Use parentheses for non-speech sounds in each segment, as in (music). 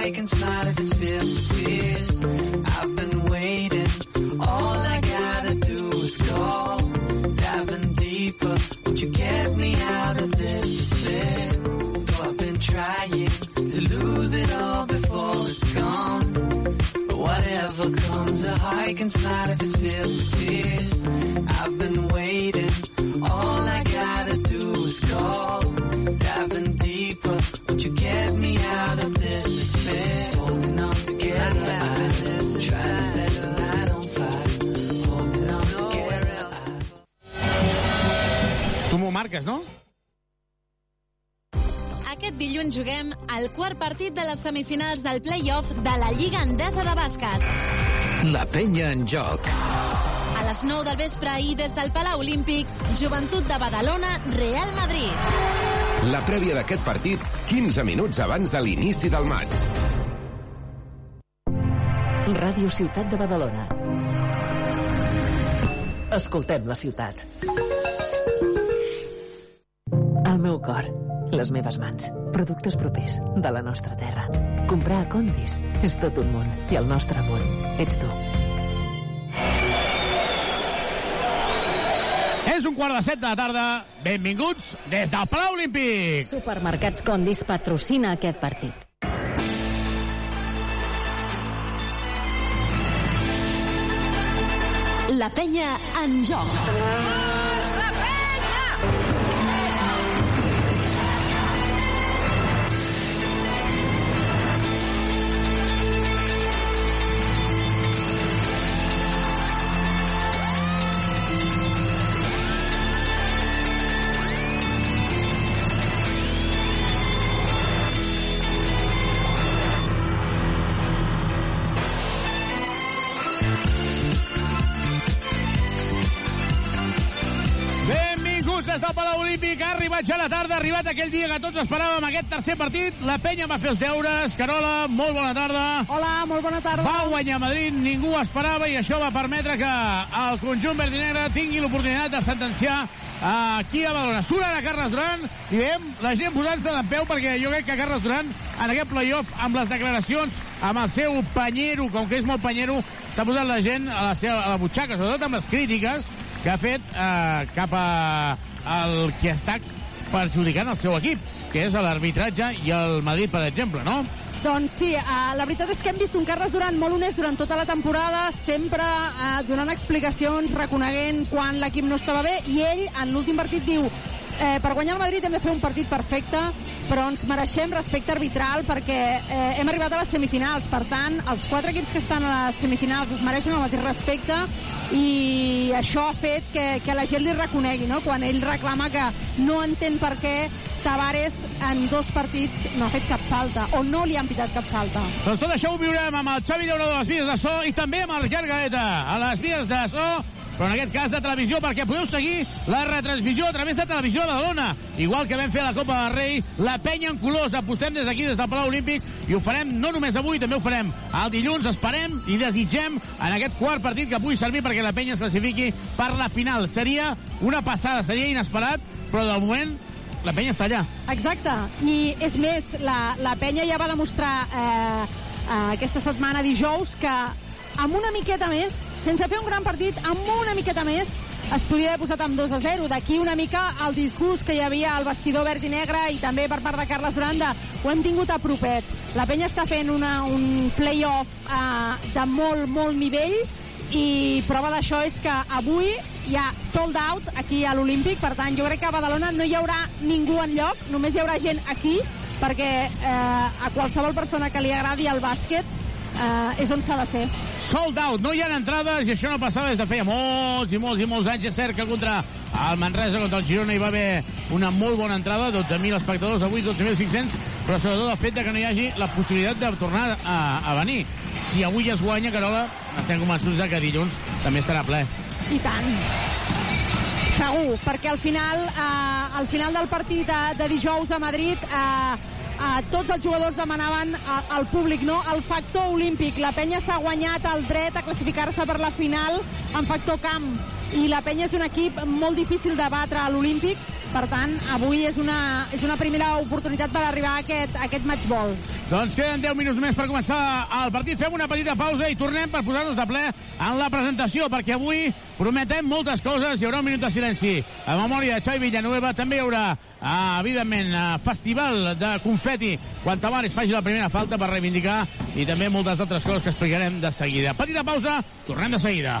I can smile if it's filled with tears. I've been waiting. All I gotta do is call. Diving deeper. Won't you get me out of this despair? Though I've been trying to lose it all before it's gone. But whatever comes, a heart can smile if it's filled with tears. I've been marques, no? Aquest dilluns juguem el quart partit de les semifinals del play-off de la Lliga Endesa de Bàsquet. La penya en joc. A les 9 del vespre i des del Palau Olímpic, Joventut de Badalona, Real Madrid. La prèvia d'aquest partit 15 minuts abans de l'inici del maig. Ràdio Ciutat de Badalona. Escoltem la ciutat. El meu cor, les meves mans, productes propers de la nostra terra. Comprar a Condis és tot un món i el nostre món ets tu. És un quart de set de la tarda. Benvinguts des del Palau Olímpic. Supermercats Condis patrocina aquest partit. La penya en joc. Benvinguts Arribat ja la tarda, ha arribat aquell dia que tots esperàvem aquest tercer partit. La penya va fer els deures. Carola, molt bona tarda. Hola, molt bona tarda. Va guanyar Madrid, ningú esperava i això va permetre que el conjunt verd i negre tingui l'oportunitat de sentenciar aquí a Badalona. Surt ara Carles Duran i veiem la gent posant-se de peu perquè jo crec que Carles Duran en aquest playoff amb les declaracions amb el seu panyero, com que és molt panyero, s'ha posat la gent a la, seva, a la butxaca, sobretot amb les crítiques que ha fet eh, cap a el que està perjudicant el seu equip, que és l'arbitratge i el Madrid, per exemple, no? Doncs sí, uh, la veritat és que hem vist un Carles Duran molt honest durant tota la temporada, sempre uh, donant explicacions, reconeguent quan l'equip no estava bé, i ell en l'últim partit diu eh, per guanyar el Madrid hem de fer un partit perfecte, però ens mereixem respecte arbitral perquè eh, hem arribat a les semifinals. Per tant, els quatre equips que estan a les semifinals es mereixen el mateix respecte i això ha fet que, que la gent li reconegui, no? quan ell reclama que no entén per què Tavares en dos partits no ha fet cap falta, o no li han pitat cap falta. Doncs tot això ho viurem amb el Xavi Llaurador a les vies de so i també amb el Gerard Gaeta a les vies de so però en aquest cas de televisió, perquè podeu seguir la retransmissió a través de Televisió de Badalona. Igual que vam fer a la Copa del Rei, la penya en colors. Apostem des d'aquí, des del Palau Olímpic, i ho farem no només avui, també ho farem el dilluns. Esperem i desitgem en aquest quart partit que pugui servir perquè la penya es classifiqui per la final. Seria una passada, seria inesperat, però de moment la penya està allà. Exacte, i és més, la, la penya ja va demostrar eh, eh, aquesta setmana dijous que amb una miqueta més, sense fer un gran partit, amb una miqueta més, es podia haver posat amb 2 a 0. D'aquí una mica el disgust que hi havia al vestidor verd i negre i també per part de Carles Duran de ho hem tingut a propet. La penya està fent una, un play-off eh, de molt, molt nivell i prova d'això és que avui hi ha sold out aquí a l'Olímpic, per tant jo crec que a Badalona no hi haurà ningú en lloc, només hi haurà gent aquí perquè eh, a qualsevol persona que li agradi el bàsquet eh, és on s'ha de ser. Sold out, no hi ha entrades i això no passava des de feia molts i molts i molts anys. És cert que contra el Manresa, contra el Girona, hi va haver una molt bona entrada, 12.000 espectadors, avui 12.500, però sobretot el fet de que no hi hagi la possibilitat de tornar a, a venir. Si avui es guanya, Carola, estem convençuts que dilluns també estarà ple. I tant. Segur, perquè al final, eh, al final del partit de, de dijous a Madrid eh, eh, tots els jugadors demanaven al públic no? el factor olímpic. La penya s'ha guanyat el dret a classificar-se per la final en factor camp i la penya és un equip molt difícil de batre a l'Olímpic Per tant, avui és una, és una primera oportunitat per arribar a aquest, a aquest match ball. Doncs queden 10 minuts més per començar el partit. Fem una petita pausa i tornem per posar-nos de ple en la presentació, perquè avui prometem moltes coses. Hi haurà un minut de silenci a memòria de Xavi Villanueva. També hi haurà, eh, evidentment, eh, festival de confeti quan Tavares faci la primera falta per reivindicar i també moltes altres coses que explicarem de seguida. Petita pausa, tornem de seguida.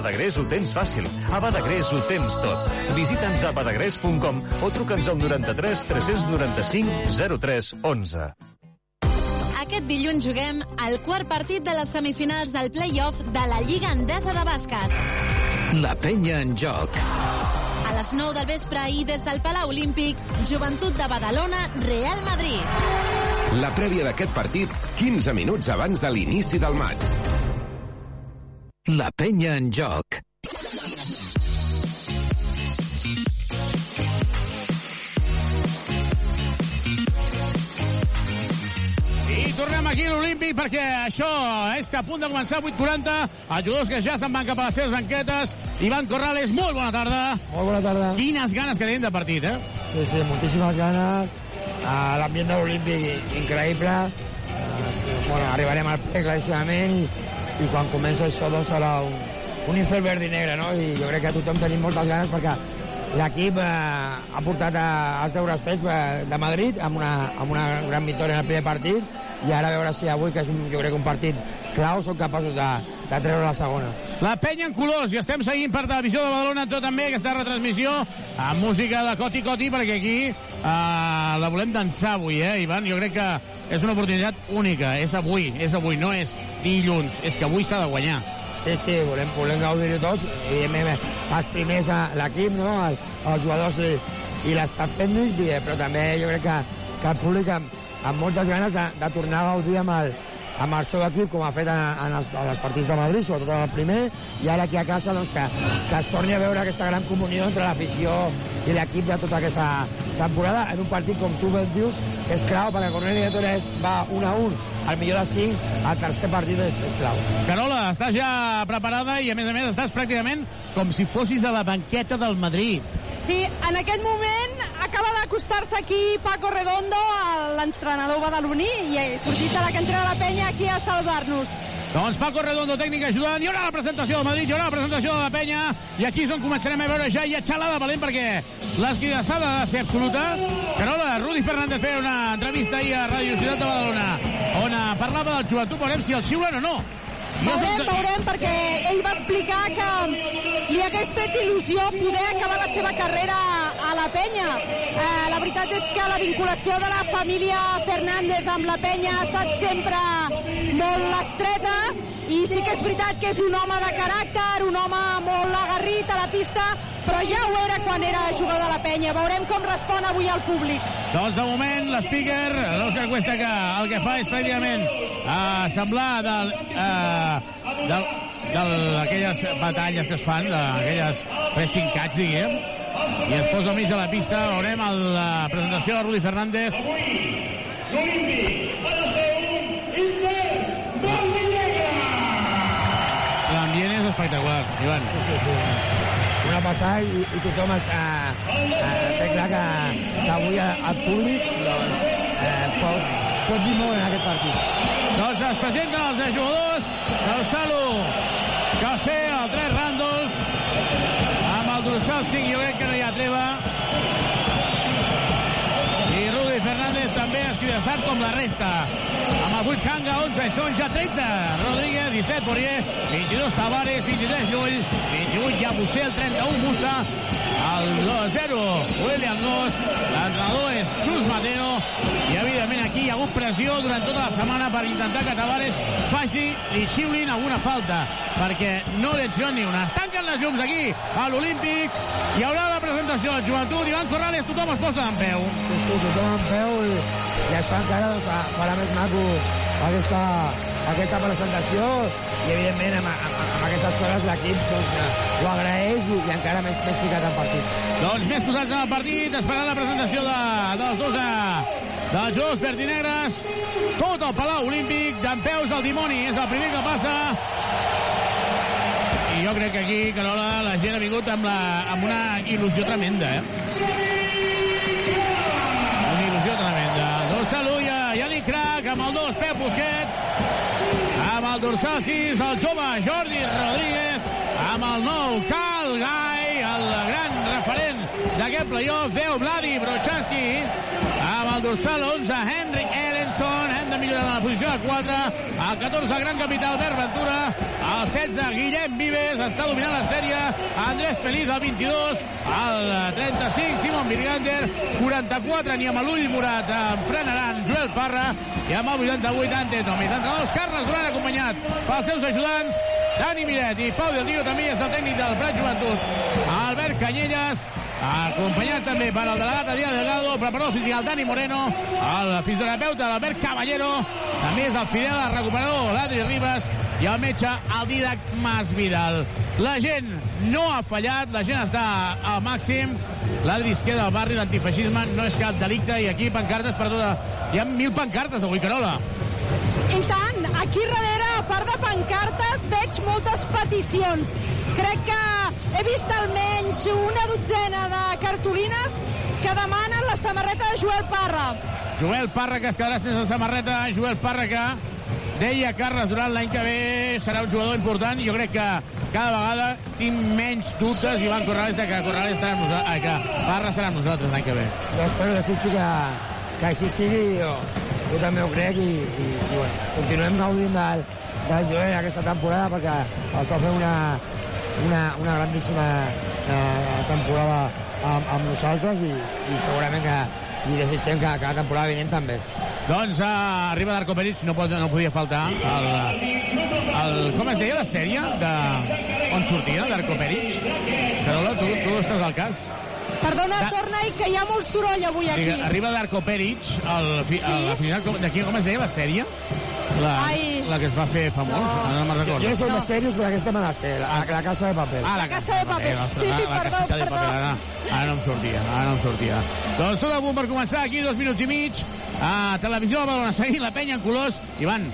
Badagrés. Ho tens fàcil. A Badagrés ho tens tot. Visita'ns a badagrés.com o truca'ns al 93 395 03 11. Aquest dilluns juguem el quart partit de les semifinals del play-off de la Lliga Endesa de Bàsquet. La penya en joc. A les 9 del vespre i des del Palau Olímpic, Joventut de Badalona, Real Madrid. La prèvia d'aquest partit, 15 minuts abans de l'inici del maig. La penya en joc. I tornem aquí a l'Olímpic perquè això és que a punt de començar a 8.40 els jugadors que ja se'n van cap a les seves banquetes Ivan Corrales, molt bona tarda Molt bona tarda. quines ganes que tenim de partit, eh? Sí, sí, moltíssimes ganes. Uh, L'ambient de l'Olímpic increïble. Uh, sí, bueno, arribarem al ple claríssimament i, i quan comença això doncs serà un, un infern verd i negre, no? I jo crec que tothom tenim moltes ganes perquè l'equip eh, ha portat a, els deures fets eh, de Madrid amb una, amb una gran victòria en el primer partit i ara a veure si avui, que és un, jo crec un partit clau, són capaços de, de treure la segona. La penya en colors, i estem seguint per Televisió de Badalona tot també aquesta retransmissió amb música de Coti Coti, perquè aquí eh, la volem dansar avui, eh, Ivan? Jo crec que és una oportunitat única, és avui, és avui, no és dilluns, és que avui s'ha de guanyar. Sí, sí, volem, volem gaudir-ho tots. Evidentment, els primers a l'equip, no? El, els jugadors i, i l'estat tècnic, i, però també jo crec que, que el públic amb, amb moltes ganes de, de tornar a gaudir amb el, amb el seu equip, com ha fet en, en, els, en els partits de Madrid, sobretot en el primer, i ara aquí a casa doncs, que, que es torni a veure aquesta gran comunió entre l'afició i l'equip de tota aquesta temporada en un partit, com tu ben dius, que és clau, perquè Corneli de Torres va 1 a 1, al millor de 5, el tercer partit és, és clau. Carola, estàs ja preparada i, a més a més, estàs pràcticament com si fossis a la banqueta del Madrid. Sí, en aquest moment acaba d'acostar-se aquí Paco Redondo, l'entrenador badaloní, i ha sortit a la cantera de la penya aquí a saludar-nos. Doncs Paco Redondo, tècnic ajudant. Hi haurà la presentació del Madrid, hi haurà la presentació de la penya, i aquí és on començarem a veure ja, hi ha xalada valent, perquè l'esquidassada ha de ser absoluta. Carola, Rudi Fernández feia una entrevista ahir a Ràdio Ciutat de Badalona, on parlava del joventut, veurem si el xiulen o no. Veurem, veurem, perquè ell va explicar que li hagués fet il·lusió poder acabar la seva carrera a la penya. Eh, la veritat és que la vinculació de la família Fernández amb la penya ha estat sempre molt estreta i sí que és veritat que és un home de caràcter, un home molt agarrit a la pista, però ja ho era quan era jugador de la penya. Veurem com respon avui al públic. Doncs de moment l'speaker, l'Òscar Cuesta, que el que fa és pràcticament eh, semblar del, eh, d'aquelles batalles que es fan, d'aquelles pressing catch, diguem, i es posa al mig de la pista, veurem el, la presentació de Rudi Fernández. L'ambient és espectacular, Ivan. Sí, sí, sí. Una passada i, i tothom està, eh, té clar que, que avui el públic doncs, eh, pot, pot dir molt en aquest partit. Doncs es presenten els jugadors del Salo Café, el 3 Ràndols, amb el dorsal 5, jo crec que no hi ha treva. I Rudi Escridassat com la resta. Amb el 8 Kanga, 11, són ja 30. Rodríguez, 17, Poirier, 22 Tavares, 23 Llull, 28 ja Yabusé, el 31 Musa, el 2-0 William Goss, l'entrenador és Xus Mateo, i evidentment aquí hi ha hagut pressió durant tota la setmana per intentar que Tavares faci i xiulin alguna falta, perquè no li ni una. Es tanquen les llums aquí a l'Olímpic, hi haurà la presentació del joventut, Ivan Corrales, tothom es posa en peu. Sí, sí, tothom en peu i, i això encara doncs, fa- farà més maco aquesta, aquesta presentació i evidentment amb, amb, amb aquestes coses l'equip doncs, eh, ho agraeix i, i encara més, més ficat en partit. Doncs més posats en el partit, esperant la presentació de, dels dos de, dels jugadors verd i negres. Tot el Palau Olímpic, d'en peus al dimoni, és el primer que passa. I jo crec que aquí, Carola, la gent ha vingut amb, la, amb una il·lusió tremenda, eh? Crac, amb el 2, Pep Busquets, amb el dorsal 6, el jove Jordi Rodríguez, amb el nou Cal Gai, el gran referent d'aquest playoff, 10 Vladi Brochanski, el dorsal 11 Henrik Ehrenson, hem de millorar la posició de 4, el 14 gran capital Albert Ventura, el 16 Guillem Vives, està dominant la sèrie, Andrés Feliz el 22, el 35 Simon Virgander, 44 ni amb l'ull morat en frenaran Joel Parra i amb el 88 Ante Tomi. 32 Carles Duran acompanyat pels seus ajudants Dani Miret i Pau Del Dio també és el tècnic del Prat Joventut. Albert Canyelles acompanyat també per el delegat Adrià Delgado, preparador físic Dani Moreno, el fisioterapeuta l'Albert Caballero, també és el Fidel, el recuperador l'Adri Ribas i el metge el Didac Masvidal. La gent no ha fallat, la gent està al màxim, l'Adri es queda al barri, l'antifeixisme no és cap delicte i aquí pancartes per tota... Hi ha mil pancartes avui, Carola. I tant, aquí darrere, a part de pancartes, veig moltes peticions. Crec que he vist almenys una dotzena de cartolines que demanen la samarreta de Joel Parra. Joel Parra, que es quedarà sense samarreta. Joel Parra, que deia Carles Durant l'any que ve serà un jugador important. Jo crec que cada vegada tinc menys dubtes, Ivan Corrales, de que Corrales estarà amb nosaltres, eh, que Parra estarà amb nosaltres l'any que ve. Jo espero, desitjo que, que així sigui, jo, jo també ho crec i, i, i bueno, continuem gaudint del, del Joel aquesta temporada perquè està fent una, una, una grandíssima eh, temporada amb, amb nosaltres i, i segurament que i desitgem que, que la temporada vinent també. Doncs uh, arriba Darko Peric, no, pot, no podia faltar el, el, com es deia la sèrie de, on sortia Darko Peric? Carola, tu, tu estàs al cas? Perdona, Da- torna-hi, que hi ha molt soroll avui aquí. Arriba Darko Peric, el, el, la final, com, de qui, com es deia la sèrie? La, Ai. la que es va fer famós, no, no me'n Jo recordo. soc més seriós, però aquesta me la sé, la, la casa de paper. Ah, la, Casa de Paper. ostres, Sí, la, la perdó, caseta de perdó. paper. Ara, ara no em sortia, ara no em sortia. Doncs tot a punt per començar, aquí dos minuts i mig. A Televisió de Badalona, seguint la penya en colors. Ivan,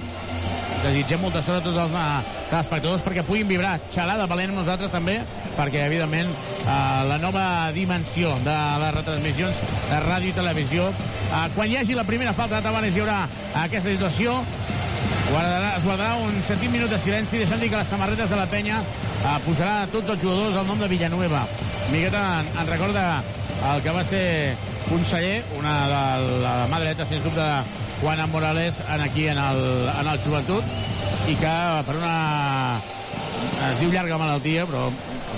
desitgem molta sort a tots els eh, telespectadors perquè puguin vibrar xalada valent amb nosaltres també, perquè evidentment eh, la nova dimensió de les retransmissions de ràdio i televisió eh, quan hi hagi la primera falta de Tavares hi haurà aquesta situació guardarà, es guardarà un sentit minut de silenci deixant dir que les samarretes de la penya eh, posarà a tots els jugadors el nom de Villanueva. Miqueta en, en recorda el que va ser conseller una de la mà dreta sens dubte de Juan Morales en aquí en el, en el joventut i que per una es diu llarga malaltia però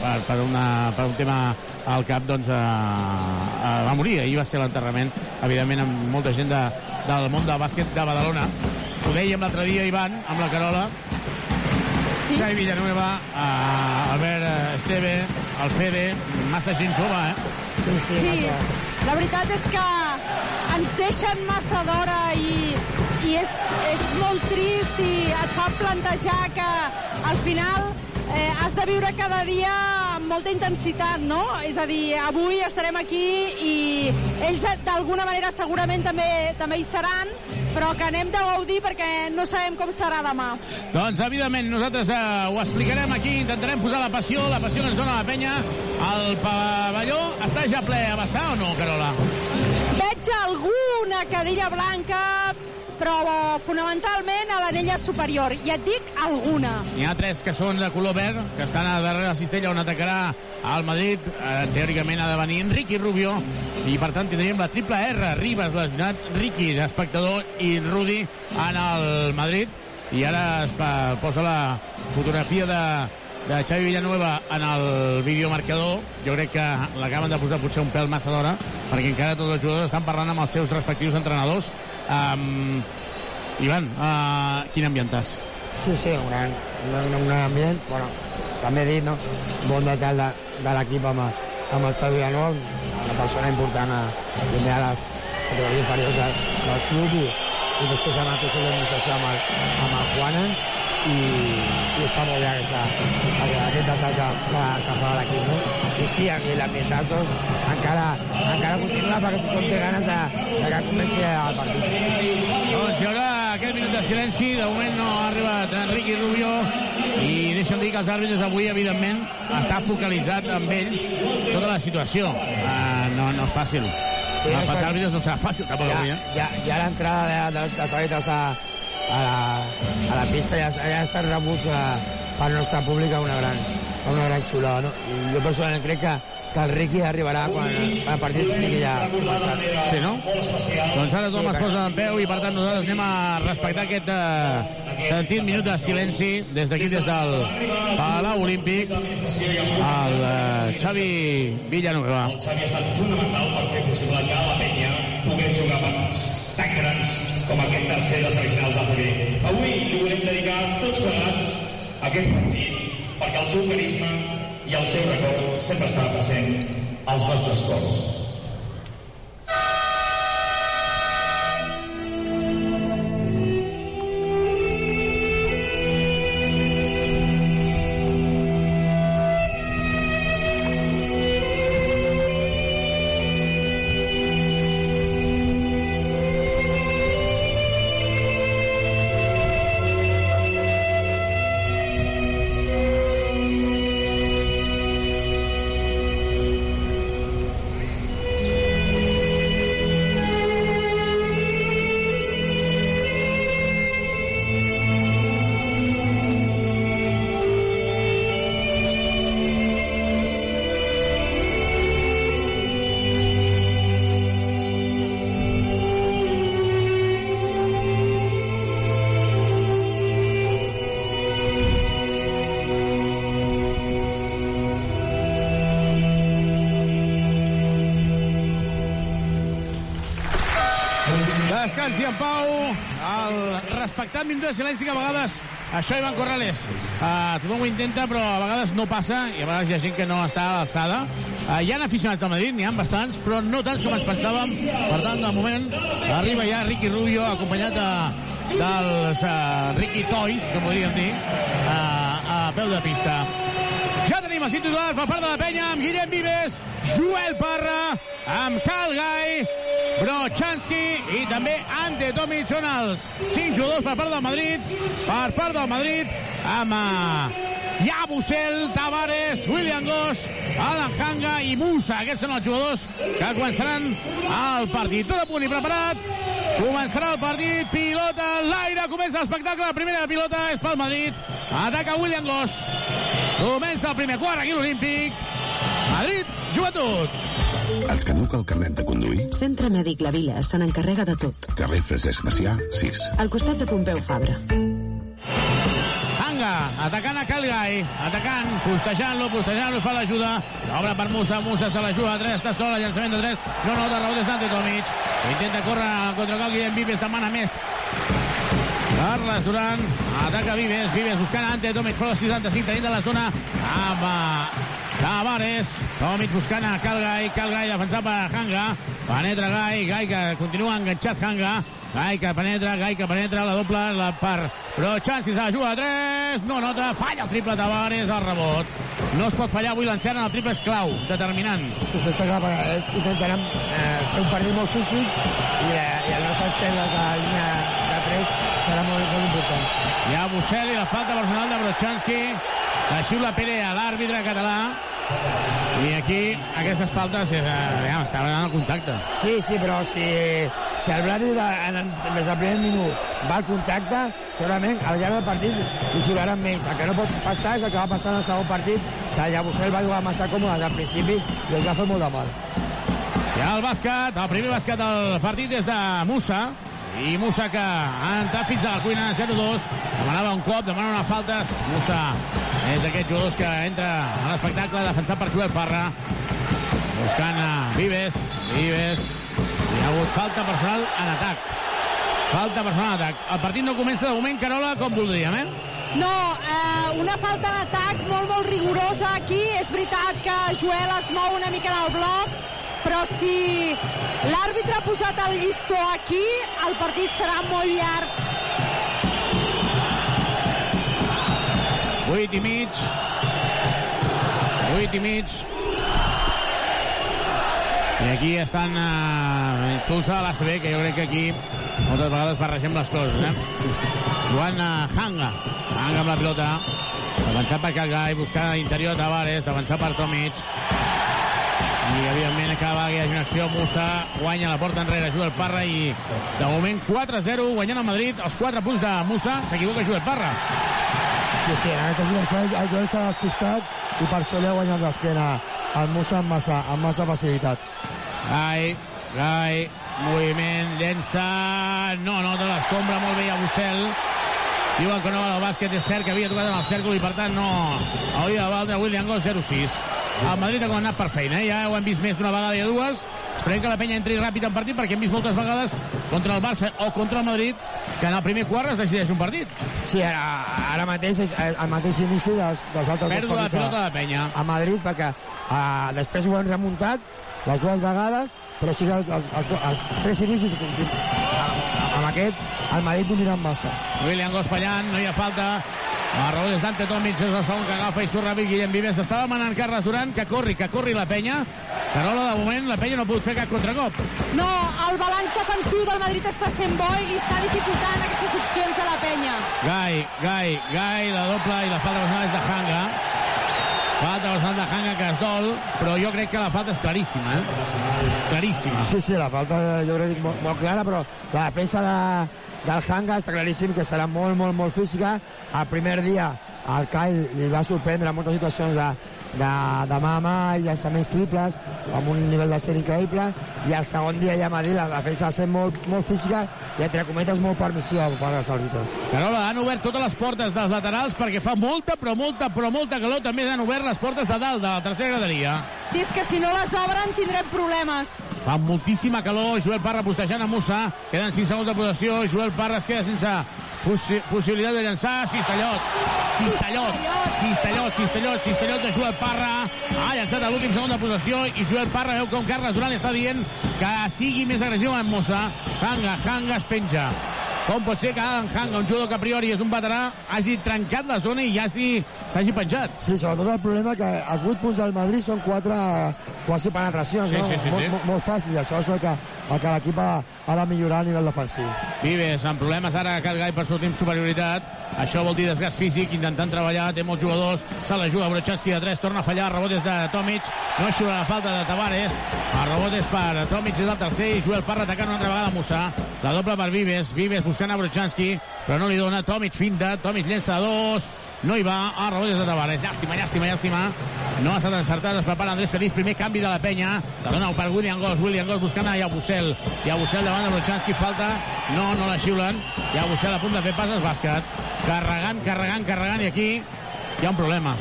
per, per, una, per un tema al cap doncs eh, eh, va morir. Ahir va ser l'enterrament evidentment amb molta gent de, del món del bàsquet de Badalona ho dèiem l'altre dia Ivan amb la Carola Sí. Xavi Villanueva eh, Albert eh, Esteve el Fede massa gent jove eh? Sí, sí, Sí, massa. la veritat és que ens deixen massa d'hora i, i és, és molt trist i et fa plantejar que al final eh, has de viure cada dia amb molta intensitat, no? És a dir, avui estarem aquí i ells eh, d'alguna manera segurament també, també hi seran, però que anem de gaudir perquè no sabem com serà demà. Doncs, evidentment, nosaltres eh, ho explicarem aquí, intentarem posar la passió, la passió que ens dona la penya. El pavelló està ja ple a vessar o no, Carola? Veig alguna cadira blanca, però fonamentalment a l'anella superior. I et dic alguna. N'hi ha tres que són de color verd, que estan a darrere la cistella on atacarà el Madrid. Eh, teòricament ha de venir Enrique Rubio, i per tant tindríem la triple R, Ribas, lesionat, Ricky, espectador, i Rudi en el Madrid. I ara es posa la fotografia de de Xavi Villanueva en el videomarcador. Jo crec que l'acaben de posar potser un pèl massa d'hora, perquè encara tots els jugadors estan parlant amb els seus respectius entrenadors. Um, Ivan, uh, quin ambientàs? Sí, sí, un un, un ambient. Bueno, també he dit, no? Bon detall de, de l'equip amb, amb el Xavi Villanueva, una persona important a, primer a les categories inferiors del, del club i, i després amb el Consell d'Administració amb el, amb el Juanen i està molt bé aquesta, aquest detall que, que, que fa l'equip, no? I sí, aquí l'ambientat doncs, encara, encara continua perquè tothom té ganes de, de que comenci el partit. Doncs hi haurà aquest minut de silenci. De moment no ha arribat Enrique Rubio i deixa'm dir que els àrbitres avui, evidentment, està focalitzat amb ells tota la situació. Uh, no, no és fàcil. Sí, no, àrbitres no serà fàcil, tampoc ja, avui, eh? Ja, ja l'entrada de, de, de les àrbitres a, a, la, a la pista ja, ja està rebut a, per nostra pública una gran, una gran xulada, no? I jo personalment crec que que el Riqui arribarà quan el partit sigui ja passat. Sí, no? Doncs ara tothom sí, es posa en peu i per tant nosaltres anem a respectar aquest eh, sentit minut de silenci des d'aquí, des del Palau Olímpic el eh, Xavi Villanueva. El Xavi ha estat fonamental per fer possible que la penya pogués jugar tan grans com aquest tercer de semifinals de Poder. Avui li volem dedicar tots plegats a aquest partit perquè el seu carisma i el seu record sempre estarà present als vostres cors. Respectant minut de silenci que a vegades això, Ivan Corrales, uh, tothom ho intenta, però a vegades no passa, i a vegades hi ha gent que no està a l'alçada. Uh, hi ha aficionats al Madrid, n'hi ha bastants, però no tants com ens pensàvem. Per tant, de moment, arriba ja Ricky Rubio, acompanyat de, dels uh, Ricky Toys, que podríem dir, uh, a peu de pista. Ja tenim els titulars per part de la penya amb Guillem Vives, Joel Parra, amb Cal Gai, Brochanski i també Ante els 5 jugadors per part del Madrid per part del Madrid amb uh, Yabusel, Tavares, William Goss, Alan Hanga i Musa. Aquests són els jugadors que començaran el partit. Tot a punt i preparat. Començarà el partit, pilota en l'aire, comença l'espectacle, la primera pilota és pel Madrid, ataca William Goss, comença el primer quart aquí l'Olímpic, Madrid, joventut. Et caduca el carnet de conduir? Centre Mèdic La Vila se n'encarrega de tot. Carrer Francesc Macià, 6. Al costat de Pompeu Fabra. Hanga, atacant a Calgai, atacant, postejant-lo, postejant-lo, fa l'ajuda, obre per Musa, Musa se l'ajuda a 3, està sol, llançament de 3, no, no, de rebot és Dante Tomic, intenta córrer contra Cal Guillem Vives, demana més, Carles Duran, ataca Vives, Vives buscant Ante Tomic, fora 65, tenint de la zona, amb uh, Tavares, Tomic buscant a Calgai, Calgai defensat per Hanga, penetra Gai, Gai que continua enganxat Hanga, Gai que penetra, Gai que penetra, la doble la per Brochanski, se la juga a 3, no nota, falla el triple Tavares, el rebot. No es pot fallar avui l'anciana, el triple és clau, determinant. Sí, s'està clar, perquè ells intentaran eh, fer un partit molt físic i, eh, i el nostre cel de la línia de 3 serà molt, molt important. Hi ha Bussel i la falta personal de Brochanski, la xiula Pere a l'àrbitre català, i aquí, aquestes faltes, eh, ja, està donant el contacte. Sí, sí, però si, si el Blasi de, en, des del primer minut va al contacte, segurament al llarg del partit hi jugaran menys. El que no pot passar és el que va passar en el segon partit, que el Llabusel va jugar massa còmode al principi i els va fer molt de mal. Ja el bàsquet, el primer bàsquet del partit és de Musa, i Musa que ha entrat fins a la cuina 0-2 demanava un cop, demana una falta Musa És d'aquests jugadors que entra a l'espectacle defensat per Joel Parra. Buscant a Vives. Vives. Hi ha hagut falta personal en atac. Falta personal en atac. El partit no comença de moment, Carola, com voldríem, eh? No, eh, una falta d'atac molt, molt rigorosa aquí. És veritat que Joel es mou una mica en el bloc, però si l'àrbitre ha posat el llistó aquí, el partit serà molt llarg. 8 i mig. 8 i mig. I aquí estan uh, insults a l'ACB, que jo crec que aquí moltes vegades barregem les coses, eh? Sí. Joan uh, Hanga. Hanga amb la pilota. Avançat per Calgai, buscant a l'interior Tavares, d'avançar per Tomic. I, evidentment, acaba que hi hagi una acció. Musa guanya la porta enrere, Joel Parra, i de moment 4-0, guanyant el Madrid. Els 4 punts de Musa, s'equivoca Joel Parra. Sí, sí, en aquesta situació el Joel s'ha despistat i per això li ha guanyat l'esquena al Musa amb massa, amb massa facilitat. Gai, Gai, moviment, llença... No, no, de l'escombra, molt bé, a Bussel. Diuen que no va del bàsquet, és cert que havia tocat en el cèrcol i per tant no hauria de valdre William Gol 0-6. El Madrid ha anat per feina, eh? ja ho hem vist més d'una vegada i a dues. Esperem que la penya entri ràpid en partit perquè hem vist moltes vegades contra el Barça o contra el Madrid que en el primer quart es decideix un partit. Sí, ara, ara mateix és el mateix inici dels, dels altres Pèrdua de pilota de penya. a Madrid perquè uh, després ho han remuntat les dues vegades però sí que els, els, els, els tres inicis amb aquest el Madrid dominant massa William Gos fallant, no hi ha falta. El rebot és Dante Tomic, és el segon que agafa i surt ràpid Guillem Vives. Estava manant Carles Duran, que corri, que corri la penya. Carola, de moment, la penya no ha pogut fer cap contracop. No, el balanç defensiu del Madrid està sent bo i li està dificultant aquestes opcions a la penya. Gai, Gai, Gai, la doble i la falta personal és de Hanga. Falta personal de Hanga que es dol, però jo crec que la falta és claríssima, eh? Claríssima. sí, sí, la falta jo crec molt, molt clara però la defensa de, del Hanga està claríssim que serà molt, molt, molt física el primer dia al Kyle li va sorprendre en moltes situacions de, de, de mà a mà i llançaments triples amb un nivell de ser increïble i el segon dia ja m'ha dit la defensa ser molt, molt física i entre cometes molt permissiva per part dels àrbitres Carola, han obert totes les portes dels laterals perquè fa molta, però molta, però molta calor. També han obert les portes de dalt, de la tercera graderia. Si és que si no les obren tindrem problemes. Fa moltíssima calor. Joel Parra postejant a Musa. Queden 5 segons de possessió. Joel Parra es queda sense possi possibilitat de llançar. Cistellot. Cistellot. Cistellot, Cistellot, Cistellot de Joel Parra. Ha llançat a l'últim segon de possessió i Joel Parra veu com Carles Duran està dient que sigui més agressiu amb Musa. Hanga, Hanga es penja. Com pot ser que Adam Hanga, un jugador que a priori és un veterà, hagi trencat la zona i ja s'hagi penjat? Sí, sobretot el problema que els 8 punts del Madrid són 4 quasi penetracions, Sí, no? sí, sí, molt, sí. Molt, molt fàcil, això és el que, el que l'equip ha, ha de millorar a nivell defensiu. Vives amb problemes ara a Calgai per sortir amb superioritat. Això vol dir desgast físic, intentant treballar, té molts jugadors, se la juga Brochanski de 3, torna a fallar, rebot és de Tomic, no eixuga la falta de Tavares, el rebot és per Tomic, és el tercer, i Joel Parra atacant una altra vegada Musa, la doble per Vives, Vives buscant a Brochanski, però no li dona, Tomic finta, Tomic llença a dos, no hi va, rebot és de Tavares, llàstima, llàstima, llàstima, no ha estat encertat, es prepara Andrés Feliz, primer canvi de la penya, dona per William Goss, William Goss buscant a Iabusel, Iabusel davant de Brochanski, falta, no, no la xiulen, Iabusel a punt de fer passes, bàsquet, carregant, carregant, carregant, i aquí hi ha un problema.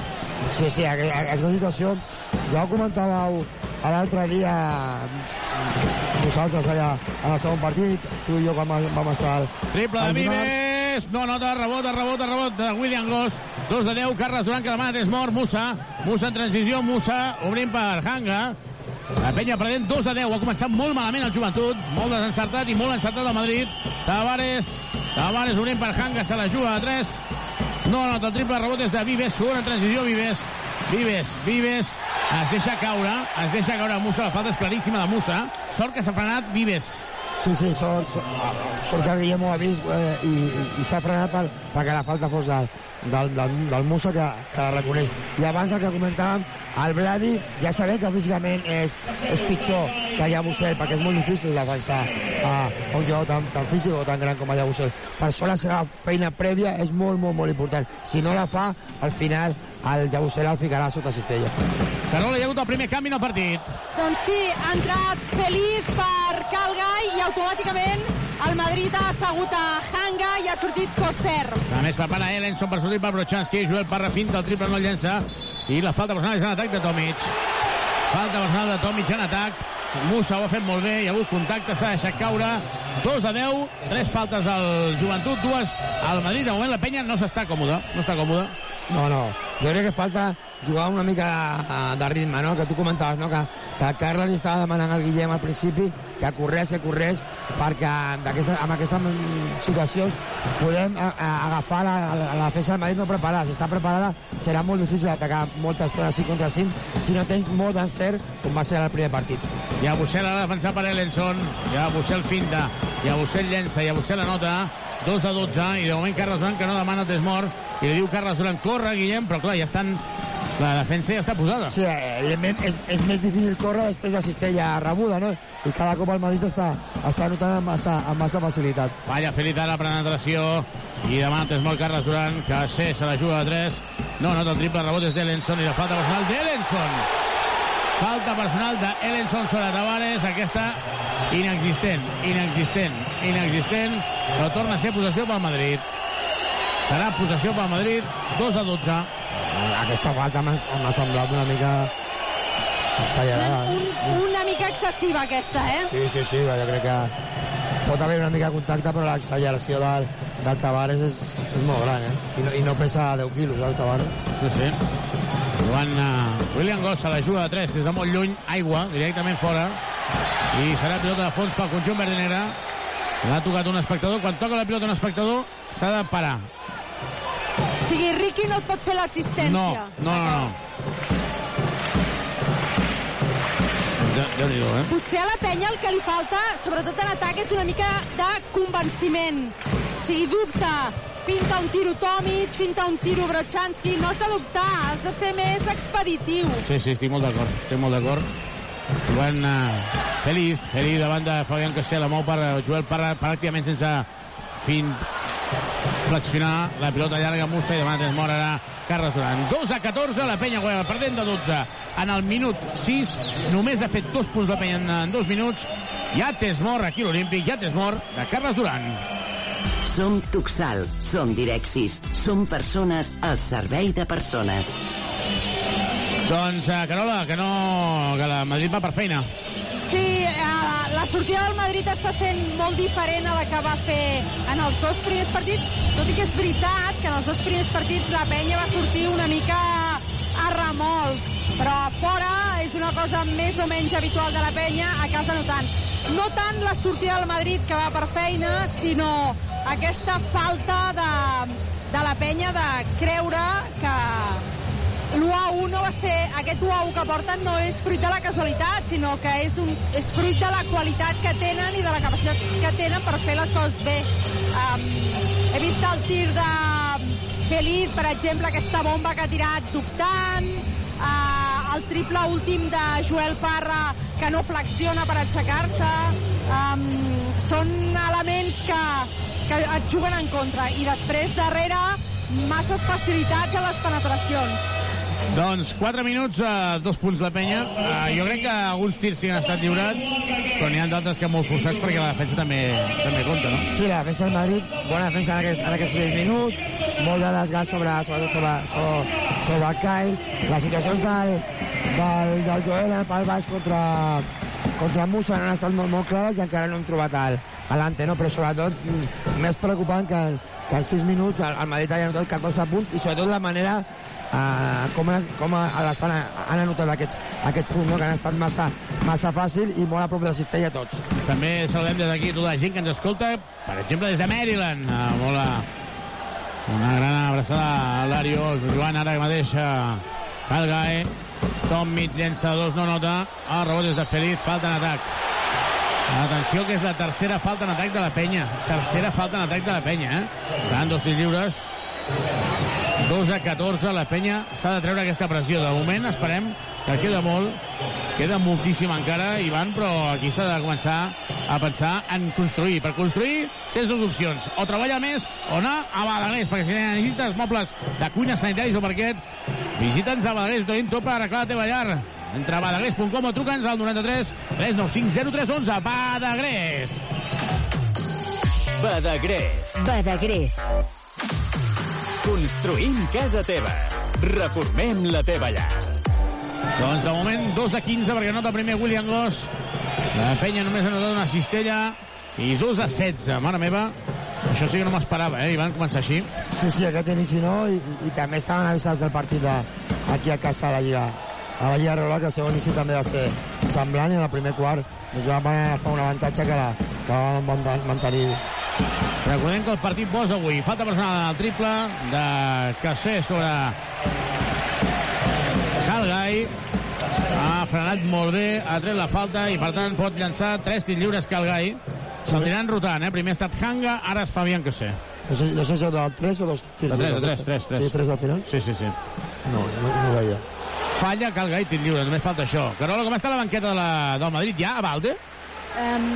Sí, sí, aqu- aqu- aquesta situació, ja ho comentàveu l'altre dia vosaltres allà en el segon partit, tu i jo quan vam estar Triple de al dimarts. Vives, no nota, rebot, rebot, rebot de William Goss, 2 de 10, Carles Duran que demana 3 mort, Musa, Musa en transició, Musa obrint per Hanga, la penya perdent 2 a 10, ha començat molt malament el joventut, molt desencertat i molt encertat el Madrid, Tavares, Tavares obrint per Hanga, se la juga a 3, no nota el triple, rebot és de Vives, segona transició, Vives, Vives, Vives, es deixa caure, es deixa caure Musa, la falta és claríssima de Musa, sort que s'ha frenat Vives, Sí, sí, sort, sort, sort que Guillem ho ha vist eh, i, i, s'ha frenat per, perquè la falta fos del, del, del, del Musa que, que la reconeix. I abans el que comentàvem, el Bladi ja sabem que físicament és, és pitjor que Llabusel perquè és molt difícil defensar a, a un jugador tan, tan físic o tan gran com Llabusel. Per això la seva feina prèvia és molt, molt, molt important. Si no la fa, al final el Llabusel el ficarà sota cistella. Carola, hi ha hagut el primer canvi en el partit. Doncs sí, ha entrat Feliz per Calgai i automàticament el Madrid ha assegut a Hanga i ha sortit Coser. A més, prepara Ellenson per sortir per Brochanski. Joel Parra finta, el triple no el llença. I la falta personal és en atac de Tomic. Falta personal de Tomic en atac. Musa ho ha fet molt bé, hi ha hagut contacte, s'ha deixat caure. 2 a 10, 3 faltes al Joventut, dues al Madrid. De moment la penya no s'està còmoda, no està còmoda. No, no. Jo crec que falta jugar una mica eh, de ritme, no? Que tu comentaves, no? Que, que Carles estava demanant al Guillem al principi que corrés, que corrés, perquè aquesta, amb aquestes situacions podem a, a, agafar la, la, la defensa del Madrid no preparada. Si està preparada serà molt difícil atacar moltes estones 5 contra 5 si no tens molt d'encert com va ser el primer partit. I a Bussel ha de defensar per Ellenson. I a Bussel finta. I a Bussel llença. I a Bussel anota. 2 a 12. I de moment Carles Duran que no demana desmort. I li diu Carles Duran, corre, Guillem, però clar, ja estan... La defensa ja està posada. Sí, evidentment és, és més difícil córrer després de cistella rebuda, no? I cada cop el Madrid està, està anotant amb massa, amb massa facilitat. Falla Felita la penetració. I demà és molt Carles Duran que sé, se la juga de 3 no nota el triple rebot és d'Ellenson i la falta personal d'Ellenson falta personal d'Ellenson sobre Tavares. Aquesta inexistent inexistent, inexistent. Però torna a ser possessió pel Madrid. Serà possessió pel Madrid. 2 a 12 aquesta falta m'ha semblat una mica exagerada. Un, una mica excessiva aquesta, eh? Sí, sí, sí, jo crec que pot haver una mica de contacte, però l'exageració del, del Tavares és, és molt gran, eh? I no, I no pesa 10 quilos, el Tavares. Sí, sí. Joan, uh, William Gossa la juga de 3 des de molt lluny, aigua, directament fora. I serà pilota de fons pel conjunt verd i negre. L'ha tocat un espectador. Quan toca la pilota un espectador, s'ha de parar. Sigui, Ricky no et pot fer l'assistència. No, no, no, no. Ja, ja dic, eh? Potser a la penya el que li falta, sobretot en atac, és una mica de convenciment. O sigui, dubta, finta un tiro Tomic, finta un tiro Brochanski, no has de dubtar, has de ser més expeditiu. Sí, sí, estic molt d'acord, estic molt d'acord. Joan uh, Feliz, Feliz davant de Fabián Cassé, la mou per uh, Joel Parra, pràcticament sense fin flexionar la pilota llarga Musa i demà es morarà Carles Duran. 2 a 14, la penya guanya perdent de 12 en el minut 6. Només ha fet dos punts la penya en, en dos minuts. Ja Tesmor aquí a l'Olímpic, ja Tesmor de Carles Duran. Som Tuxal, som Direxis, som persones al servei de persones. Doncs, uh, Carola, que no... que la Madrid va per feina. Sí, eh, la sortida del Madrid està sent molt diferent a la que va fer en els dos primers partits, tot i que és veritat que en els dos primers partits la penya va sortir una mica a remolc, però a fora és una cosa més o menys habitual de la penya, a casa no tant. No tant la sortida del Madrid que va per feina, sinó aquesta falta de, de la penya de creure que l'1-1 no va ser... Aquest 1-1 que porten no és fruit de la casualitat, sinó que és, un, és fruit de la qualitat que tenen i de la capacitat que tenen per fer les coses bé. Um, he vist el tir de Feliz, per exemple, aquesta bomba que ha tirat dubtant, uh, el triple últim de Joel Parra que no flexiona per aixecar-se. Um, són elements que, que et juguen en contra. I després, darrere, masses facilitats a les penetracions. Doncs 4 minuts, uh, dos punts la penya. Uh, jo crec que alguns tirs sí han estat lliurats, però n'hi ha d'altres que molt forçats perquè la defensa també, també compta, no? Sí, la defensa del Madrid, bona defensa en aquest, en aquest primer minut, molt de desgast sobre, sobre, sobre, sobre, sobre Kyle. Les situacions del, del, del Joel en el baix contra, contra Musa han estat molt, molt clares i encara no hem trobat el, l'ante, no? però sobretot mm, més preocupant que, que en 6 minuts el, el Madrid hagi anotat 14 punts i sobretot la manera Uh, com, com les han, han anotat aquests, aquest punt, no? que han estat massa, massa fàcil i molt a prop de la cistella tots. També saludem des d'aquí tota la gent que ens escolta, per exemple, des de Maryland. Uh, molt a... Una gran abraçada a Lario, Joan ara mateix a Calgae. Tom Mit llença dos, no nota. El rebot és de Feliz, falta en atac. Atenció, que és la tercera falta en atac de la penya. Tercera falta en atac de la penya, eh? Seran dos lliures. 2 a 14, la penya s'ha de treure aquesta pressió. De moment esperem que queda molt, queda moltíssim encara, Ivan, però aquí s'ha de començar a pensar en construir. Per construir tens dues opcions, o treballar més o anar a Badagrés, perquè si necessites mobles de cuina sanitaris o parquet, visita'ns a Badagrés, tenim tot per arreglar la teva llar. Entra a badagrés.com o truca'ns al 93 395 0311. Badagrés! Badagrés. Badagrés. Construïm casa teva. Reformem la teva llar. Doncs de moment 2 a 15 perquè nota primer William Goss. La penya només ha notat una cistella i 2 a 16. Mare meva, això sí que no m'esperava, eh? I van començar així. Sí, sí, aquest inici no, i, i també estaven avisats del partit de, aquí a casa a la Lliga a la Lliga Regular, que el segon inici també va ser semblant, i en el primer quart doncs van agafar un avantatge que, la, que van man- mantenir Recordem que el partit posa avui falta personal al triple de Cassé sobre Calgai ha frenat molt bé, ha tret la falta i per tant pot llançar tres tirs lliures Calgai s'aniran rotant, eh? primer ha estat Hanga ara és Fabián Cassé No sé, no sé si és del 3 o dos tirs. Lliures. tres, tres, tres. Sí, 3 al final? sí, sí, sí No, no, no ho veia. falla Calgai, tir lliure, només falta això Carola, com està la banqueta de la, del Madrid ja, a Valde? Um,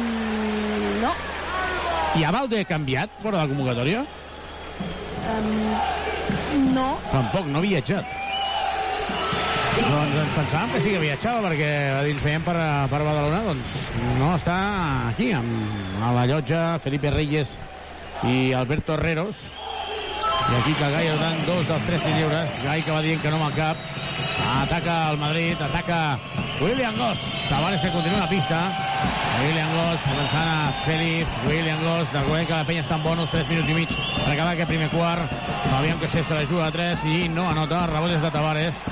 no. I a Valde ha canviat fora de la convocatòria? Um, no. Tampoc, no ha viatjat. Doncs ens pensàvem que sí que viatjava perquè va dir ens veiem per, per Badalona, doncs no està aquí, amb a la llotja Felipe Reyes i Alberto Herreros. I aquí que Gai donant dos dels tres lliures. Gai que va dient que no amb cap. Ataca el Madrid, ataca William Goss. Tavares que continua la pista. William Goss començant a Félix. William Goss, recordem que la penya està en bonus, 3 minuts i mig per acabar aquest primer quart. Fabián que se la juga a 3 i no anota. Rebot és de Tavares.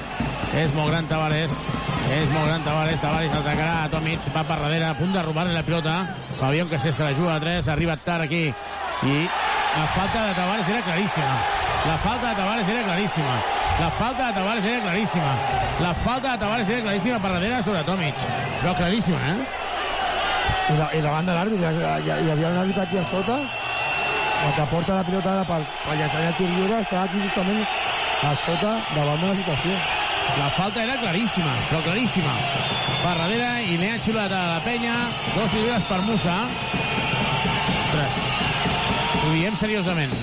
És molt gran Tavares. És molt gran Tavares. Tavares atacarà a Tomic. Va per darrere, a punt de robar-li la pilota. Fabián que se la juga a 3. Arriba tard aquí. I la falta de Tavares era claríssima. La falta de Tavares era claríssima. La falta de Tavares era claríssima. La falta de Tavares era claríssima per darrere sobre Tomic. Però claríssima, eh? I, da, i davant de l'àrbit, hi, hi, havia un àrbit aquí a sota, el que porta la pilota ara per, per llançar el tir lliure, està aquí justament a sota, davant de la situació. La falta era claríssima, però claríssima. Per darrere i li han xiulat a la penya. Dos lliures per Musa. Ostres, ho diem seriosament.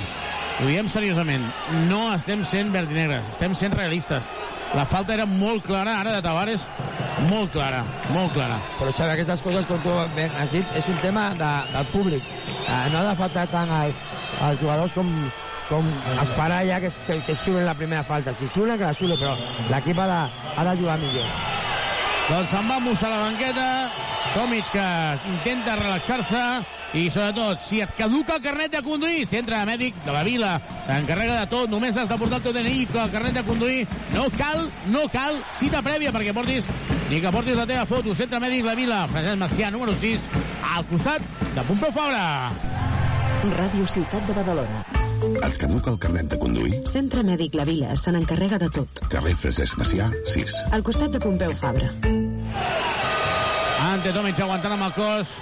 Ho diem seriosament. No estem sent verdinegres, estem sent realistes. La falta era molt clara, ara de Tavares, molt clara, molt clara. Però, Xavi, aquestes coses, com tu has dit, és un tema de, del públic. Eh, no ha de faltar tant als, als jugadors com, com esperar ja que, que, que xiulen la primera falta. Si xiulen, que la xiulen, però l'equip ha, de, ha de jugar millor. Doncs se'n va a la banqueta, Tomic que intenta relaxar-se i sobretot, si et caduca el carnet de conduir, centre mèdic de la vila s'encarrega de tot, només has de portar el teu DNI el carnet de conduir, no cal no cal cita prèvia perquè portis ni que portis la teva foto, centre mèdic la vila Francesc Macià, número 6 al costat de Pompeu Fabra Ràdio Ciutat de Badalona. Et caduca el carnet de conduir? Centre Mèdic La Vila se n'encarrega de tot. Carrer Francesc Macià, 6. Al costat de Pompeu Fabra. Ante Tomic aguantant amb el cos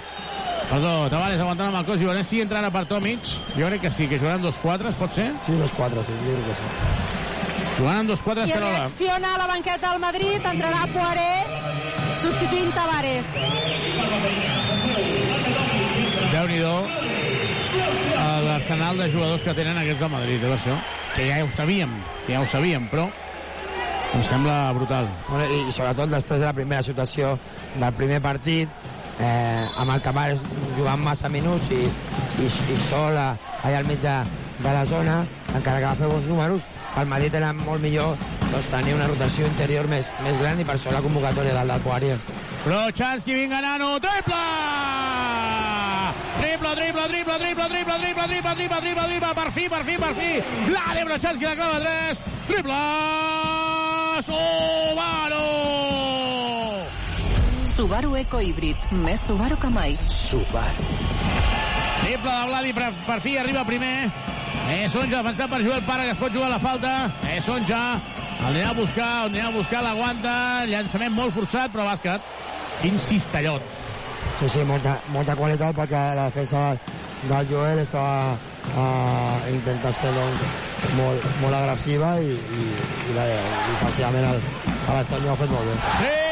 Perdó, Tavares aguantant amb el cos i veurem si entra ara per Tomic. Jo crec que sí, que jugaran dos quatres, pot ser? Sí, dos quatre, sí, jo crec que sí. Jugaran dos quatres, I Carola. reacciona a la banqueta del Madrid, entrarà Poiré, substituint Tavares. Déu-n'hi-do l'arsenal de jugadors que tenen aquests del Madrid, eh, per això. Que ja ho sabíem, que ja ho sabíem, però em sembla brutal. Bueno, i, I sobretot després de la primera situació del primer partit, eh, amb el Tavares jugant massa minuts i, i, i sol allà al mig de, de la zona, encara que va fer bons números, el Madrid era molt millor doncs, tenir una rotació interior més, més gran i per això la convocatòria del. Però Chansky vinga nano, triple! Triple, triple, triple, triple, triple, triple, triple, triple, triple, triple, per fi, per fi, per fi! La de Brochanski la clava 3, triple! Subaru! Subaru Eco Híbrid. Més Subaru que mai. Subaru. Triple de Vladi, per, per fi arriba primer. És Onja, defensat per Joel Pare, que es pot jugar la falta. És Onja, el anirà a buscar, el anirà a buscar, l'aguanta. Llançament molt forçat, però bàsquet. Quin cistellot. Sí, sí, molta, molta qualitat perquè la defensa del, Joel estava uh, intentant ser doncs, molt, molt agressiva i, i, i, la, i parcialment ho ha fet molt bé. Triple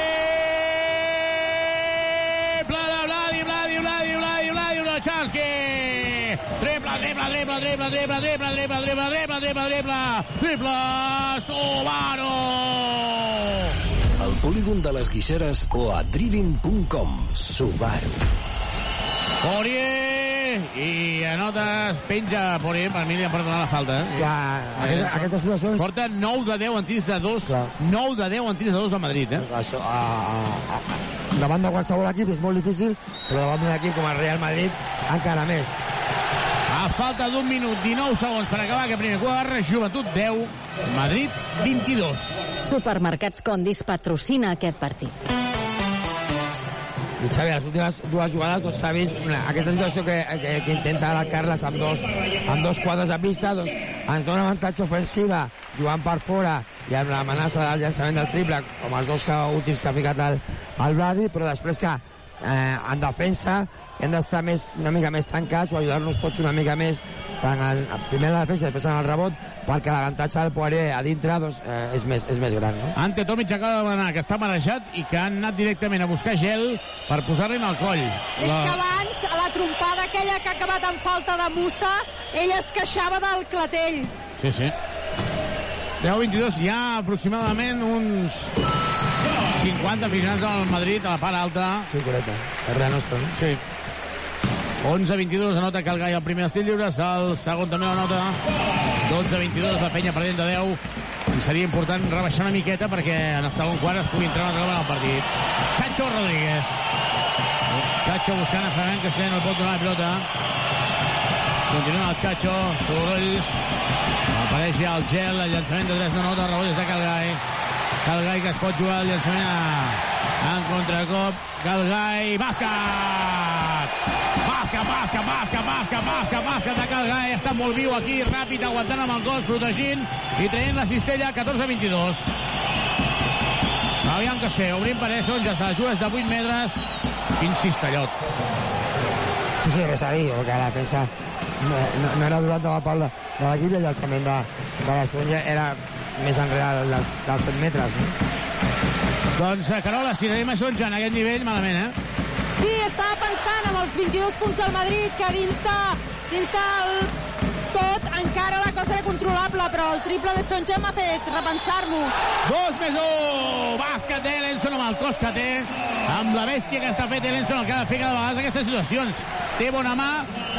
Brochanski! Triple, triple, triple, triple, triple, triple, triple, triple, triple, triple, triple, triple, Subaru! Al polígon de les Guixeres o a driving.com. Subaru. Poirier i anota, es penja Poirier, per mi li han perdonat la falta. Eh? Ja, aquesta, aquestes situacions... Porta 9 de 10 en tirs de 2, 9 de 10 en tirs de 2 a Madrid, eh? Això, a, a, a, davant de qualsevol equip és molt difícil, però davant d'un equip com el Real Madrid encara més. A falta d'un minut, 19 segons per acabar aquest primer quart, Joventut 10, Madrid 22. Supermercats Condis patrocina aquest partit. I Xavi, les últimes dues jugades doncs, s'ha vist una, aquesta situació que, que, que intenta ara Carles amb dos, amb dos quadres de pista doncs, ens dona avantatge ofensiva jugant per fora i amb l'amenaça del llançament del triple com els dos que, últims que ha ficat el, el Brady però després que eh, en defensa hem d'estar més, una mica més tancats o ajudar-nos tots una mica més tant en, primer en la defensa i després en el rebot perquè l'avantatge del Poirier a dintre doncs, eh, és, més, és més gran no? Ante Tomic acaba de demanar que està marejat i que han anat directament a buscar gel per posar-li al coll. És que abans, a la trompada aquella que ha acabat amb falta de Musa, ell es queixava del clatell. Sí, sí. 10-22, hi ha aproximadament uns 50 aficionats al Madrid a la part alta. Sí, correcte. Darrere nostre, no? Sí. 11-22 anota Calgai el primer estil lliures, el segon també la nota. 12-22 la penya perdent de 10 i seria important rebaixar una miqueta perquè en el segon quart es pugui entrar una altra al partit. Chacho Rodríguez. Chacho buscant a Ferran que no el pot donar la pilota. Continua el Chacho sorolls apareix ja el gel el llançament de 3 no nota rebot de Calgai Calgai que es pot jugar el llançament a, en contracop. Calgai bàsquet bàsquet, bàsquet, bàsquet, bàsquet, bàsquet, bàsquet de Calgai, està molt viu aquí, ràpid, aguantant amb el cos, protegint i traient la cistella 14-22. Aviam que sé, obrim per Esson, ja se la juga des de 8 metres, quin cistellot. Sí, sí, res a dir, perquè la defensa no, no, no era durant de la part de, de l'equip i el llançament de, de l'Esponja era més enrere dels, dels 7 metres, no? Doncs, eh, Carola, si anem a Sonja en aquest nivell, malament, eh? Sí, estava pensant amb els 22 punts del Madrid que dins, de, dins del tot encara la cosa era controlable, però el triple de Sonja m'ha fet repensar-m'ho. Dos més un! Bàsquet d'Elenson amb el cos que té, amb la bèstia que està fet Elenson, el que ha de fer cada vegada aquestes situacions. Té bona mà,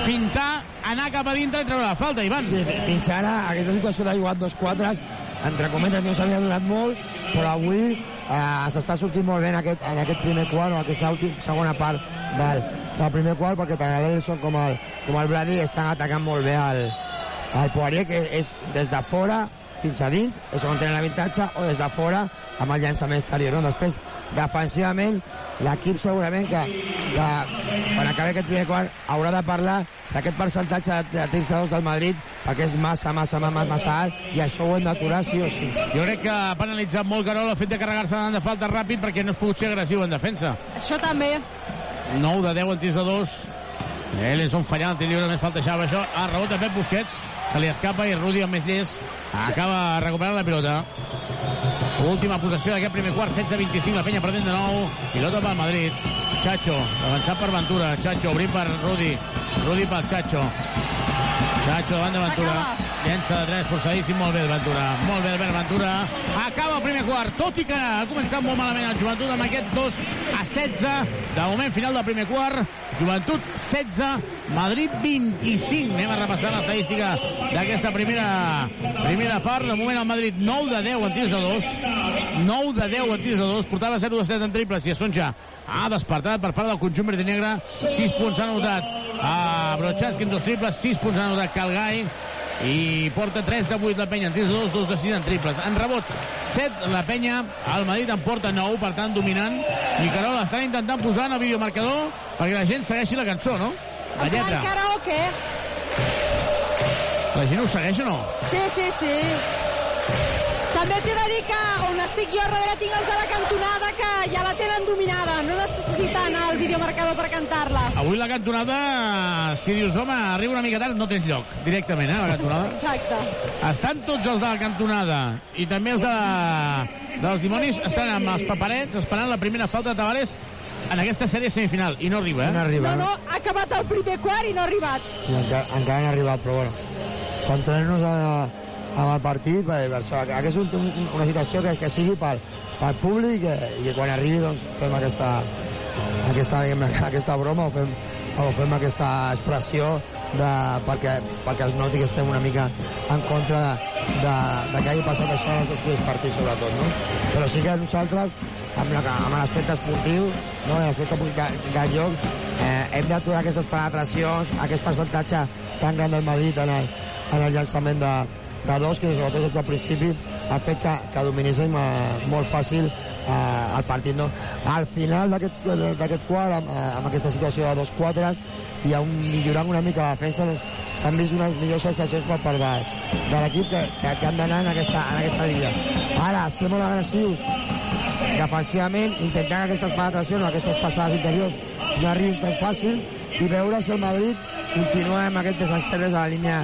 fintar, anar cap a dintre i treure la falta, Ivan. Fins ara, aquesta situació d'ha jugat dos quatres, entre cometes no s'havia donat molt, però avui eh, s'està sortint molt bé en aquest, en aquest primer quart o aquesta última, segona part del, del primer quart perquè tant l'Elson com el, com el Brady estan atacant molt bé el, el Poirier que és des de fora fins a dins, és on tenen l'avantatge o des de fora amb el llançament exterior no? després defensivament l'equip segurament que, que quan acabi aquest primer quart haurà de parlar d'aquest percentatge de, de tirs de dos del Madrid perquè és massa, massa, massa, massa alt i això ho hem d'aturar sí o sí. Jo crec que ha penalitzat molt Carol el fet de carregar-se de falta ràpid perquè no es pogut ser agressiu en defensa. Això també. 9 de 10 en tirs de 2 Ellenson fallant, el tir lliure més faltejava això. Ah, de Pep Busquets, se li escapa i Rudi amb més llest acaba recuperant la pilota. Última possessió d'aquest primer quart, 16-25, la penya perdent de nou. Pilota pel Madrid. Chacho, avançat per Ventura. Chacho, obrint per Rudi. Rudi pel Chacho. Chacho davant de Ventura. Llença de 3, forçadíssim, molt bé el Ventura. Molt bé Albert Ventura. Acaba el primer quart, tot i que ha començat molt malament el Joventut amb aquest 2 a 16. De moment final del primer quart, Joventut 16, Madrid 25. Anem a repassar l'estadística d'aquesta primera, primera part. De moment el Madrid 9 de 10 en tirs de 2. 9 de 10 en tirs de 2. Portava 0 de 7 en triples i Sonja ha despertat per part del conjunt verd i negre. 6 punts han anotat a Brochanski en dos triples, 6 punts han anotat Calgai i porta 3 de 8 la penya en tirs de 2, 2 de 6 en triples. En rebots, 7 la penya, el Madrid en porta 9, per tant dominant. I Carol està intentant posar en el videomarcador perquè la gent segueixi la cançó, no? La lletra. plan karaoke. La gent ho segueix o no? Sí, sí, sí. També t'he estic jo darrere tinc els de la cantonada que ja la tenen dominada. No necessiten anar al videomarcador per cantar-la. Avui la cantonada, si dius, home, arriba una mica tard, no tens lloc, directament, eh, la cantonada. Exacte. Estan tots els de la cantonada i també els de, dels dimonis estan amb els paperets esperant la primera falta de Tavares en aquesta sèrie semifinal i no arriba, eh? No arriba, No, no, ha acabat el primer quart i no ha arribat. I encara, encara no ha arribat, però bueno, centrem-nos a- amb el partit, perquè per això, que és un, un, una situació que, que sigui pel, pel públic i que, i que quan arribi doncs, fem aquesta, aquesta, diguem, (laughs) aquesta broma o fem, o fem aquesta expressió de, perquè, perquè es noti que estem una mica en contra de, de, de que hagi passat això en els dos primers partits, sobretot, no? Però sí que nosaltres, amb la- amb l'aspecte esportiu, no, en l'aspecte de, de joc, eh, hem d'aturar aquestes penetracions, aquest percentatge tan gran del Madrid en el, en el llançament de, de dos, que sobretot des del principi ha fet que, que dominéssim eh, molt fàcil eh, el partit. No? Al final d'aquest quart, amb, eh, amb aquesta situació de dos quatres, i un, millorant una mica la defensa, doncs, s'han vist unes millors sensacions per part de, de l'equip que, que, que han d'anar en aquesta, en aquesta línia. Ara, ser molt agressius defensivament, intentant que aquestes penetracions o aquestes passades interiors no arribin tan fàcil i veure si el Madrid continua amb aquest des de la línia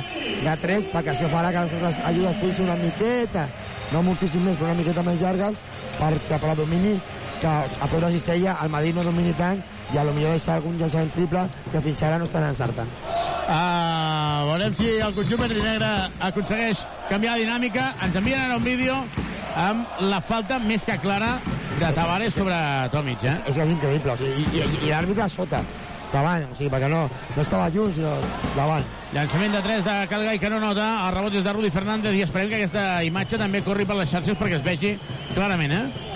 de 3 perquè això farà que les ajudes puguin ser una miqueta, no moltíssim més, però una miqueta més llargues perquè per domini que a prop de Cistella el Madrid no domini tant i a lo millor deixar algun llançament triple que fins ara no estan encertant. Uh, veurem si el conjunt verd negre aconsegueix canviar la dinàmica. Ens envien ara un vídeo amb la falta més que clara de Tavares sobre Tomic, eh? És que és increïble, i, i, i l'àrbitre a sota, davant, o sigui, perquè no, no estava lluny, sinó davant. Llançament de 3 de Calgai que no nota, el rebot és de Rudi Fernández i esperem que aquesta imatge també corri per les xarxes perquè es vegi clarament, eh?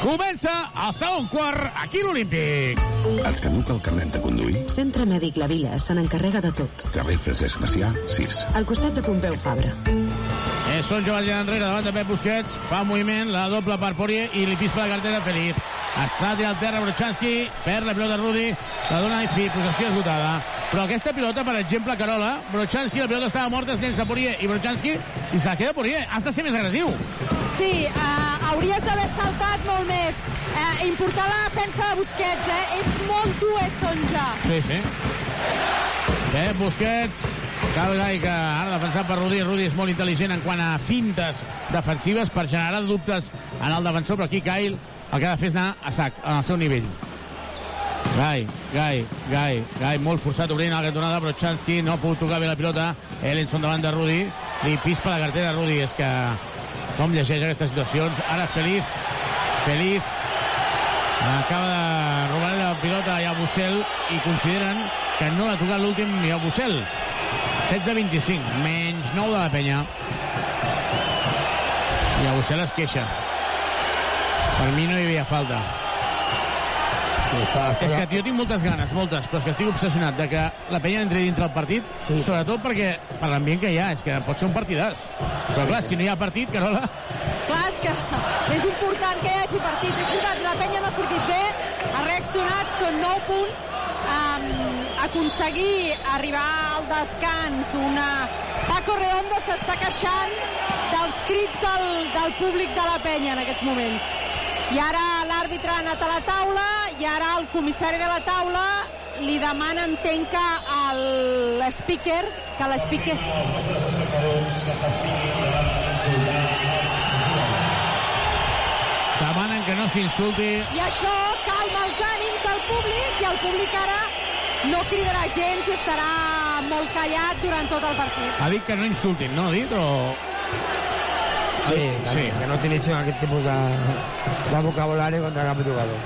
Comença el segon quart aquí l'Olímpic. Et caduca el carnet de conduir? Centre Mèdic La Vila se n'encarrega de tot. Carrer Francesc Macià, 6. Al costat de Pompeu Fabra. Eh, són Joan enrere davant de Pep Busquets, fa moviment, la doble per Poirier i li pispa la cartera Feliz. Està tirat al terra Brochanski, perd la pilota Rudi, la dona i fi, possessió esgotada. Però aquesta pilota, per exemple, Carola, Brochanski, la pilota estava morta, es llença Poirier i Brochanski, i se la queda Poirier. Has de ser més agressiu. Sí, uh, hauries d'haver saltat molt més. Uh, important la defensa de Busquets, eh? És molt dur, és Sonja. Sí, sí. Pep Busquets, Calgai, que ara defensat per Rudi. Rudi és molt intel·ligent en quant a fintes defensives per generar dubtes en el defensor, però aquí Kyle el que ha de fer és anar a sac, al seu nivell. Gai, Gai, Gai, Gai, molt forçat obrint la cantonada, però Chansky no ha pogut tocar bé la pilota. Ellenson davant de Rudi, li pispa la cartera a Rudi, és que com llegeix aquestes situacions. Ara Feliz, Feliz, acaba de robar la pilota a Yabusel i consideren que no l'ha tocat l'últim Yabusel. 16-25, menys 9 de la penya. Yabusel es queixa. Per mi no hi havia falta. Sí, està, està És que, tio, tinc moltes ganes, moltes, però és que estic obsessionat de que la penya entri dintre el partit, sí. sobretot perquè per l'ambient que hi ha, és que pot ser un partidàs. Però clar, si no hi ha partit, Carola... Clar, és que (laughs) és important que hi hagi partit. És veritat, la penya no ha sortit bé, ha reaccionat, són 9 punts. Um, aconseguir arribar al descans una... Paco Redondo s'està queixant dels crits del, del públic de la penya en aquests moments. I ara l'àrbitre ha anat a la taula i ara el comissari de la taula li demana, entenc que al speaker, que l'speaker... Demanen que no s'insulti. I això calma els ànims del públic i el públic ara no cridarà gens i estarà molt callat durant tot el partit. Ha dit que no insultin, no ha dit? O... Sí, que, Sí. que no utilitzen aquest tipus de, de vocabulari contra cap jugador.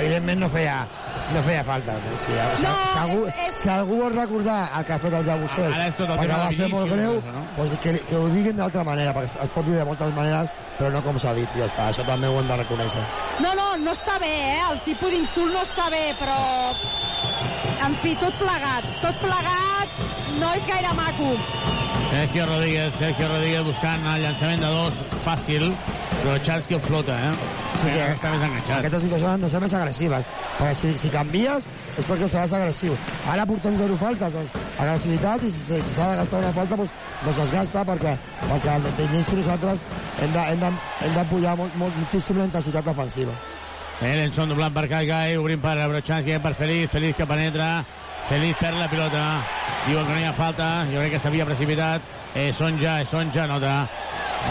Evidentment no feia, no feia falta. No? Si, si, No, si, algú, és- és- si algú vol recordar el que ha fet el Jabusel, perquè va de ser molt greu, no? doncs que, que ho diguin d'altra manera, perquè es pot dir de moltes maneres, però no com s'ha dit, ja està. Això també ho hem de reconèixer. No, no, no està bé, eh? El tipus d'insult no està bé, però... En fi, tot plegat. Tot plegat no és gaire maco. Sergio Rodríguez, Sergio Rodríguez buscant el llançament de dos fàcil, però Charsky el flota, eh? Sí, sí, està més enganxat. Aquestes situacions han de ser més agressives, perquè si, si canvies és perquè seràs agressiu. Ara portem zero faltes, doncs agressivitat, i si, si s'ha de gastar una falta, doncs, doncs es gasta, perquè, perquè d'inici nosaltres hem de, hem de, hem de pujar molt, molt, moltíssim la intensitat defensiva. Ellenson doblant per Calgai, obrint per Brochanski, per Feliz, Feliz que penetra, Feliz perd la pilota, diuen que no hi ha falta, jo crec que s'havia precipitat, eh, Sonja, eh, Sonja, nota.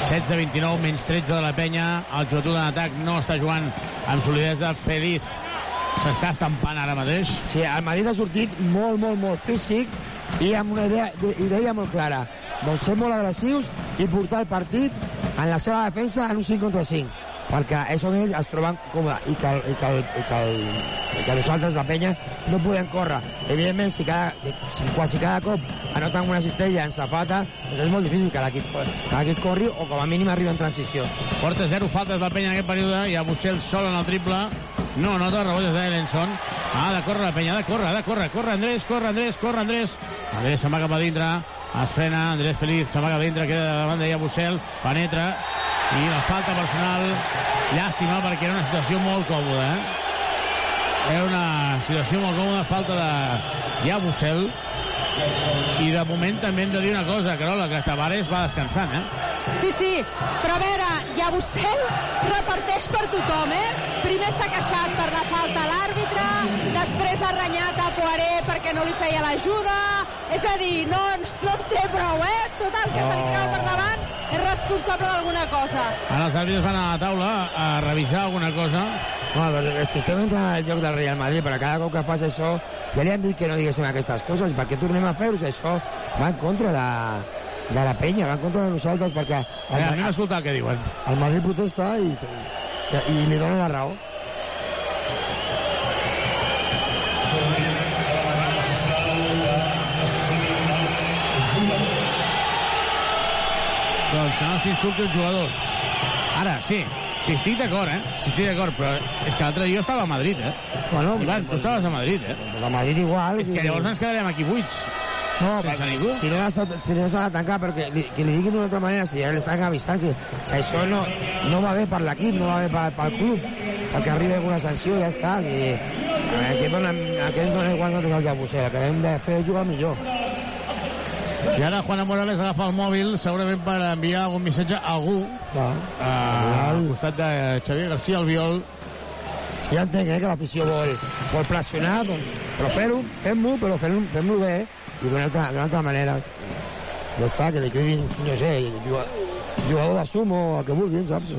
16-29, menys 13 de la penya, el joventut en atac no està jugant amb solidesa, Feliz s'està estampant ara mateix. Sí, el Madrid ha sortit molt, molt, molt físic i amb una idea, idea molt clara. Doncs ser molt agressius i portar el partit en la seva defensa en un 5 contra 5. perquè és on ells es troben còmodes i que, i que, i que, el, i que nosaltres, la penya, no podem córrer. Evidentment, si, cada, si quasi cada cop anoten una cistella en safata, doncs és molt difícil que l'equip que l'equip corri o com a mínim arribi en transició. Porta 0 faltes la penya en aquest període. Hi ha Bussell sol en el triple. No, no, de rebot és d'Elenson. Ha de córrer la penya, ha de córrer, ha de córrer. Corre Andrés, corre Andrés, corre Andrés. Andrés se'n va cap a dintre. Es frena, Andrés Feliz se'n va cap a dintre, queda davant d'ella Bussell, penetra. I la falta personal, llàstima, perquè era una situació molt còmoda, eh? Era una situació molt còmoda, falta de ja Bussell. I de moment també hem de dir una cosa, Carola, que Tavares va descansant, eh? Sí, sí, però a veure, Llabusel reparteix per tothom, eh? Primer s'ha queixat per la falta a l'àrbitre, després ha renyat a Poiré perquè no li feia l'ajuda, és a dir, no, no en té prou, eh? Tot el que se li treu per davant és responsable d'alguna cosa. Ara els àrbitres van a la taula a revisar alguna cosa. No, però és que estem entrant al joc del Real Madrid, però cada cop que fas això, ja li han dit que no diguéssim aquestes coses, perquè tornem a fer-ho, això va en contra de, de la penya, va en contra de nosaltres, perquè Mira, anem a escoltar el que diuen. el Madrid protesta i, i li dona la raó. Doncs que no s'insulti els jugadors. Ara, sí, sí, estic d'acord, eh? Sí, estic d'acord, però és que l'altre dia jo estava a Madrid, eh? Bueno, Ivan, tu estaves a Madrid, eh? A Madrid igual. És que llavors ens quedarem aquí buits. No, sense ningú. si no s'ha si no de tancar, perquè li, que li diguin d'una altra manera, si ja l'estan avisant, si, si això no, no va bé per l'equip, no va bé per, pel club, perquè arriba alguna sanció, ja està. I, aquest dona, aquest dona igual no té el Llabusser, el que hem de fer jugar millor. I ara Juana Morales agafa el mòbil segurament per enviar algun missatge a algú Va. eh, al costat de Xavier García Albiol. Ja entenc eh, que l'afició vol, vol pressionar, doncs, però fer-ho, fem-ho, però fem-ho fem bé i d'una altra, altra manera. Ja està, que li cridin, no sé, jugador, de sumo el que vulguin, saps?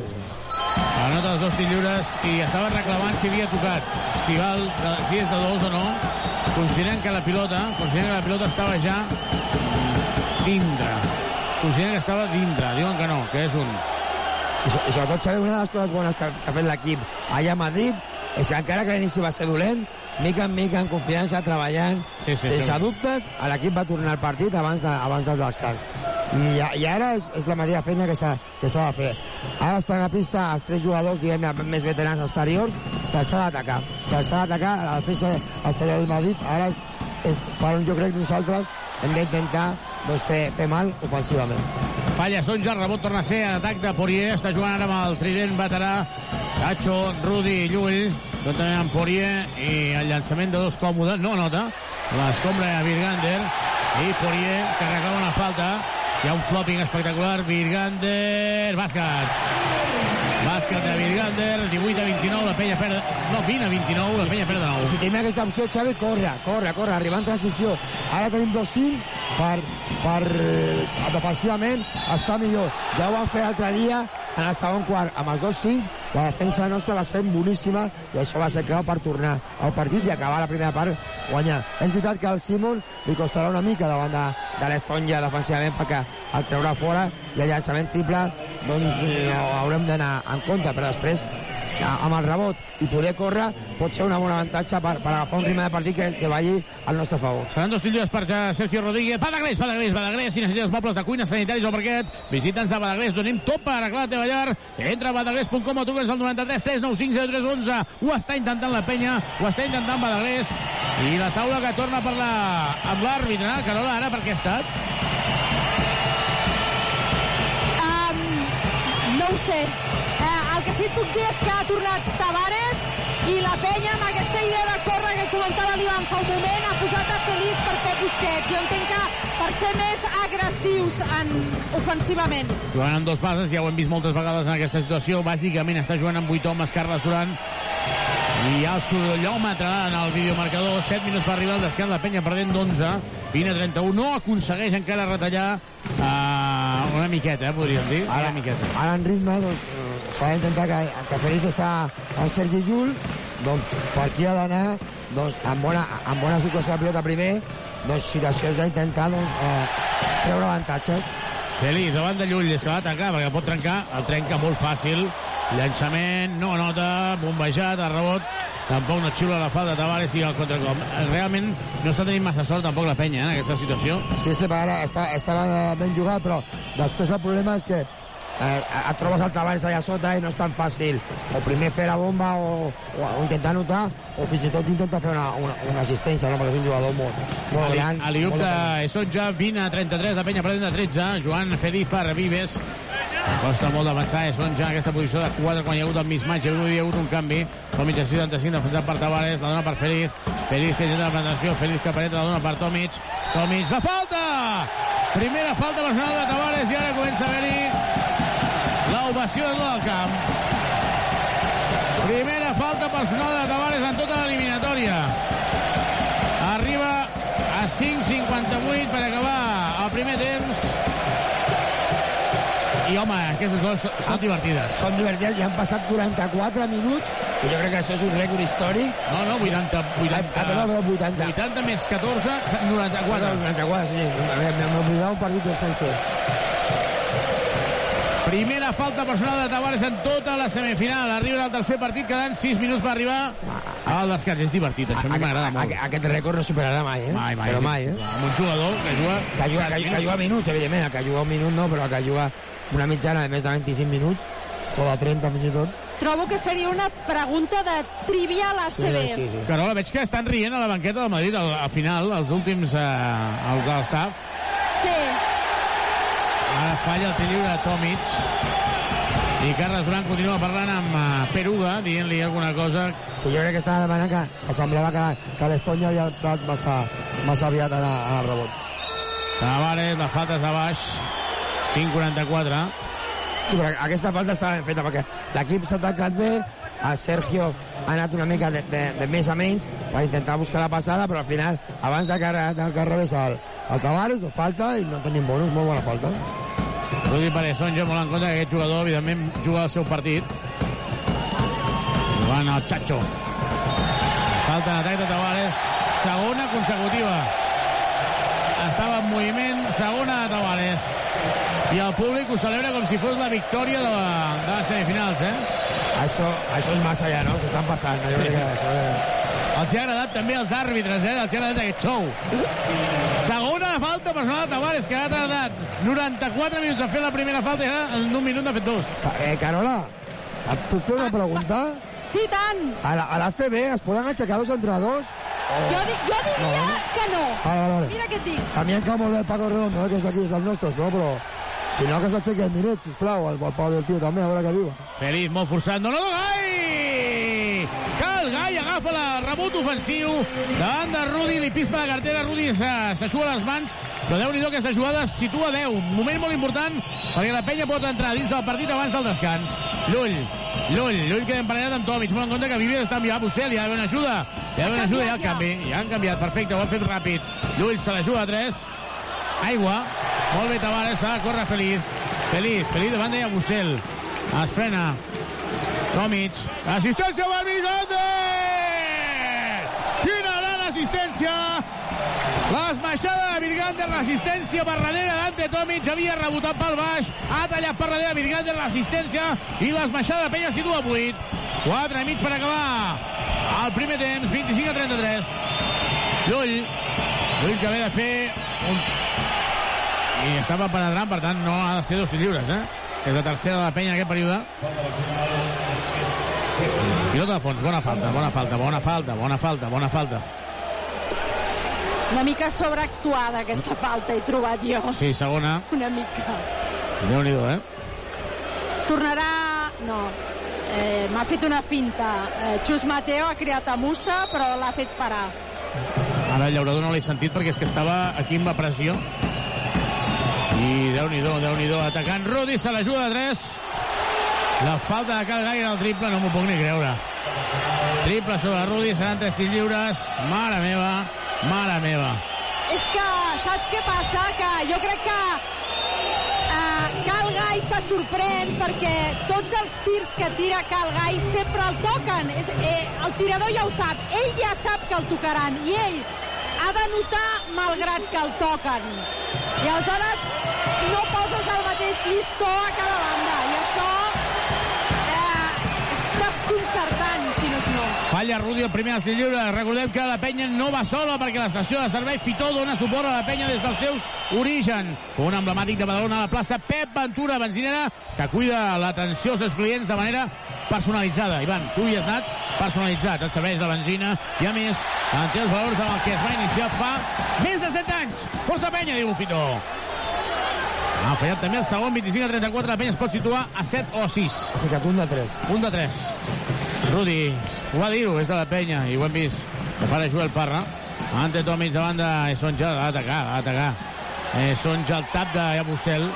Anota els dos lliures i estava reclamant si havia tocat, si, val, si és de dos o no, considerant que la pilota, considerant que la pilota estava ja dintre. Considerant que estava dintre. Diuen que no, que és un. I, i sobretot saber una de les coses bones que, que ha fet l'equip allà a Madrid és que encara que l'inici va ser dolent, mica en mica, en confiança, treballant, Sí, sí, sense sí. dubtes, l'equip va tornar al partit abans, de, abans del descans. I, i ara és, és la mateixa feina que s'ha de fer. Ara estan a pista els tres jugadors, diguem més veterans exteriors, se'ls ha d'atacar. Se'ls ha d'atacar la defensa exterior del Madrid. Ara és, és per on jo crec que nosaltres hem d'intentar doncs, fer, fer mal ofensivament. Falla Sonja, el rebot torna a ser en atac de Poirier. Està jugant ara amb el trident veterà. Cacho, Rudi i Llull. Juntament amb Poirier i el llançament de dos còmodes. No nota. L'escombra a Virgander. I Poirier que reclama una falta. Hi ha un flopping espectacular. Virgander. Bàsquet. Bàsquet de Virgander. 18 a 29. La penya perd... No, 20 a 29. La penya perd de nou. Si tenim aquesta opció, Xavi, corre, corre, corre, arribar en transició. Ara tenim dos fins per, per eh, defensivament estar millor. Ja ho vam fer l'altre dia en el segon quart. Amb els dos fins, la defensa nostra va ser boníssima i això va ser clau per tornar al partit i acabar la primera part guanyar. És veritat que al Simon li costarà una mica davant de, de l'Esponja defensivament perquè el treurà fora i el llançament triple doncs eh, haurem d'anar en compte, però després amb el rebot i poder córrer pot ser una bona avantatge per, per agafar un ritme de partit que, que vagi al nostre favor. Seran dos tirs per eh, Sergio Rodríguez. Badagrés, Badagrés, Badagrés. Si necessites mobles de cuina, sanitaris o parquet, visita'ns a Badagrés. Donem tot per arreglar la teva llar. Entra a badagrés.com o truca'ns al 93 395 0311. Ho està intentant la penya, ho està intentant Badagrés. I la taula que torna a parlar amb l'àrbitre. Carola, ara per què ha estat? Um, no ho sé. Que sí et puc dir és que ha tornat Tavares i la penya amb aquesta idea de córrer que comentava l'Ivan fa un moment ha posat a Felip per fer Busquets. Jo entenc que per ser més agressius en, ofensivament. Jugant amb dos bases, ja ho hem vist moltes vegades en aquesta situació. Bàsicament està jugant amb vuit homes Carles Duran. I hi ha el sorollòmetre en el videomarcador. 7 minuts per arribar al descans. La penya perdent d'11. 20 a 31. No aconsegueix encara retallar uh, una miqueta, eh, podríem dir. Ara, una miqueta. ara en ritme doncs, eh, s'ha d'intentar que, que Feliz està el Sergi Llull, doncs per aquí ha d'anar doncs, amb, bona, amb bona situació de pilota primer, doncs situacions d'intentar doncs, eh, treure avantatges. Feliç, davant de Llull, és que va tancar, perquè pot trencar, el trenca molt fàcil. Llançament, no nota, bombejat, a rebot, tampoc no xiula la falta de Tavares i el contracop. Realment no està tenint massa sort tampoc la penya eh, en aquesta situació. Sí, sí, ara està, estava ben jugat, però després el problema és que eh, et trobes el Tavares allà sota i no és tan fàcil o primer fer la bomba o, o, o intentar notar o fins i tot intentar fer una, una, una assistència no? perquè és un jugador molt, molt Ali, gran Aliup de Esonja, 20 a 33, la penya perdent de 13, Joan Feliz per Vives. Costa molt d'avançar Esonja en aquesta posició de 4 quan hi ha hagut el mismatch, hi ha hagut un canvi, Tomic a 65, defensat per Tavares, la dona per Feliz, Feliz que intenta la presentació, Feliz que penetra la dona per Tomic, Tomic, la falta! Primera falta personal de Tavares i ara comença a haver-hi l'ovació de tot el camp. Primera falta personal de Tavares en tota l'eliminatòria. Arriba a 5.58 per acabar el primer temps. I, home, aquestes coses són, són divertides. són divertides i han passat 44 minuts i jo crec que això és un rècord històric No, no, 80, 80, Ah, perdó, perdó, 80. 80 més 14, 94. 94, sí, m'he oblidat un partit del sencer Primera falta personal de Tavares en tota la semifinal. Arriba al tercer partit, quedant 6 minuts per arribar al descans. És divertit, això a mi m'agrada molt. aquest rècord no superarà mai, eh? Mai, mai. Però sí, mai, sí. eh? Amb un jugador que juga... Que juga, que, que juga minuts, evidentment, que juga un minut no, però que juga una mitjana de més de 25 minuts, o de 30 fins i tot. Trobo que seria una pregunta de trivial ACB. Sí, sí. Carola, veig que estan rient a la banqueta del Madrid al, al final, els últims, eh, els de l'estaf. Falla el tir lliure de Tomic. I Carles Duran continua parlant amb uh, Peruga, dient-li alguna cosa. Sí, jo crec que estava demanant que, que semblava que, que l'Estonia havia entrat massa, massa aviat en, el rebot. Tavares, la falta és a baix. 5'44. Sí, però aquesta falta estava ben feta perquè l'equip s'ha atacat bé, el Sergio ha anat una mica de, de, de més a menys per intentar buscar la passada, però al final, abans de que, de que rebés el, el Tavares, no falta i no tenim bonus, molt bona falta. Rudi Paresson, jo molt en compte que aquest jugador, evidentment, juga el seu partit. Jugant el Chacho. Falta en atac de Tavares. Segona consecutiva. Estava en moviment, segona de Tavares. I el públic ho celebra com si fos la victòria de, la, de les semifinals, eh? Això, això és massa ja, no? S'estan passant. Jo crec que això és... Els hi ha agradat també als àrbitres, eh? Els hi ha agradat aquest show. Falta personal de Tavares, que ha tardat 94 minuts a fer la primera falta i ara en un minut n'ha fet dos. Eh, Carola, et puc fer una pregunta? Sí, tant. A la, a l'ACB es poden aixecar dos entrenadors? Jo, di jo diria No. que no. Vale, vale, vale. Mira què et dic. A mi em cau molt bé el Paco Redondo, eh, que és d'aquí, és dels nostres, no? Però si no, que s'aixequi el Miret, sisplau, el, el Pau del Tio també, a veure què diu. Feliz, molt forçat. No, no, Gai! Cal Gai agafa la rebot ofensiu davant de Rudi, li pispa la cartera, Rudi s'aixuga les mans, però déu nhi que aquesta jugada es situa a 10. Moment molt important perquè la penya pot entrar dins del partit abans del descans. Llull, Llull, Llull queda emparellat amb Tomic, molt en compte que Vivier està enviat a Bussel, hi ha d'haver una ajuda, hi ha d'haver una ajuda, el canvi, ja han canviat, perfecte, ho han fet ràpid. Llull se la juga a 3, aigua, molt bé Tavares, s'ha de córrer Feliz, Feliz, Feliz davant de Bussel, es frena, Tomic, assistència per Virgante! Quina gran assistència! L'esmaixada de Virgante, resistència per darrere Dante Tomic, havia rebotat pel baix, ha tallat per darrere Virgante, l'assistència i l'esmaixada de Penya situa 8. 4 i mig per acabar el primer temps, 25 a 33. Llull, Llull que ve de fer un... I estava penetrant, per tant no ha de ser dos lliures, eh? És la tercera de la penya en aquest període. Pilota de fons, bona falta, bona falta, bona falta, bona falta, bona falta. Una mica sobreactuada aquesta falta he trobat jo. Sí, segona. Una mica. Déu-n'hi-do, eh? Tornarà... No. Eh, M'ha fet una finta. Eh, Xus Mateo ha creat a Musa, però l'ha fet parar. Ara el llaurador no l'he sentit perquè és que estava aquí amb la pressió. I Déu-n'hi-do, déu nhi déu atacant Rudi, se l'ajuda de 3. La falta de Cal Gaire al triple, no m'ho puc ni creure. Triple sobre Rudi, seran tres tirs lliures. Mare meva, mare meva. És que, saps què passa? Que jo crec que eh, Cal Gai se sorprèn perquè tots els tirs que tira Cal Gai sempre el toquen. És, eh, el tirador ja ho sap. Ell ja sap que el tocaran i ell ha de notar malgrat que el toquen. I aleshores no poses el mateix llistó a cada banda. I això eh, Falla Rudi el primer estil lliure. Recordem que la penya no va sola perquè l'estació de servei Fitó dona suport a la penya des dels seus origen. Un emblemàtic de Badalona a la plaça Pep Ventura, benzinera, que cuida l'atenció als seus clients de manera personalitzada. Ivan, tu hi has anat personalitzat. Et serveix la benzina i, a més, en té els valors amb el que es va iniciar fa més de 7 anys. Força penya, diu Fitó. Ha fallat també el segon, 25 a 34. La penya es pot situar a 7 o 6. Ficat un de 3. Un de 3. Rudi, ho va dir-ho, és de la penya, i ho hem vist. Que fa de Joel Parra. Ante Tomic de Sonja, ha d'atacar, ha d'atacar. Eh, Sonja, el tap de Yabusel.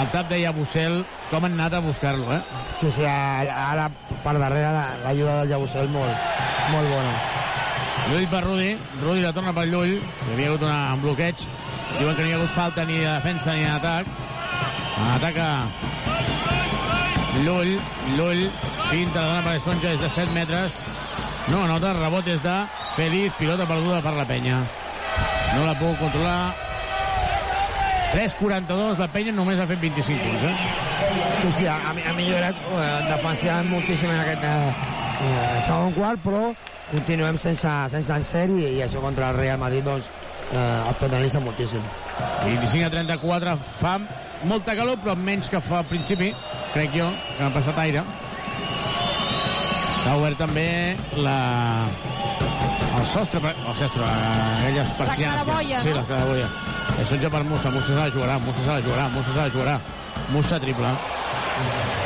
El tap de Yabusel, com han anat a buscar-lo, eh? Sí, sí, ara, per darrere la- l'ajuda del Llabusel molt, molt bona. Llull per Rudi, Rudi la torna per Llull, hi havia hagut una, un bloqueig, diuen que no hi ha hagut falta ni de defensa ni d'atac. Ataca Llull, Llull, finta la dona per Sonja des de 7 metres, no anota, rebot des de Feliz, pilota perduda per la penya. No la puc controlar. 3-42, la penya només ha fet 25 punts, eh? Sí, sí, ha, ha millorat eh, defensivament moltíssim en aquest eh, eh, segon quart, però continuem sense, sense encert i, i això contra el Real Madrid doncs, eh, el penalitza moltíssim. 25 a 34 fa molta calor però menys que fa al principi crec jo, que ha passat aire està obert també la el sostre, el sostre aquelles persianes claraboia, sí, no? la claraboia això ja per Musa, Musa se la jugarà Musa se la jugarà, Musa se la jugarà Musa triple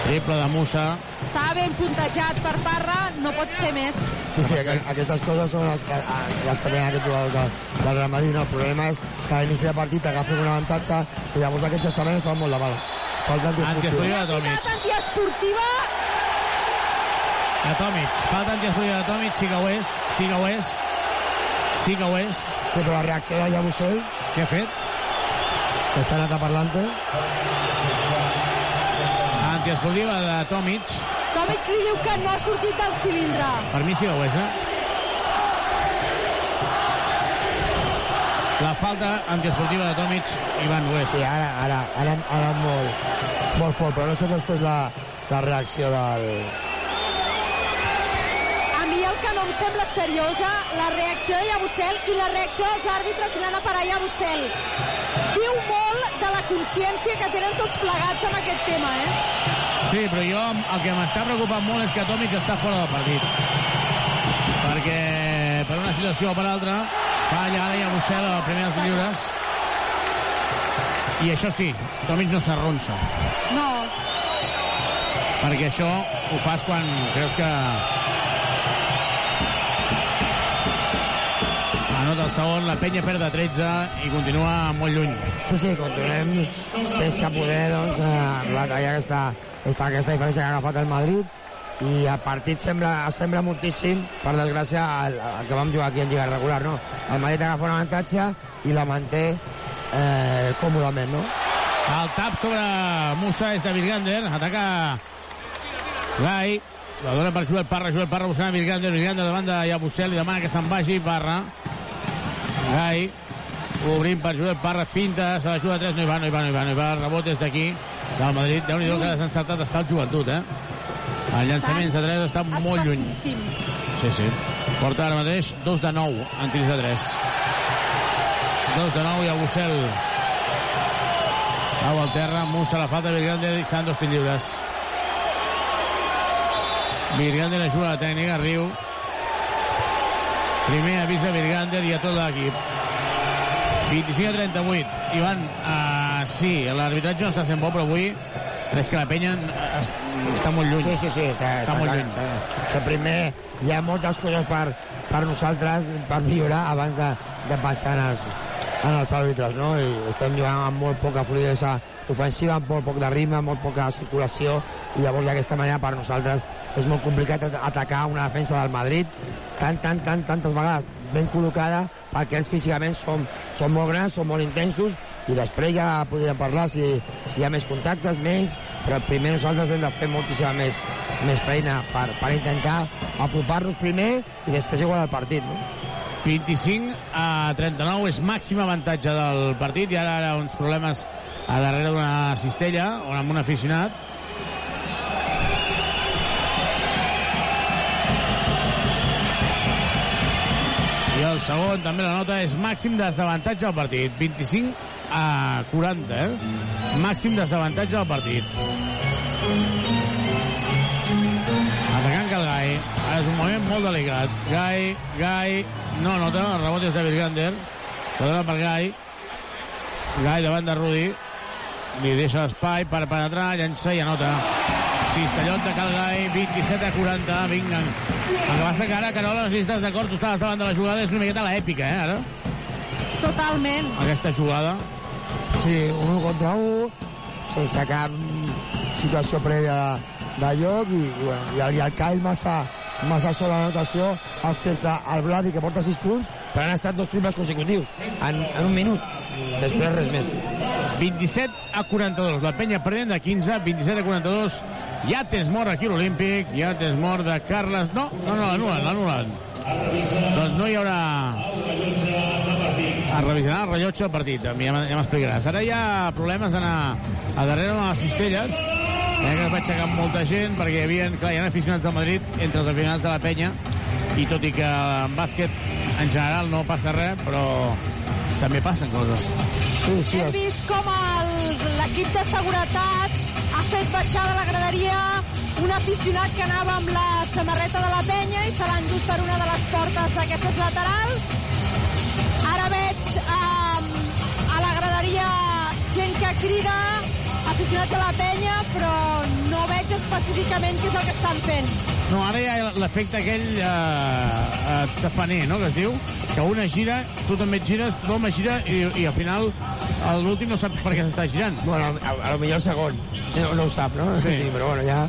triple de Musa Estava ben puntejat per Parra, no pots fer més. Sí, sí, aqu- aquestes coses són les, eh, les que tenen aquests jugadors del, del Real Madrid. No? El problema és que a l'inici de partit agafen un avantatge i llavors aquests llançaments fan molt de mal. Falta Antiesportiva de. Unitat antiesportiva, de Tomic, falta antiesportiva de Tomic sí que ho és, sí que ho és sí que ho és Sí, però la reacció de Llabusel, què ha fet? que s'ha anat a parlante, antiesportiva de Tomic Tomic li diu que no ha sortit del cilindre. Per mi sí que ho és, eh? La falta antiesportiva de Tomic, Ivan, és. sí, ara, ara, ara, ara molt, molt fort, però no sé després la, la reacció del... A mi el que no em sembla seriosa, la reacció de Yabusel i la reacció dels àrbitres anant a parar Yabusel. Diu molt de la consciència que tenen tots plegats amb aquest tema, eh? Sí, però jo el que m'està preocupant molt és que Tomic està fora del partit. Perquè per una situació o per altra falla ara i a Bussel a primers lliures. I això sí, Tomic no s'arronsa. No, perquè això ho fas quan creus que anota el segon, la penya perd de 13 i continua molt lluny. Sí, sí, continuem sense poder doncs, eh, retallar aquesta, aquesta, aquesta diferència que ha agafat el Madrid i el partit sembla, sembla moltíssim, per desgràcia, el, el que vam jugar aquí en Lliga regular, no? El Madrid agafa un avantatge i la manté eh, còmodament, no? El tap sobre Musa és de Virgander, ataca Gai, la dona per Joel Parra, Joel Parra buscant Virgander, Virgander davant de Yabusel, li demana que se'n vagi Parra. Gai, obrint per Joel Parra, finta, se la juga a 3, no hi va, no hi va, no hi va, no hi va, rebot des d'aquí, del Madrid, déu nhi que desencertat està el joventut, eh? El llançaments de 3 està molt lluny. Sí, sí. Porta ara mateix 2 de 9 en tirs de 3. 2 de 9 i el Bussel. Cau al terra, Musa la falta, Virgander i seran dos tirs lliures. Virgander ajuda la tècnica, riu. Primer avís de Virgander i a tot l'equip. 25 a 38. Ivan, uh, sí, l'arbitratge no està sent bo, però avui és que la penya es- està molt lluny. Sí, sí, sí, està, Està molt lluny. Que primer hi ha moltes coses per, per nosaltres, per millorar, abans de, de pensar en els, en els àrbitres, no? I estem jugant amb molt poca fluidesa ofensiva, amb molt poc de ritme, amb molt poca circulació, i llavors d'aquesta manera per nosaltres és molt complicat at- atacar una defensa del Madrid tant, tant, tant, tantes vegades ben col·locada perquè ells físicament són, són molt grans, són molt intensos i després ja podríem parlar si, si hi ha més contactes, menys, però primer nosaltres hem de fer moltíssima més, més feina per, per intentar apropar-nos primer i després igual el partit, no? 25 a 39 és màxim avantatge del partit i ara, ara uns problemes a darrere d'una cistella o amb un aficionat el segon també la nota és màxim desavantatge al partit. 25 a 40, eh? Màxim desavantatge al partit. Atacant que el Gai. És un moment molt delicat. Gai, Gai... No nota, el rebot és de Virgander. La dona per Gai. Gai davant de Rudi. Li deixa l'espai per penetrar, llença i anota. Cistellot de Calgai, 27 a 40. Vinga. El que passa que ara, Carola, no sé si estàs d'acord, tu estaves davant de la jugada, és una miqueta l'èpica, eh, ara? Totalment. Aquesta jugada. Sí, un contra un, sense cap situació prèvia de, de lloc i, i, bueno, i, el, i el Kyle massa, massa sola l'anotació, excepte el Vladi que porta 6 punts, però han estat dos triples consecutius en, en un minut. Després res més. 27 a 42. La penya perdent de 15, 27 a 42. Ja tens mort aquí l'Olímpic, ja tens mort de Carles... No, no, no, l'anulen, l'anulen. Doncs no hi haurà... Es revisarà el rellotge del partit, ja m'explicaràs. Ara hi ha problemes d'anar a darrere de les cistelles, eh, que es va aixecar molta gent, perquè hi havia, clar, hi ha aficionats del Madrid entre els aficionats de la penya, i tot i que en bàsquet en general no passa res, però també passen coses. Sí, sí, Hem vist com l'equip de seguretat ha fet baixar de la graderia un aficionat que anava amb la samarreta de la penya i se l'ha endut per una de les portes d'aquestes laterals. Ara veig um, a la graderia gent que crida, aficionats de la penya, però no veig específicament què és el que estan fent. No, ara hi ha l'efecte aquell eh, eh, tafaner, no?, que es diu, que una gira, tu també et gires, l'home gira i, i al final a l'últim no saps per què s'està girant. Bueno, a, a lo millor el segon. No, no ho sap, no? Sí. sí però bueno, ja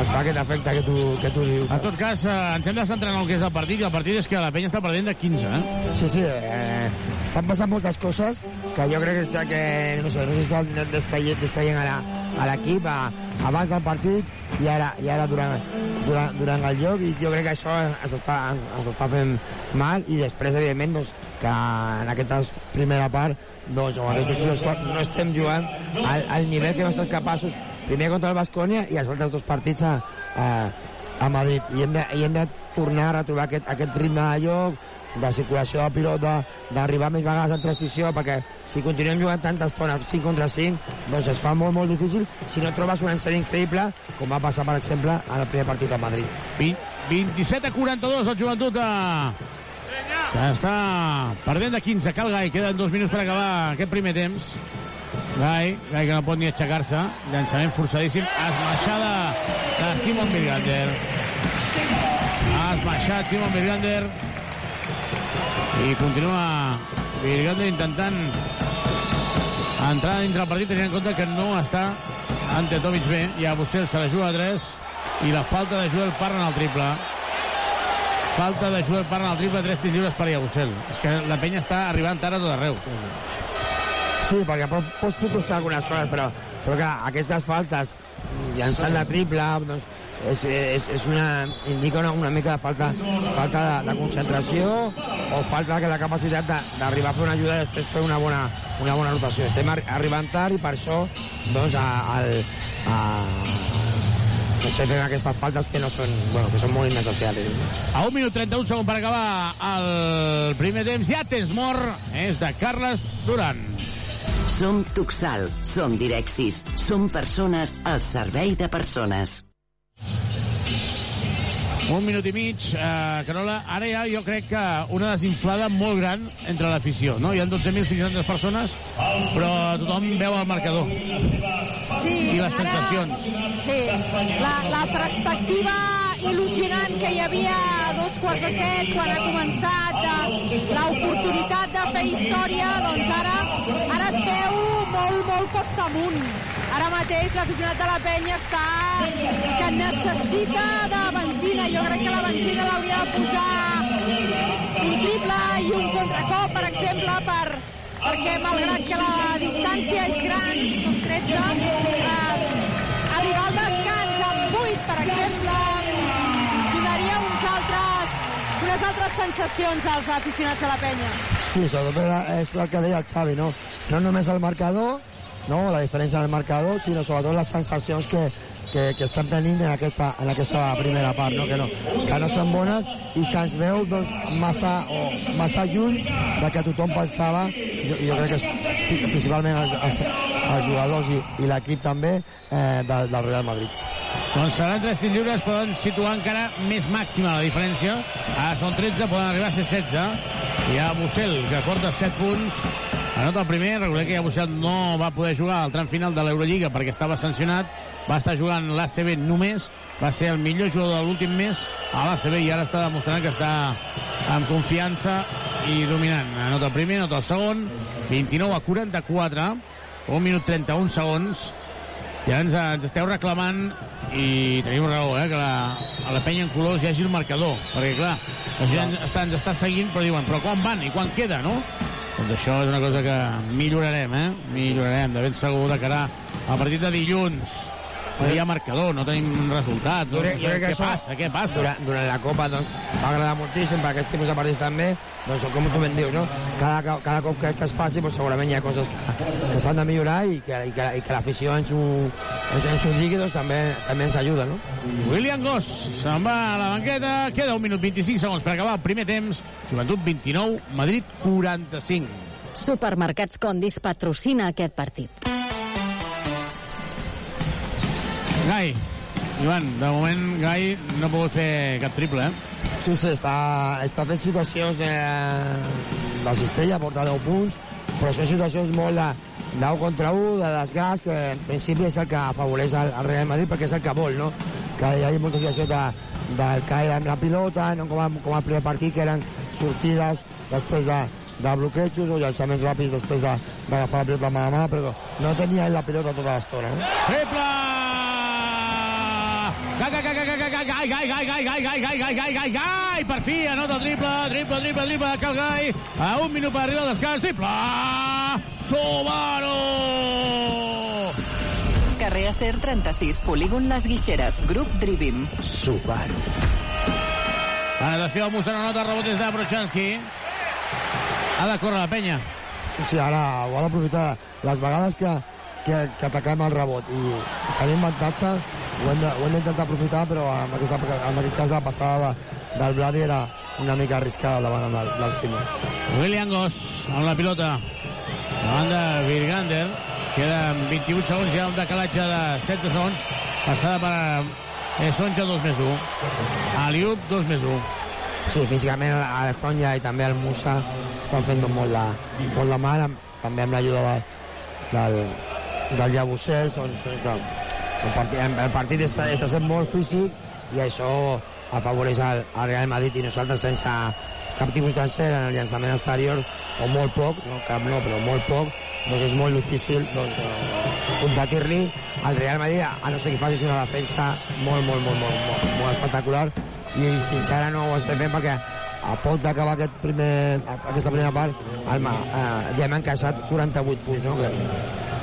es fa aquest efecte que tu, que tu dius. En tot cas, eh, ens hem de centrar en el que és el partit, i el partit és que la penya està perdent de 15, eh? Sí, sí, eh, estan passant moltes coses que jo crec que, està, que no sé, no sé si estan distraient, distraient a l'equip abans del partit i ara, i ara durant, durant, durant el joc i jo crec que això ens està, ens, està fent mal i després, evidentment, doncs, que en aquesta primera part doncs, amb aquests dos quarts no estem jugant al, al nivell que hem estat capaços primer contra el Bascònia i els altres dos partits a, a, a Madrid. I hem, de, i hem de tornar a retrobar aquest, aquest ritme de joc de circulació de pilota, d'arribar més vegades en transició, perquè si continuem jugant tanta estona 5 contra 5, doncs es fa molt, molt difícil. Si no trobes un encert increïble, com va passar, per exemple, en el primer partit a Madrid. 20, 27 a 42 el joventut de... que està perdent de 15 cal Gai, queden dos minuts per acabar aquest primer temps Gai, Gai que no pot ni aixecar-se. Llançament forçadíssim. Esmaixada de Simon Virgander esmaixat Simon Virgander i continua Virgander intentant entrar dintre el partit tenint en compte que no està ante Tomic bé i a Bussel se la juga a 3 i la falta de Joel Parra en el triple. Falta de Joel Parra en el triple 3 tirs lliures per Iabusel és que la penya està arribant tard a tot arreu Sí, perquè pots, pots protestar algunes coses, però, però clar, aquestes faltes, llançant la triple, doncs, és, és, és una, indica una, una mica de falta, falta de, de concentració o falta de la capacitat d'arribar a fer una ajuda i després fer una bona, una bona rotació. Estem ar arribant tard i per això doncs, a, al, a, estem fent aquestes faltes que no són, bueno, que són molt innecessàries. a 1 minut 31 segon per acabar el primer temps ja tens mort és de Carles Duran Som Tuxal, som Direxis, som persones al servei de persones. Un minut i mig, eh, Carola. Ara ha, jo crec que una desinflada molt gran entre l'afició, no? Hi ha 12.500 persones, però tothom veu el marcador. Sí, I les ara- sensacions. Sí, la, la perspectiva il·lusionant que hi havia a dos quarts de set quan ha començat eh, l'oportunitat de fer història, doncs ara, ara es veu molt, molt costa amunt. Ara mateix l'aficionat de la penya està que necessita de benzina. Jo crec que la benzina l'hauria de posar un triple i un contracop, per exemple, per, perquè malgrat que la distància és gran, són 13, eh, unes altres sensacions als aficionats de la penya. Sí, sobretot és el que deia el Xavi, no? No només el marcador, no? la diferència del marcador, sinó sobretot les sensacions que, que, que estan tenint en aquesta, en aquesta primera part, no? Que, no, que no són bones i se'ns veu doncs, massa, o, massa lluny de que tothom pensava, jo, jo crec que és, principalment els, els, els jugadors i, i l'equip també eh, del, del Real Madrid. Doncs seran tres tirs lliures, poden situar encara més màxima la diferència. Ara són 13, poden arribar a ser 16. Hi ha Bussel, que porta 7 punts. Anota el primer, recordem que ja Bussel no va poder jugar al tram final de l'Eurolliga perquè estava sancionat. Va estar jugant l'ACB només. Va ser el millor jugador de l'últim mes a l'ACB i ara està demostrant que està amb confiança i dominant. Anota el primer, anota el segon. 29 a 44. 1 minut 31 segons ara ens, ens esteu reclamant i tenim raó, eh, que la, a la penya en colors hi hagi el marcador, perquè clar, la gent està, ens està seguint, però diuen, però quan van i quan queda, no? Doncs això és una cosa que millorarem, eh? Millorarem, de ben segur, de cara al partit de dilluns. No hi ha marcador, no tenim resultat. Jo crec, jo crec que què això, passa? Què passa? Durant, durant la Copa doncs, va agradar moltíssim per aquest tipus de partits també, doncs, com tu ben dius, no? cada, cada cop que, que es faci doncs, segurament hi ha coses que, que s'han de millorar i que, i que, i que l'afició ens, ho, ens, ens ho digui doncs, també, també ens ajuda. No? William Goss se'n va a la banqueta, queda un minut 25 segons per acabar el primer temps, Joventut 29, Madrid 45. Supermercats Condis patrocina aquest partit. Gai, Ivan, de moment Gai no ha pogut fer cap triple, eh? Sí, sí, està, està fent situacions eh, de cistella, porta 10 punts, però són situacions molt de, 10 contra 1, de desgast, que en principi és el que afavoreix el, el Real Madrid perquè és el que vol, no? Que hi hagi moltes situacions de, de caire amb la pilota, no com, a, com al primer partit, que eren sortides després de, de bloquejos o llançaments ràpids després d'agafar la pilota mà a mà, però no tenia la pilota tota l'estona. No? Triple! Gai, gai, gai, gai, gai, gai, gai, gai, gai, gai, gai, gai, gai, gai, gai, gai, gai, per fi anota el triple, triple, triple, triple de Cal Gai, a un minut per arribar al descans, triple! Subaru! Carrer Acer 36, polígon Les Guixeres, grup Drivim. Subaru. Atenció, Musa no nota, rebot des de Brochanski. Ha de córrer la penya. Sí, ara ho ha d'aprofitar les vegades que, que, que ataquem el rebot. I tenim avantatge, ho hem de- ho hem d'intentar aprofitar, però en, aquesta, en aquest cas la passada de, del Brady era una mica arriscada davant del, del Simo. William Goss amb la pilota. Davant de Virgander. Queden 28 segons, hi ha un decalatge de 16 segons. Passada per eh, Sonja 2 més 1 Aliup 2 més 1 Sí, físicament el Sonja i també el Musa estan fent molt de, molt de mal, amb, també amb l'ajuda de, del, del Llabusser, doncs, eh, que el partit, el partit està, està sent molt físic i això afavoreix el, el Real Madrid i nosaltres sense cap tipus d'encert en el llançament exterior o molt poc, no cap no, però molt poc, doncs és molt difícil doncs, eh, competir-li al Real Madrid, a no ser que facis una defensa molt, molt, molt, molt, molt, molt espectacular i fins ara no ho estem fent perquè a poc d'acabar aquest primer, aquesta primera part el, eh, ja hem encaixat 48 punts no?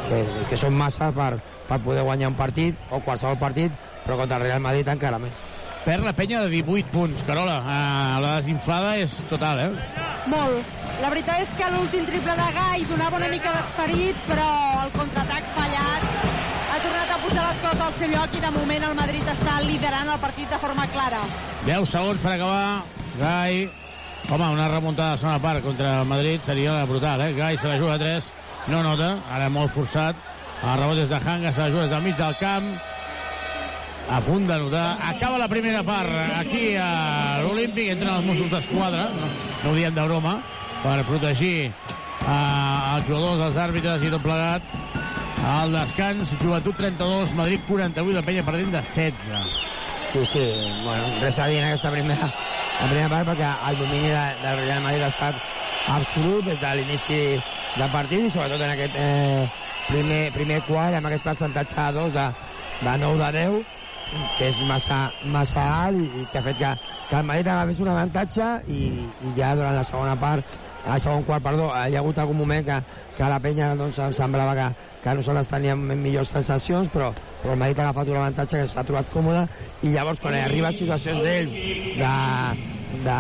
Que, que, que són massa per, per poder guanyar un partit o qualsevol partit però contra el Real Madrid encara més perd la penya de 18 punts Carola, eh, la desinflada és total eh? Molt. La veritat és que l'últim triple de Gai donava una mica d'esperit, però el contraatac fallat ha tornat a posar les coses al seu lloc i de moment el Madrid està liderant el partit de forma clara. 10 segons per acabar Gai home, una remuntada de segona part contra el Madrid seria brutal, eh? Gai se la juga a 3 no nota, ara molt forçat el rebot és de Hanga, se la juga des del mig del camp a punt de notar. Acaba la primera part aquí a l'Olímpic, entren els Mossos d'Esquadra, no, no ho diem de broma, per protegir eh, els jugadors, els àrbitres i tot plegat. Al descans, Joventut 32, Madrid 48, la penya perdent de 16. Sí, sí, bueno, res a dir en aquesta primera, la primera part perquè el domini de, del Real Madrid ha estat absolut des de l'inici del partit i sobretot en aquest eh, primer, primer quart amb aquest percentatge de 2 de, de 9 de 10 que és massa, massa alt i, i que ha fet que, que el Madrid agafés un avantatge i, i ja durant la segona part al segon quart, perdó, hi ha hagut algun moment que, que la penya doncs, em semblava que, que nosaltres teníem millors sensacions, però, però el Madrid ha agafat un avantatge que s'ha trobat còmode i llavors quan arriba a situacions d'ells de, de,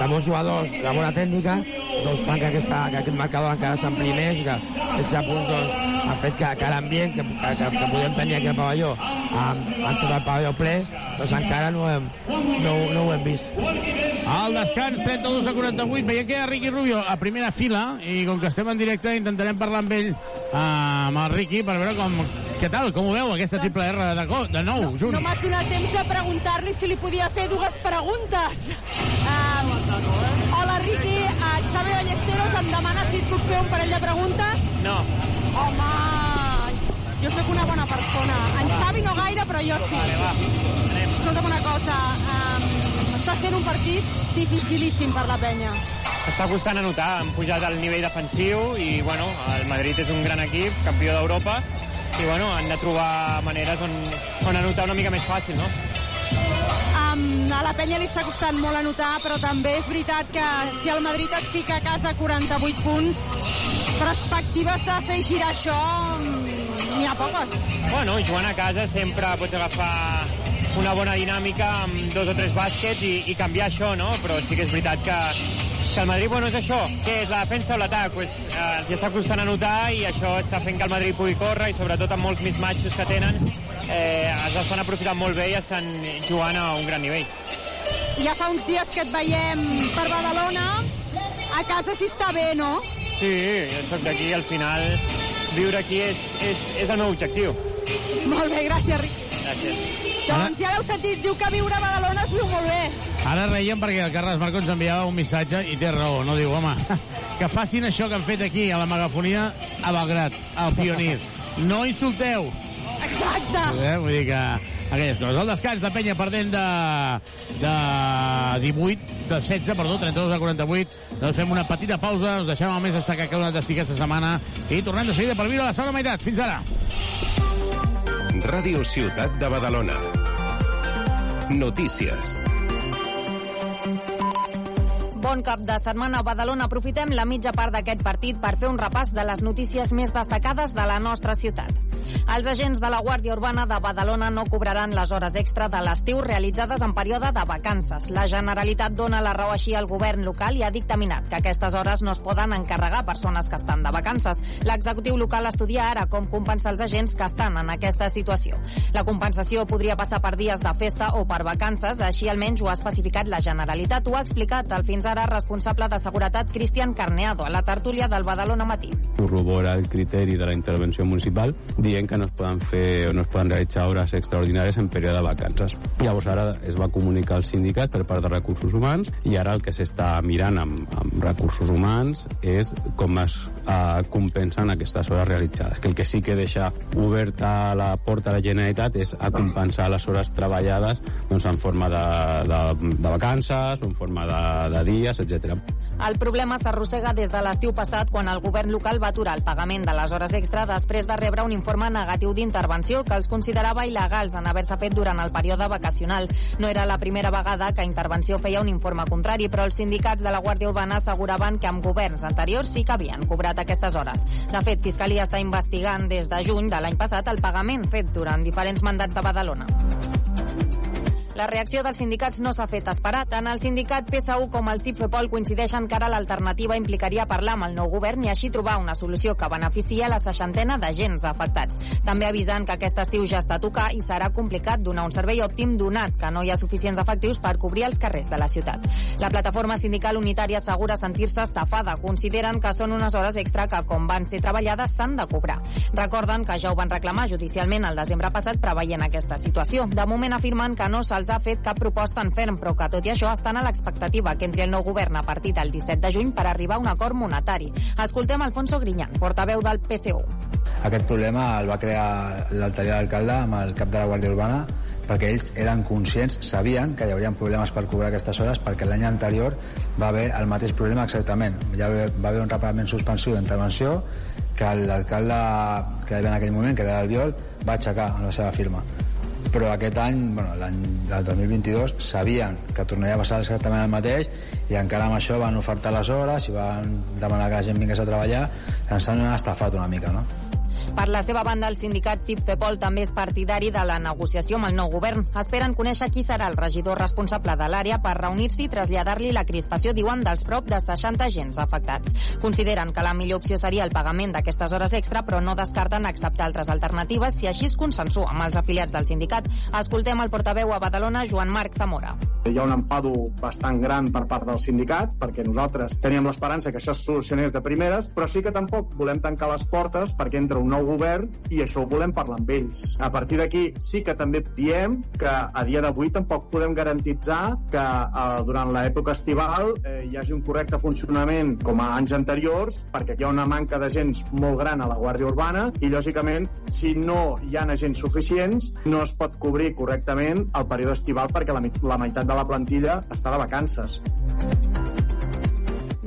de bons jugadors, de bona tècnica, doncs, fan que, aquesta, que aquest marcador encara s'ampli més i que 16 punts doncs, ha fet que, que l'ambient que, que, que, que podem tenir aquí al pavelló amb, amb tot el pavelló ple doncs encara no, hem, no, no ho hem vist. Al descans, 32 a 48, veiem que hi ha Ricky Rubio a primera fila i com que estem en directe intentarem parlar amb ell, eh, amb el Ricky, per veure com, què tal, com ho veu aquesta triple R de, co- de nou, No junts? m'has donat temps de preguntar-li si li podia fer dues preguntes. Um, hola, Riqui. Uh, Xavi Ballesteros em demana si et puc fer un parell de preguntes. No. Home, jo sóc una bona persona. En Xavi no gaire, però jo sí. Vale, va. Anem. Escolta'm una cosa. Um, està sent un partit dificilíssim per la penya. Està costant anotar, han pujat el nivell defensiu i, bueno, el Madrid és un gran equip, campió d'Europa, i, bueno, han de trobar maneres on, on anotar una mica més fàcil, no? Um, a la penya li està costant molt anotar, però també és veritat que si el Madrid et fica a casa 48 punts, perspectives de fer girar això mm, n'hi ha poques. Bueno, jugant a casa sempre pots agafar una bona dinàmica amb dos o tres bàsquets i, i canviar això, no? Però sí que és veritat que, que el Madrid, bueno, és això. Què és, la defensa o l'atac? Pues, eh, els està costant anotar i això està fent que el Madrid pugui córrer i sobretot amb molts mismatxos que tenen eh, els estan aprofitant molt bé i estan jugant a un gran nivell. Ja fa uns dies que et veiem per Badalona. A casa sí està bé, no? Sí, jo sóc d'aquí, al final viure aquí és, és, és el meu objectiu. Molt bé, gràcies, Ric. Gràcies. Doncs ja l'heu sentit, diu que viure a Badalona es viu molt bé. Ara reiem perquè el Carles Marco ens enviava un missatge i té raó, no diu, home, que facin això que han fet aquí a la megafonia a Belgrat, al Pionir. No insulteu. Exacte. Eh? Vull dir que aquelles coses. El descans de Penya perdent de, de 18, de 16, perdó, 32 a 48. Doncs fem una petita pausa, us deixem el més destacat que ha donat destí aquesta setmana i tornem de seguida per viure la segona meitat. Fins ara. Ràdio Ciutat de Badalona. Notícies. Bon cap de setmana a Badalona. Aprofitem la mitja part d'aquest partit per fer un repàs de les notícies més destacades de la nostra ciutat. Els agents de la Guàrdia Urbana de Badalona no cobraran les hores extra de l'estiu realitzades en període de vacances. La Generalitat dona la raó així al govern local i ha dictaminat que aquestes hores no es poden encarregar persones que estan de vacances. L'executiu local estudia ara com compensar els agents que estan en aquesta situació. La compensació podria passar per dies de festa o per vacances, així almenys ho ha especificat la Generalitat. Ho ha explicat el fins ara responsable de seguretat Cristian Carneado a la tertúlia del Badalona Matí. corrobora el criteri de la intervenció municipal dient que no es poden fer o no es poden realitzar hores extraordinàries en període de vacances. Llavors ara es va comunicar al sindicat per part de recursos humans i ara el que s'està mirant amb, amb recursos humans és com es eh, compensen aquestes hores realitzades. Que el que sí que deixa oberta la porta a la Generalitat és a compensar les hores treballades doncs, en forma de, de, de vacances en forma de, de dies, etc. El problema s'arrossega des de l'estiu passat quan el govern local va aturar el pagament de les hores extra després de rebre un informe negatiu d'intervenció que els considerava il·legals en haver-se fet durant el període vacacional. No era la primera vegada que Intervenció feia un informe contrari, però els sindicats de la Guàrdia Urbana asseguraven que amb governs anteriors sí que havien cobrat aquestes hores. De fet, Fiscalia està investigant des de juny de l'any passat el pagament fet durant diferents mandats de Badalona. La reacció dels sindicats no s'ha fet esperar. Tant el sindicat PSU com el CIFEPOL coincideixen que ara l'alternativa implicaria parlar amb el nou govern i així trobar una solució que beneficia la seixantena d'agents afectats. També avisen que aquest estiu ja està a tocar i serà complicat donar un servei òptim donat que no hi ha suficients efectius per cobrir els carrers de la ciutat. La plataforma sindical unitària assegura sentir-se estafada. Consideren que són unes hores extra que, com van ser treballades, s'han de cobrar. Recorden que ja ho van reclamar judicialment el desembre passat preveient aquesta situació. De moment afirmen que no se'ls ha fet cap proposta en ferm, però que tot i això estan a l'expectativa que entri el nou govern a partir del 17 de juny per arribar a un acord monetari. Escoltem Alfonso Grinyan, portaveu del PSU. Aquest problema el va crear l'anterior alcalde amb el cap de la Guàrdia Urbana perquè ells eren conscients, sabien que hi haurien problemes per cobrar aquestes hores perquè l'any anterior va haver el mateix problema exactament. Ja va haver un reparament suspensiu d'intervenció que l'alcalde que hi havia en aquell moment, que era l'Albiol, va aixecar amb la seva firma però aquest any, bueno, l'any del 2022, sabien que tornaria a passar exactament el mateix i encara amb això van ofertar les hores i van demanar que la gent vingués a treballar ens han estafat una mica, no? Per la seva banda, el sindicat CIP-FEPOL també és partidari de la negociació amb el nou govern. Esperen conèixer qui serà el regidor responsable de l'àrea per reunir-s'hi i traslladar-li la crispació, diuen, dels prop de 60 agents afectats. Consideren que la millor opció seria el pagament d'aquestes hores extra, però no descarten acceptar altres alternatives si així es consensua amb els afiliats del sindicat. Escoltem el portaveu a Badalona, Joan Marc Zamora. Hi ha un enfado bastant gran per part del sindicat, perquè nosaltres teníem l'esperança que això es solucionés de primeres, però sí que tampoc volem tancar les portes perquè entra un nou govern i això ho volem parlar amb ells. A partir d'aquí sí que també diem que a dia d'avui tampoc podem garantitzar que eh, durant l'època estival eh, hi hagi un correcte funcionament com a anys anteriors, perquè hi ha una manca d'agents molt gran a la Guàrdia Urbana i, lògicament, si no hi ha agents suficients, no es pot cobrir correctament el període estival perquè la, la meitat de la plantilla està de vacances.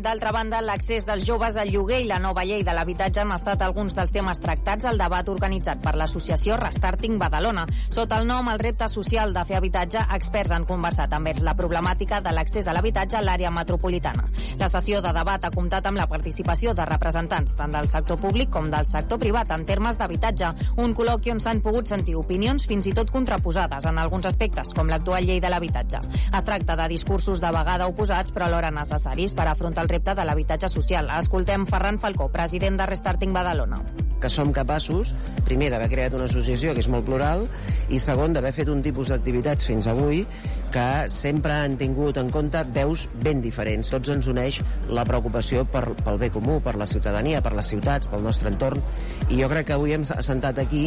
D'altra banda, l'accés dels joves al lloguer i la nova llei de l'habitatge han estat alguns dels temes tractats al debat organitzat per l'associació Restarting Badalona. Sota el nom El repte social de fer habitatge, experts han conversat envers la problemàtica de l'accés a l'habitatge a l'àrea metropolitana. La sessió de debat ha comptat amb la participació de representants tant del sector públic com del sector privat en termes d'habitatge, un col·loqui on s'han pogut sentir opinions fins i tot contraposades en alguns aspectes, com l'actual llei de l'habitatge. Es tracta de discursos de vegada oposats però alhora necessaris per afrontar el repte de l'habitatge social. Escoltem Ferran Falcó, president de Restarting Badalona que som capaços, primer, d'haver creat una associació que és molt plural, i segon, d'haver fet un tipus d'activitats fins avui que sempre han tingut en compte veus ben diferents. Tots ens uneix la preocupació per, pel bé comú, per la ciutadania, per les ciutats, pel nostre entorn, i jo crec que avui hem sentat aquí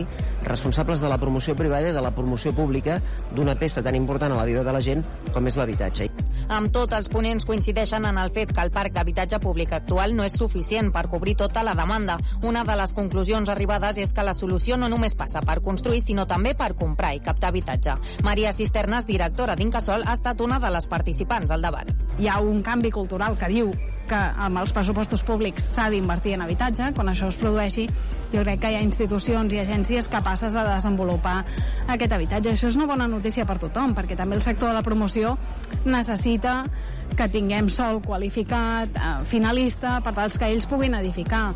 responsables de la promoció privada i de la promoció pública d'una peça tan important a la vida de la gent com és l'habitatge. Amb tot, els ponents coincideixen en el fet que el parc d'habitatge públic actual no és suficient per cobrir tota la demanda. Una de les conclusions arribades és que la solució no només passa per construir, sinó també per comprar i captar habitatge. Maria Cisternes, directora d'Incasol, ha estat una de les participants al debat. Hi ha un canvi cultural que diu que amb els pressupostos públics s'ha d'invertir en habitatge. Quan això es produeixi, jo crec que hi ha institucions i agències capaces de desenvolupar aquest habitatge. Això és una bona notícia per tothom, perquè també el sector de la promoció necessita que tinguem sol qualificat, eh, finalista, per tal que ells puguin edificar.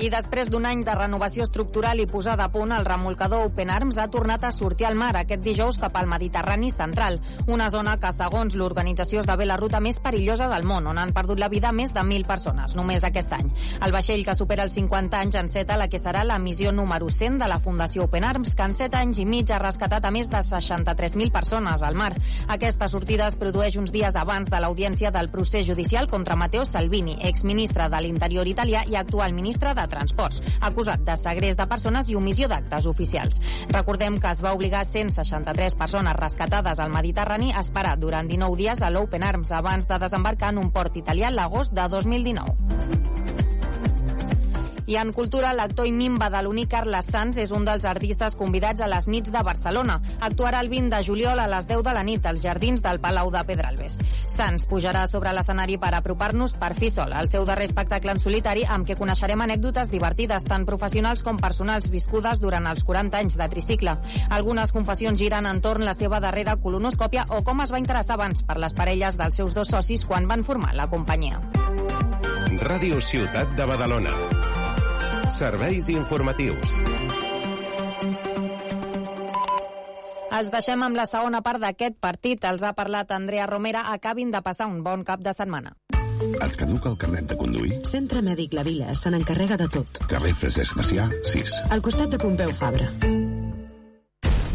I després d'un any de renovació estructural i posada a punt, el remolcador Open Arms ha tornat a sortir al mar aquest dijous cap al Mediterrani central, una zona que, segons l'organització, esdevé la ruta més perillosa del món, on han perdut la vida més de 1.000 persones, només aquest any. El vaixell que supera els 50 anys enceta la que serà la missió número 100 de la Fundació Open Arms, que en 7 anys i mig ha rescatat a més de 63.000 persones al mar. Aquesta sortida es produeix uns dies abans de l'audiència del procés judicial contra Matteo Salvini, exministre de l'Interior italià i actual ministre de Transports, acusat de segrest de persones i omissió d'actes oficials. Recordem que es va obligar 163 persones rescatades al Mediterrani a esperar durant 19 dies a l'Open Arms abans de desembarcar en un port italià l'agost de 2019. I en cultura, l'actor i mim badaloní Carles Sanz és un dels artistes convidats a les nits de Barcelona. Actuarà el 20 de juliol a les 10 de la nit als jardins del Palau de Pedralbes. Sanz pujarà sobre l'escenari per apropar-nos per fi sol, el seu darrer espectacle en solitari amb què coneixerem anècdotes divertides tant professionals com personals viscudes durant els 40 anys de tricicle. Algunes confessions giren entorn la seva darrera colonoscòpia o com es va interessar abans per les parelles dels seus dos socis quan van formar la companyia. Ràdio Ciutat de Badalona. Serveis informatius. Els deixem amb la segona part d'aquest partit. Els ha parlat Andrea Romera. Acabin de passar un bon cap de setmana. Et caduca el carnet de conduir? Centre Mèdic La Vila se n'encarrega de tot. Carrer Francesc Macià, 6. Al costat de Pompeu Fabra.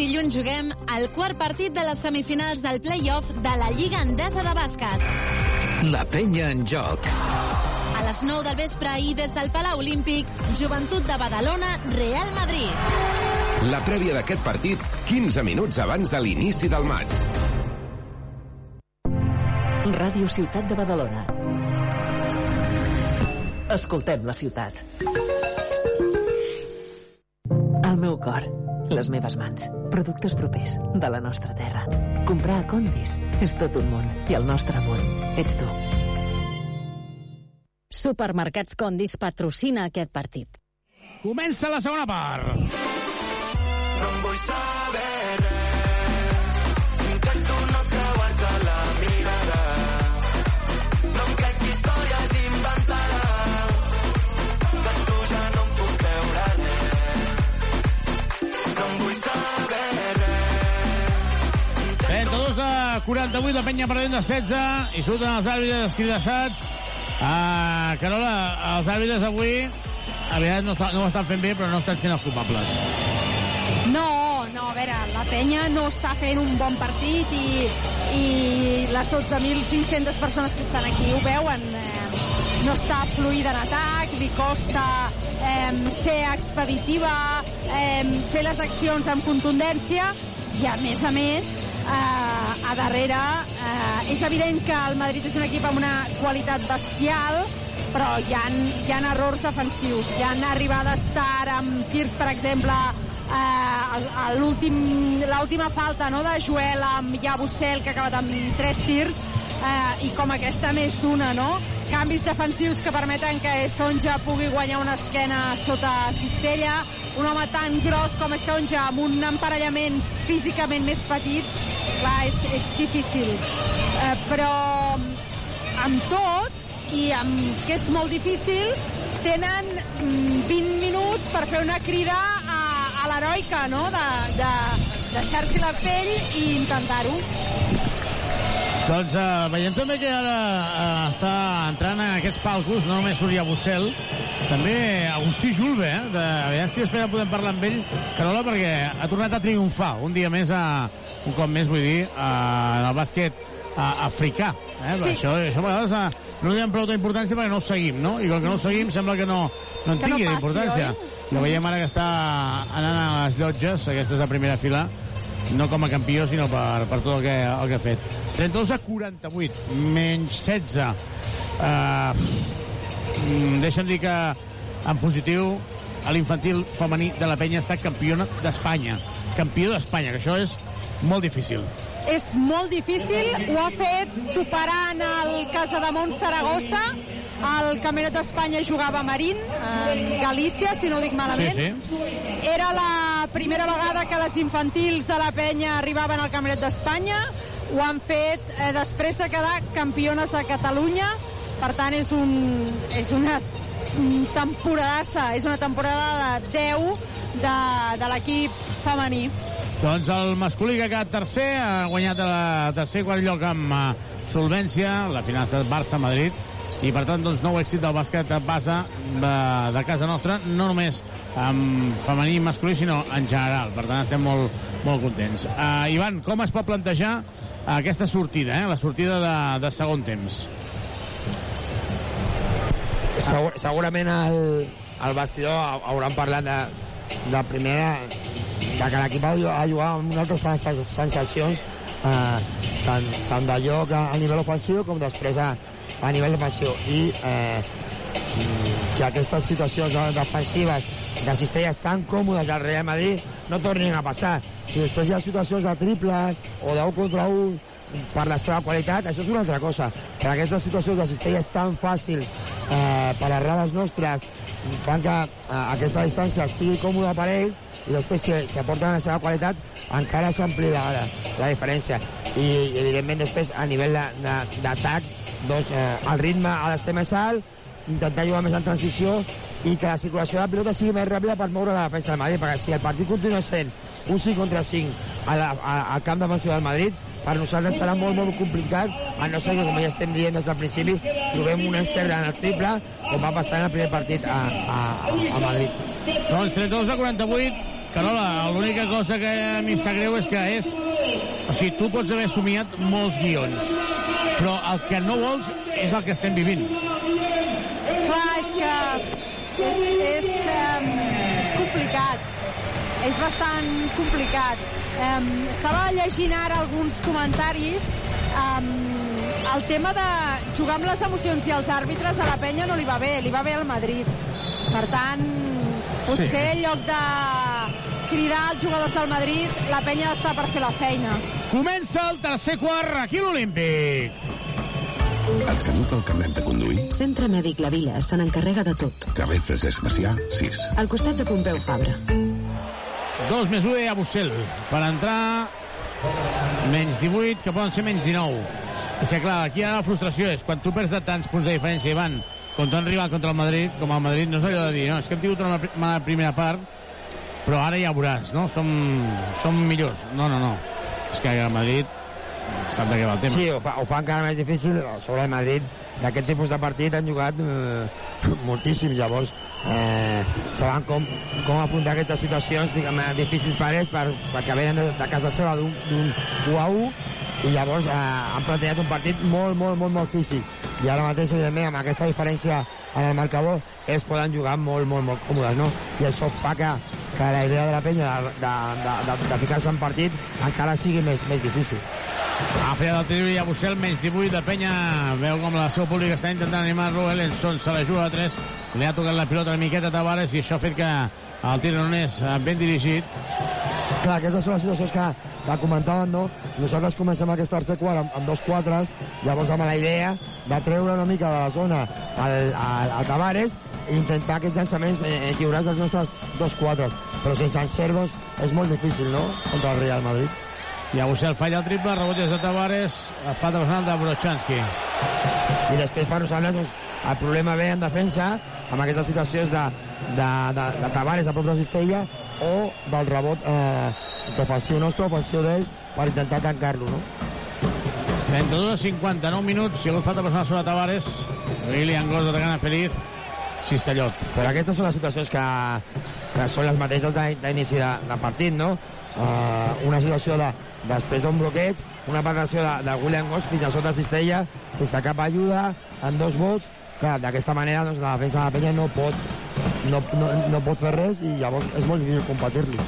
Dilluns juguem el quart partit de les semifinals del play-off de la Lliga Endesa de Bàsquet. La penya en joc. A les 9 del vespre i des del Palau Olímpic, Joventut de Badalona, Real Madrid. La prèvia d'aquest partit, 15 minuts abans de l'inici del maig. Ràdio Ciutat de Badalona. Escoltem la ciutat. El meu cor, les meves mans, productes propers de la nostra terra. Comprar a Condis és tot un món i el nostre món ets tu. Supermercats Condis patrocina aquest partit. Comença la segona part. No vull saber 48, la penya perdent de 16 i surten els àrbitres escridassats. Uh, Carola, els àrbitres avui aviat no, està, no ho estan fent bé, però no estan sent els culpables. No, no, a veure, la penya no està fent un bon partit i, i les 12.500 persones que estan aquí ho veuen. Eh, no està fluida en atac, li costa eh, ser expeditiva, eh, fer les accions amb contundència i, a més a més, eh, a darrere eh, és evident que el Madrid és un equip amb una qualitat bestial però hi ha, hi ha errors defensius hi ha arribades tard amb tirs per exemple eh, l'última falta no, de Joel amb Yabusel que ha acabat amb tres tirs eh, i com aquesta més d'una no? canvis defensius que permeten que Sonja pugui guanyar una esquena sota cistella un home tan gros com Sonja amb un emparellament físicament més petit clar, és, és difícil eh, però amb tot i amb que és molt difícil tenen 20 minuts per fer una crida a, a l'heroica no? de, de deixar-s'hi la pell i intentar-ho doncs uh, veiem també que ara uh, està entrant en aquests palcos, no només Súria Bussel, també Agustí Julve, eh? De, a veure si després podem parlar amb ell, Carola, perquè ha tornat a triomfar un dia més, a, un cop més, vull dir, a, en el bàsquet a, africà. Eh? Sí. Això, això a vegades a, no li donem prou d'importància perquè no ho seguim, no? I com que no ho seguim sembla que no, no en tingui no d'importància. Lo veiem ara que està anant a les llotges, aquesta és la primera fila, no com a campió, sinó per, per tot el que, el que ha fet. 32 a 48, menys 16. Uh, deixa'm dir que en positiu l'infantil femení de la penya estat campiona d'Espanya. Campió d'Espanya, que això és molt difícil. És molt difícil, ho ha fet superant el Casademont Saragossa, el Campionat d'Espanya jugava Marín, en Galícia, si no ho dic malament. Sí, sí. Era la primera vegada que les infantils de la penya arribaven al Campionat d'Espanya. Ho han fet eh, després de quedar campiones de Catalunya. Per tant, és, un, és una temporadassa, és una temporada de 10 de, de l'equip femení. Doncs el masculí que ha quedat tercer, ha guanyat el tercer quart lloc amb uh, solvència, la final de Barça-Madrid, i per tant doncs, nou èxit del bàsquet base de, de casa nostra, no només amb femení i masculí, sinó en general. Per tant, estem molt, molt contents. Uh, Ivan, com es pot plantejar aquesta sortida, eh? la sortida de, de segon temps? Segur, segurament el, el vestidor hauran parlat de, de primer de que l'equip ha de jugar amb unes altres sensacions eh, tant, tant de lloc a, a nivell ofensiu com després a, a nivell defensiu i eh, que aquestes situacions defensives de cistelles tan còmodes al Real Madrid no tornin a passar si després hi ha situacions de triples o d'un contra un per la seva qualitat, això és una altra cosa. Per aquestes situacions de cistelles tan fàcils eh, per errades nostres fan que eh, aquesta distància sigui còmoda per ells i després si, si aporten la seva qualitat encara s'amplia la, la diferència i evidentment després a nivell d'atac doncs, eh, el ritme ha de ser més alt intentar jugar més en transició i que la circulació de la pilota sigui més ràpida per moure la defensa del Madrid, perquè si el partit continua sent un 5 contra 5 a la, a, al camp defensiu del Madrid, per nosaltres serà molt, molt complicat, a no ser que, com ja estem dient des del principi, trobem un encert en el triple, com va passar en el primer partit a, a, a Madrid. Doncs 32 a 48, Carola, l'única cosa que a mi em sap greu és que és... O sigui, tu pots haver somiat molts guions, però el que no vols és el que estem vivint. Clar, és que és, és, um, és complicat. És bastant complicat. Um, estava llegint ara alguns comentaris. Um, el tema de jugar amb les emocions i els àrbitres a la penya no li va bé, li va bé al Madrid. Per tant, potser Sí. en lloc de cridar als jugadors del Madrid, la penya està per fer la feina. Comença el tercer quart aquí a l'Olímpic. Et caduca el carnet de conduir? Centre Mèdic La Vila se n'encarrega de tot. Carrer Francesc Macià, 6. Al costat de Pompeu Fabra. 2 més 1 a Bussel. Per entrar, menys 18, que poden ser menys 19. És que, clar, aquí la frustració és quan tu perds de tants punts de diferència i van contra un rival contra el Madrid, com el Madrid, no és allò de dir, no, és que hem tingut una mala primera part, però ara ja veuràs, no? Som, som millors. No, no, no. És que el Madrid sap de què va el tema. Sí, ho fa, ho fa encara més difícil. Sobre el Madrid, d'aquest tipus de partit han jugat eh, moltíssim, llavors eh, saben com, com afrontar aquestes situacions diguem, eh, difícils per ells, per, perquè venen de, de casa seva d'un d'un 1 a 1 i llavors eh, han plantejat un partit molt, molt, molt, molt físic. I ara mateix, evidentment, amb aquesta diferència en el marcador, ells poden jugar molt, molt, molt còmodes, no? I això fa que, que la idea de la penya de, de, de, de, de ficar-se en partit encara sigui més, més difícil. Ha fet el tiro i a Bussel, menys 18 de penya. Veu com la seu públic està intentant animar-lo. Ellenson se la juga a 3. Li ha tocat la pilota una miqueta a Tavares i això ha fet que el tir no és eh, ben dirigit. Clar, aquestes són les situacions que, que comentàvem, no? Nosaltres comencem aquest tercer quart amb, amb dos quatres, llavors amb la idea de treure una mica de la zona al, al, al Tavares i intentar aquests llançaments eh, equilibrats dels nostres dos quatres. Però sense encert, doncs, és molt difícil, no?, contra el Real Madrid. I a Bussel falla el triple, rebot des de Tavares, falta personal de Brochanski. I després per nosaltres doncs, el problema ve en defensa amb aquestes situacions de, de, de, de Tavares a prop de Cistella o del rebot eh, defensiu nostre, ofensiu d'ells per intentar tancar-lo, no? 32 a 59 minuts, si ha hagut falta personal sobre Tavares, Lilian Gos atacant a Feliz, Cistellot. Però aquestes són les situacions que, que són les mateixes de- d'inici de, de partit, no? Uh, una situació de, després d'un bloqueig, una penetració de, de William Goss fins a sota Cistella, sense cap ajuda, en dos vots, clar, d'aquesta manera doncs, la defensa de la penya no pot, no, no, no pot fer res i llavors és molt difícil competir-li.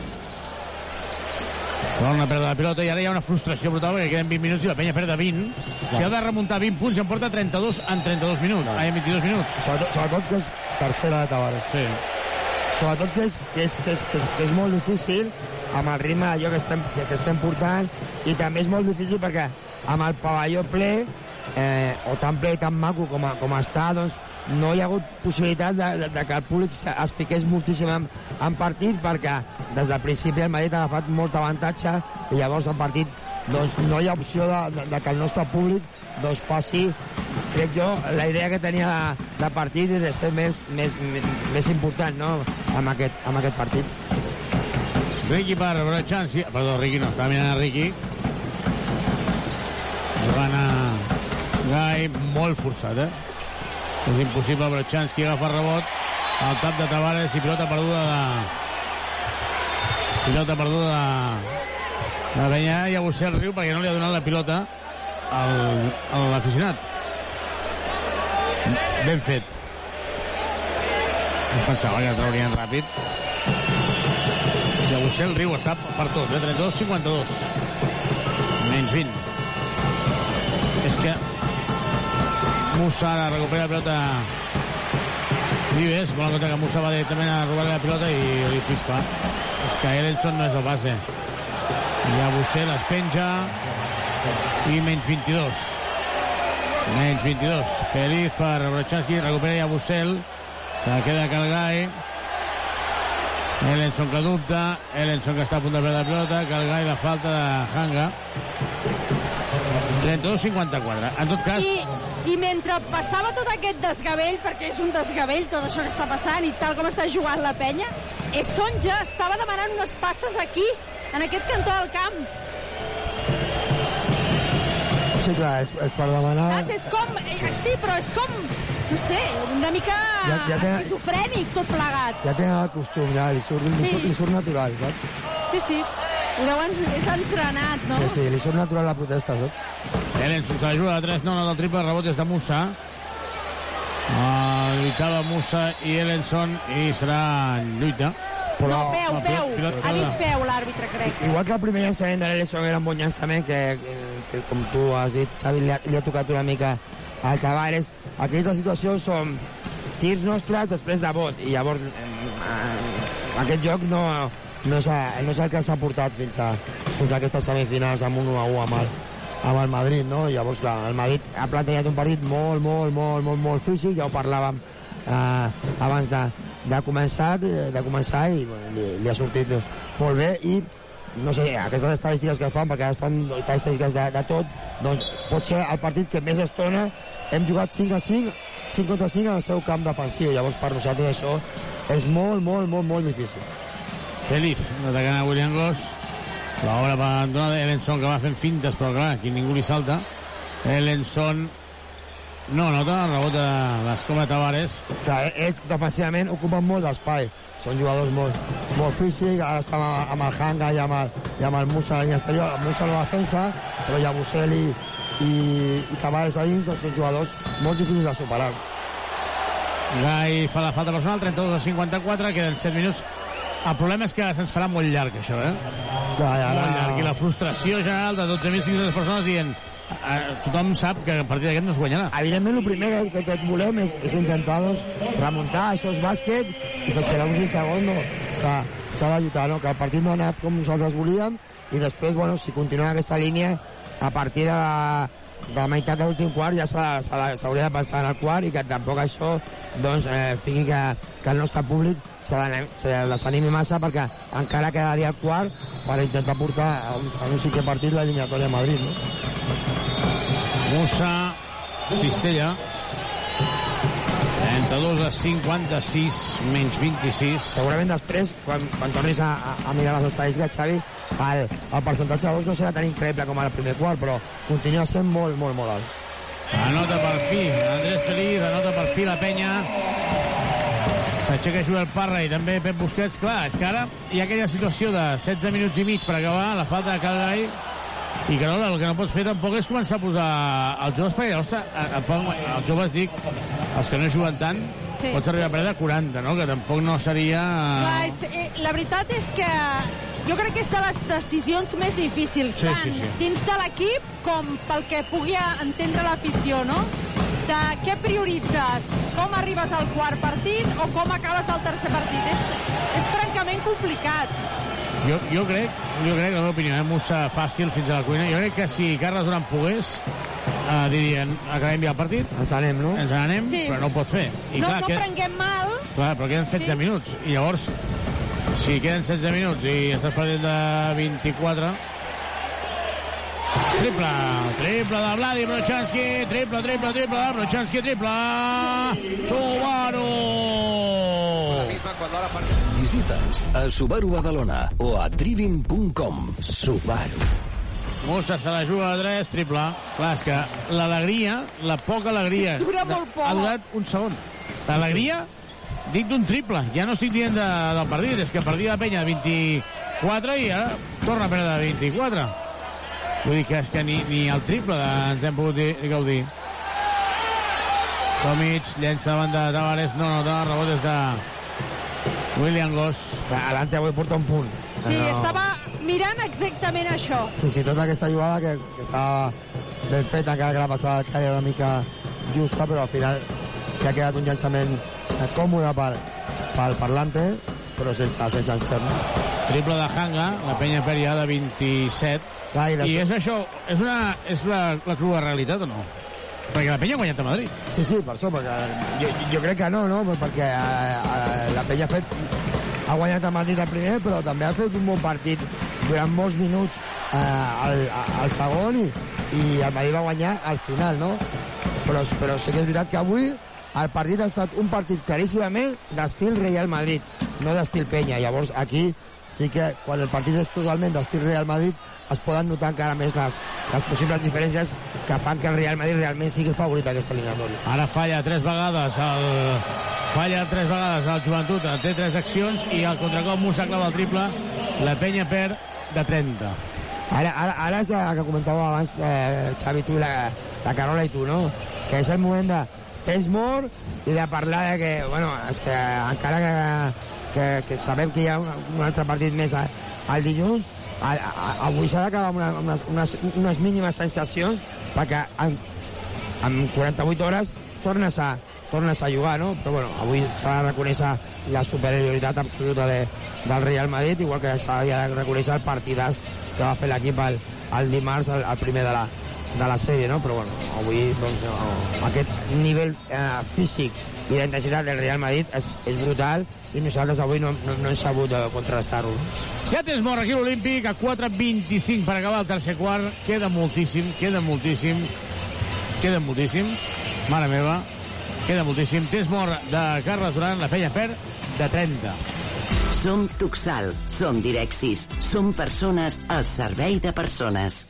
Torna a perdre la pilota i ara hi ha una frustració brutal perquè queden 20 minuts i la penya perd de 20. Si ha de remuntar 20 punts en porta 32 en 32 minuts. Ah, en 22 minuts. Sobretot, sobretot que és tercera de Tavares. Sí. Sobretot que és, que és, que és, que és, que és molt difícil amb el ritme d'allò que estem, que, que estem portant i també és molt difícil perquè amb el pavelló ple eh, o tan ple i tan maco com, a, com està doncs no hi ha hagut possibilitat de, de, de que el públic es piqués moltíssim en, en partit perquè des del principi el Madrid ha agafat molt avantatge i llavors el partit doncs, no hi ha opció de, de, de que el nostre públic doncs, passi crec jo, la idea que tenia de, de partit i de ser més, més, més, més important no? amb, aquest, amb aquest partit. Ricky per Brochanski. Perdó, Ricky no, estava mirant a Ricky. Jugant a Gai, molt forçat, eh? És impossible, Brochanski agafa rebot al tap de Tavares i pilota perduda de... Pilota perduda de... de Benyà i a Bussel riu perquè no li ha donat la pilota al, a l'aficionat. Ben fet. Em pensava que traurien ràpid. Bussel riu, està per tot, eh? 32-52. Menys 20. És que Musa ara recupera la pilota Vives, bona compte que Musa va directament a robar la pilota i li pispa. És que Ellenson no és el base. I a Bussel es penja i menys 22. Menys 22. Feliz per Brochanski, recupera ja Bussel. Se la queda Calgai. Ellenson que dubta. Ellenson que està a punt de perdre la pilota. Calgai la falta de Hanga. 32-54. En tot cas, I, I mentre passava tot aquest desgavell, perquè és un desgavell tot això que està passant i tal com està jugant la penya, és Son ja estava demanant unes passes aquí, en aquest cantó del camp. Sí, clar, és, és per demanar... Saps? És com... eh, Sí, però és com... No sé, una mica Ja- ja té- esquizofrènic tot plegat. Ja tenen el costum, ja, li surt, li, Sí. surt, li surt natural, saps? Sí, sí. Ho deuen... És entrenat, no? Sí, sí, li surt natural la protesta, saps? Se la juga de 3, no, no, del triple rebot és de Musa. Uh, lluitava Musa i Ellenson i serà lluita. Però, No, peu, peu. pilota Ha dit peu l'àrbitre, crec. Igual que el primer llançament de l'Ellison era un bon llançament, que, que, que com tu has dit, Xavi, li ha, li ha tocat una mica al Tavares. Aquestes situacions són tirs nostres després de vot, i llavors eh, aquest joc no, no, és, no és el que s'ha portat fins a, fins a aquestes semifinals amb un 1 a 1 amb el, amb el Madrid, no? Llavors, clar, el Madrid ha plantejat un partit molt, molt, molt, molt, molt físic, ja ho parlàvem eh, abans de, de començar, de, de començar i bueno, li, li ha sortit molt bé i no sé, aquestes estadístiques que fan, perquè es fan estadístiques de, de tot, doncs pot ser el partit que més estona hem jugat 5 a 5, 5 contra 5 en el seu camp defensiu, llavors per nosaltres això és molt, molt, molt, molt difícil. Feliz, atacant a William Goss. L'obra per abandonada Ellenson, que va fent fintes, però clar, aquí ningú li salta. Ellenson no nota el rebot de l'escoma Tavares. Clar, ells defensivament ocupen molt d'espai. Són jugadors molt, molt físics, ara estan amb, amb el Hanga i amb el, i amb el Musa a la línia exterior. El Musa no defensa, però hi ha Buseli i, i Tavares a dins, doncs són jugadors molt difícils de superar. Gai fa la falta personal, 32 a 54, queden 7 minuts. El problema és que se'ns farà molt llarg, això, eh? Clar, ara... Molt llarg. I la frustració general de 12.500 persones dient eh, tothom sap que a partir d'aquest no es guanyarà. Evidentment, el primer que tots volem és, és intentar doncs, remuntar, això és bàsquet, i serà un segon no, s'ha de lluitar, no? que el partit no ha anat com nosaltres volíem, i després, bueno, si continua aquesta línia, a partir de la, de meitat de l'últim quart ja s'ha- s'ha- s'hauria de pensar en el quart i que tampoc això doncs, eh, fiqui que, que el nostre públic se se desanimi massa perquè encara quedaria el quart per intentar portar a un, a un cinquè partit l'eliminatòria a Madrid. No? Musa, Cistella. 32 a 56, menys 26. Segurament després, quan, quan tornis a, a, a mirar les estadístiques, Xavi, el, el percentatge de gols no serà tan increïble com al primer quart, però continua sent molt, molt, molt alt. Anota per fi, Andrés Feliz, anota per fi la penya. S'aixeca Joel Parra i també Pep Busquets. Clar, és que ara hi ha aquella situació de 16 minuts i mig per acabar, la falta de Calgai, i que no, el que no pots fer tampoc és començar a posar els joves, perquè ostres, a- a- els joves dic, els que no juguen tant, Sí. pots arribar a perdre 40, no? que tampoc no seria... Clar, és, eh, la veritat és que jo crec que és de les decisions més difícils, Sí, tant sí, sí. dins de l'equip com pel que pugui entendre l'afició, no? De què prioritzes? Com arribes al quart partit o com acabes el tercer partit? És, és francament complicat. Jo, jo crec, jo crec, la meva opinió, eh, Musa fàcil fins a la cuina, jo crec que si Carles Durant pogués, eh, dirien, acabem ja el partit. Ens anem, no? Ens n'anem, Sí. però no ho pot fer. I no, clar, no que, prenguem mal, clar, però queden 16 minuts. I llavors, si queden 16 minuts i estàs perdent de 24... Triple, triple de Vladi Brochanski, triple, triple, triple de Brochanski, triple... Subaru! Visita'ns a Subaru Badalona o a trivim.com. Subaru. Musa se la juga a 3, triple. Clar, és que l'alegria, la poca alegria... Dura molt poc. Ha durat un segon. L'alegria, dic d'un triple. Ja no estic dient de, del partit, és que perdia la penya de 24 i ara torna a perdre de 24. Vull dir que és que ni, ni el triple de, ens hem pogut dir, gaudir. Tomic llença davant de Tavares, no nota, rebot és de William Goss. Alante avui porta un punt. sí, No. estava mirant exactament això. Fins i tot aquesta jugada que, que estava ben feta, encara que la passada era una mica justa, però al final ja ha quedat un llançament còmode per, pel parlante, però sense, sense encert. Triple de Hanga, la penya perd ja de 27. Clar, i, és això, és, una, és la, la crua realitat o no? Perquè la penya ha guanyat a Madrid. Sí, sí, per això, perquè jo, jo crec que no, no? Perquè eh, eh, la Penya ha fet ha guanyat a Madrid el primer, però també ha fet un bon partit durant molts minuts eh, al, al segon i, i el Madrid va guanyar al final, no? Però, però sí que és veritat que avui el partit ha estat un partit claríssimament d'estil Real Madrid, no d'estil Penya. Llavors aquí sí que quan el partit és totalment d'estil Real Madrid es poden notar encara més les, les possibles diferències que fan que el Real Madrid realment sigui el favorit d'aquesta eliminatòria. Ara falla tres vegades el... Falla tres vegades el joventut, té tres accions i el contracop Musa clava el triple, la penya perd de 30. Ara, ara, ara és el que comentàveu abans, eh, Xavi, tu, la, la Carola i tu, no? Que és el moment de temps mort i de parlar de que, bueno, és que encara que, que, que sabem que hi ha un, un altre partit més al, dilluns, a, a, avui s'ha d'acabar amb una, unes, unes, unes mínimes sensacions perquè en, en 48 hores tornes a, tornes a jugar, no? Però bueno, avui s'ha de reconèixer la superioritat absoluta de, del Real Madrid, igual que s'ha de reconèixer el partidàs que va fer l'equip el, el dimarts, el, el primer de la, de la sèrie, no? Però bueno, avui doncs, no, aquest nivell eh, físic i d'intensitat del Real Madrid és, és brutal i nosaltres avui no, no, no hem sabut eh, contrastar-ho. Ja tens mort aquí l'Olímpic, a 4.25 per acabar el tercer quart. Queda moltíssim, queda moltíssim, queda moltíssim. Mare meva, queda moltíssim. Temps mort de Carles Duran, la penya perd de 30. Som Tuxal, som Direxis, som persones al servei de persones.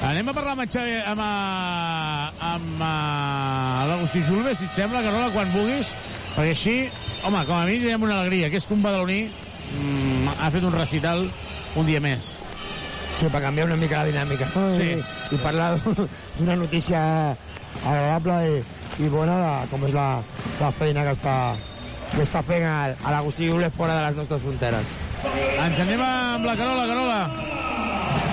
Anem a parlar amb Xavi, amb, eh, amb eh, l'Agustí Julve, si et sembla, Carola, quan vulguis, perquè així, home, com a mi tenim una alegria, que és que un badaloní mm, ha fet un recital un dia més. Sí, per canviar una mica la dinàmica, no? Sí. I, i parlar (laughs) d'una notícia agradable i, i bona de com és la, la feina que està, que està fent a, a l'Agustí Julve fora de les nostres fronteres. Ens anem amb la Carola, Carola.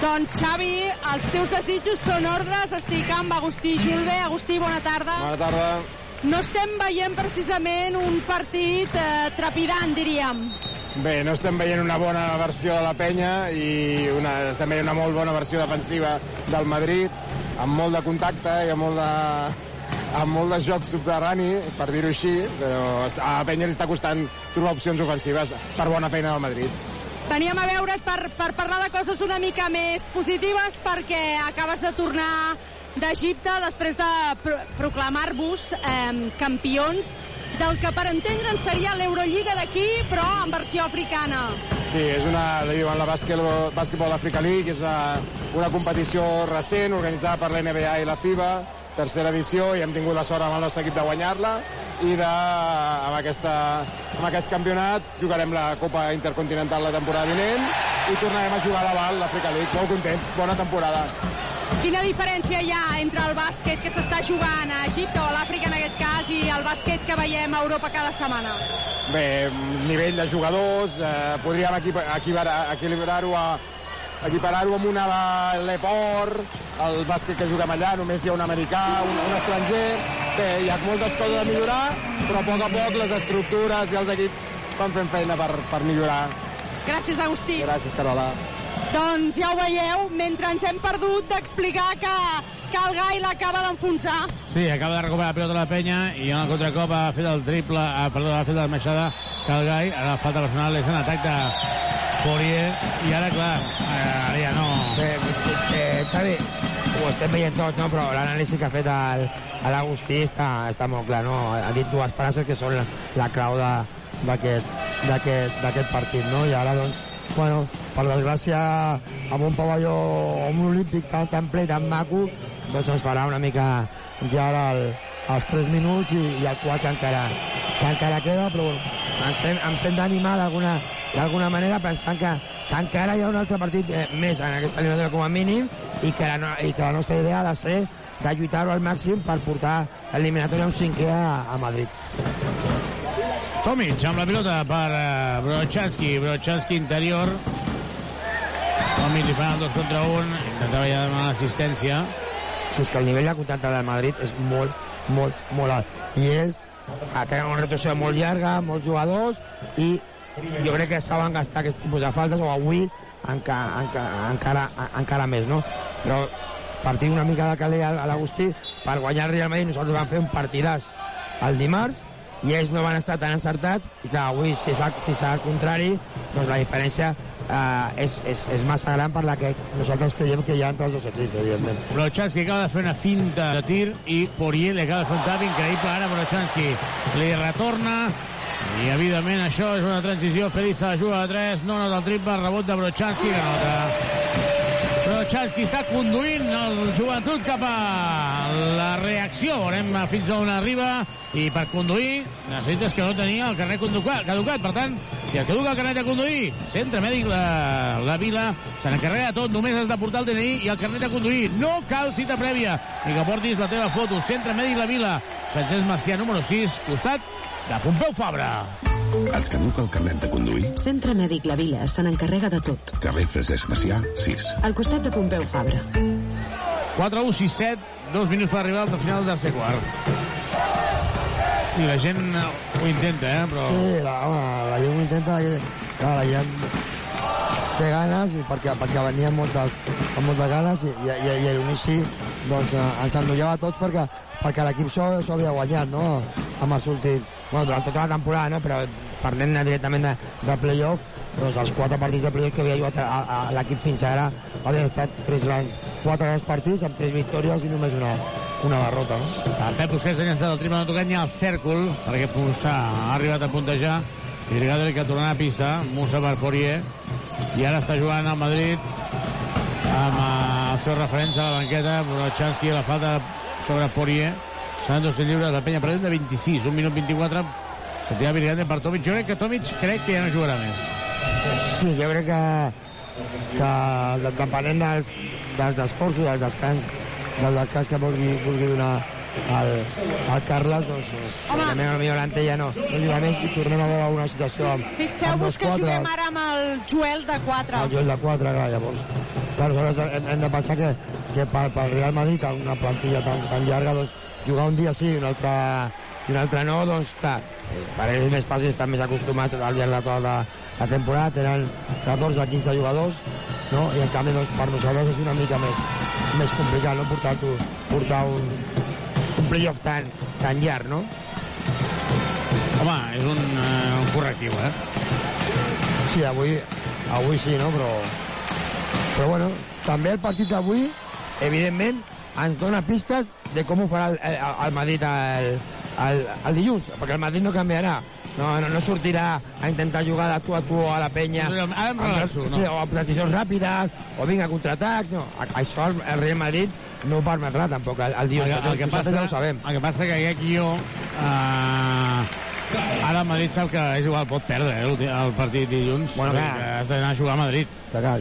Doncs, Xavi, els teus desitjos són ordres. Estic amb Agustí Julve. Agustí, bona tarda. Bona tarda. No estem veient precisament un partit eh, trepidant, diríem. Bé, no estem veient una bona versió de la penya i una, estem veient una molt bona versió defensiva del Madrid, amb molt de contacte i amb molt de, amb molt de joc subterrani, per dir-ho així, però a la penya li està costant trobar opcions ofensives per bona feina del Madrid. Veníem a veure't per, per parlar de coses una mica més positives perquè acabes de tornar d'Egipte després de pro proclamar-vos eh, campions del que per entendre'n seria l'Eurolliga d'aquí, però en versió africana. Sí, és una, li diuen la Basketball Africa League, és una, una competició recent organitzada per l'NBA i la FIBA, tercera edició, i hem tingut la sort amb el nostre equip de guanyar-la, i de, amb, aquesta, amb aquest campionat jugarem la Copa Intercontinental la temporada vinent i tornarem a jugar a l'aval, l'Africa League. Molt contents, bona temporada. Quina diferència hi ha entre el bàsquet que s'està jugant a Egipte o a l'Àfrica en aquest cas i el bàsquet que veiem a Europa cada setmana? Bé, nivell de jugadors, eh, podríem equilibrar-ho a equiparar-ho amb una de l'Eport, el bàsquet que juguem allà, només hi ha un americà, un, un estranger... Bé, hi ha moltes coses a millorar, però a poc a poc les estructures i els equips van fent feina per, per millorar. Gràcies, Agustí. Gràcies, Carola. Doncs ja ho veieu, mentre ens hem perdut d'explicar que, que el Gai l'acaba d'enfonsar. Sí, acaba de recuperar la pilota de la penya i en el contracop ha fet el triple, ah, perdó, ha fet la baixada Calgai, ara la falta personal és en atac de Poirier i ara, clar, ara ja no... Bé, eh, Xavi, ho estem veient tot, no? però l'anàlisi que ha fet el, l'Agustí està, està molt clar, no? Ha dit dues frases que són la, la clau d'aquest partit, no? I ara, doncs, bueno, per desgràcia, amb un pavelló, amb un olímpic tan, tan ple, tan maco, doncs ens farà una mica ja el, els 3 minuts i, i el quart que encara, que encara queda, però bueno, em sent, em sent d'animar d'alguna manera pensant que, que encara hi ha un altre partit eh, més en aquesta eliminatòria com a mínim i que, la, i que la nostra idea ha de ser de lluitar-ho al màxim per portar l'eliminatòria un cinquè a, a Madrid. Tomic amb la pilota per uh, Brochanski, Brochanski interior. Tomic li fan el 2 contra 1, intentava ja demanar l'assistència. Si és que el nivell de contacte del Madrid és molt, molt, molt alt. I ells tenen una rotació molt llarga, molts jugadors, i jo crec que saben gastar aquest tipus de faltes, o avui encara, encara, encara, encara més, no? Però partim una mica de calé a l'Agustí per guanyar el Real Madrid nosaltres vam fer un partidàs el dimarts i ells no van estar tan encertats i clar, avui si és, si al contrari doncs la diferència eh, és, és, és massa gran per la que nosaltres creiem que hi ha entre els dos equips, evidentment. Brochanski acaba de fer una finta de tir i Poirier li acaba de fer un tap increïble ara Brochanski. Li retorna i evidentment això és una transició Feliça juga a 3, no nota el triple rebot de Brochanski que nota Brochanski està conduint el joventut cap a la reacció. Veurem fins on arriba i per conduir necessites que no tenia el carnet caducat. per tant, si et caduca el carnet de conduir centre mèdic la, la vila se n'encarrega de tot, només has de portar el DNI i el carnet de conduir, no cal cita prèvia ni que portis la teva foto, centre mèdic la vila Francesc Macià número 6, costat de Pompeu Fabra Et caduca el carnet de conduir? Centre Mèdic La Vila se n'encarrega de tot. Carrer Francesc Macià, 6. Al costat de Pompeu Fabra. 4 1 6 7 dos minuts per arribar al final del tercer quart i la gent ho intenta, eh? Però... Sí, la, home, la gent ho intenta, clar, la gent té ganes i perquè, perquè venien moltes, amb moltes ganes i, i, i, i l'inici doncs, eh, ens endollava tots perquè, perquè l'equip s'ho havia guanyat no? amb els últims bueno, durant tota la temporada no? però parlem directament de, de playoff doncs els quatre partits de playoff que havia jugat a, a, a l'equip fins ara havien estat tres grans, quatre grans partits amb tres victòries i només una, una derrota no? El Pep Busquets ha llançat el triple no tocant ni al cèrcol perquè Musa ha arribat a puntejar i Brigador que tornarà a pista Musa per Poirier i ara està jugant al Madrid amb eh, els seus referents a la banqueta Brochanski la falta sobre Poirier seran dos lliures la penya present de 26 un minut 24 sortirà Virgante per Tomic. Jo crec que Tomic crec que ja no jugarà més. Sí, jo crec que, que depenent dels, dels esforços, dels descans, del descans que vulgui, vulgui donar el, el Carles, doncs, Home. també potser l'Antella no, no jugarà més i tornem a veure una situació amb, Fixeu-vos que quatre, juguem ara amb el Joel de 4. el Joel de 4, clar, llavors. Clar, nosaltres hem, hem de pensar que, que pel, pel Real Madrid, amb una plantilla tan, tan llarga, doncs, jugar un dia sí, un altre, i un altre no, doncs, clar, per ells és més fàcil, estan més acostumats al llarg de tota la, la temporada, tenen 14 o 15 jugadors, no? i en canvi doncs, per nosaltres és una mica més, més complicat no? portar, tu, portar un, un playoff tan, tan llarg, no? home, és un, uh, un correctiu eh? Sí, avui, avui sí, no? Però, però bueno, també el partit d'avui, evidentment, ens dona pistes de com ho farà el, el, el Madrid el, el, el dilluns, perquè el Madrid no canviarà. No, no, no sortirà a intentar jugar de tu a tu a la penya Ara em relaxo, no. sí, o amb precisions ràpides o vinga contraatacs no. A- això el, el Real Madrid no ho permetrà tampoc el, el dilluns el, el, que passa, ja ho sabem el que passa que aquest guió uh, ara el Madrid sap que és igual, pot perdre eh, el, el partit dilluns Bueno, clar. has d'anar a jugar a Madrid Clar,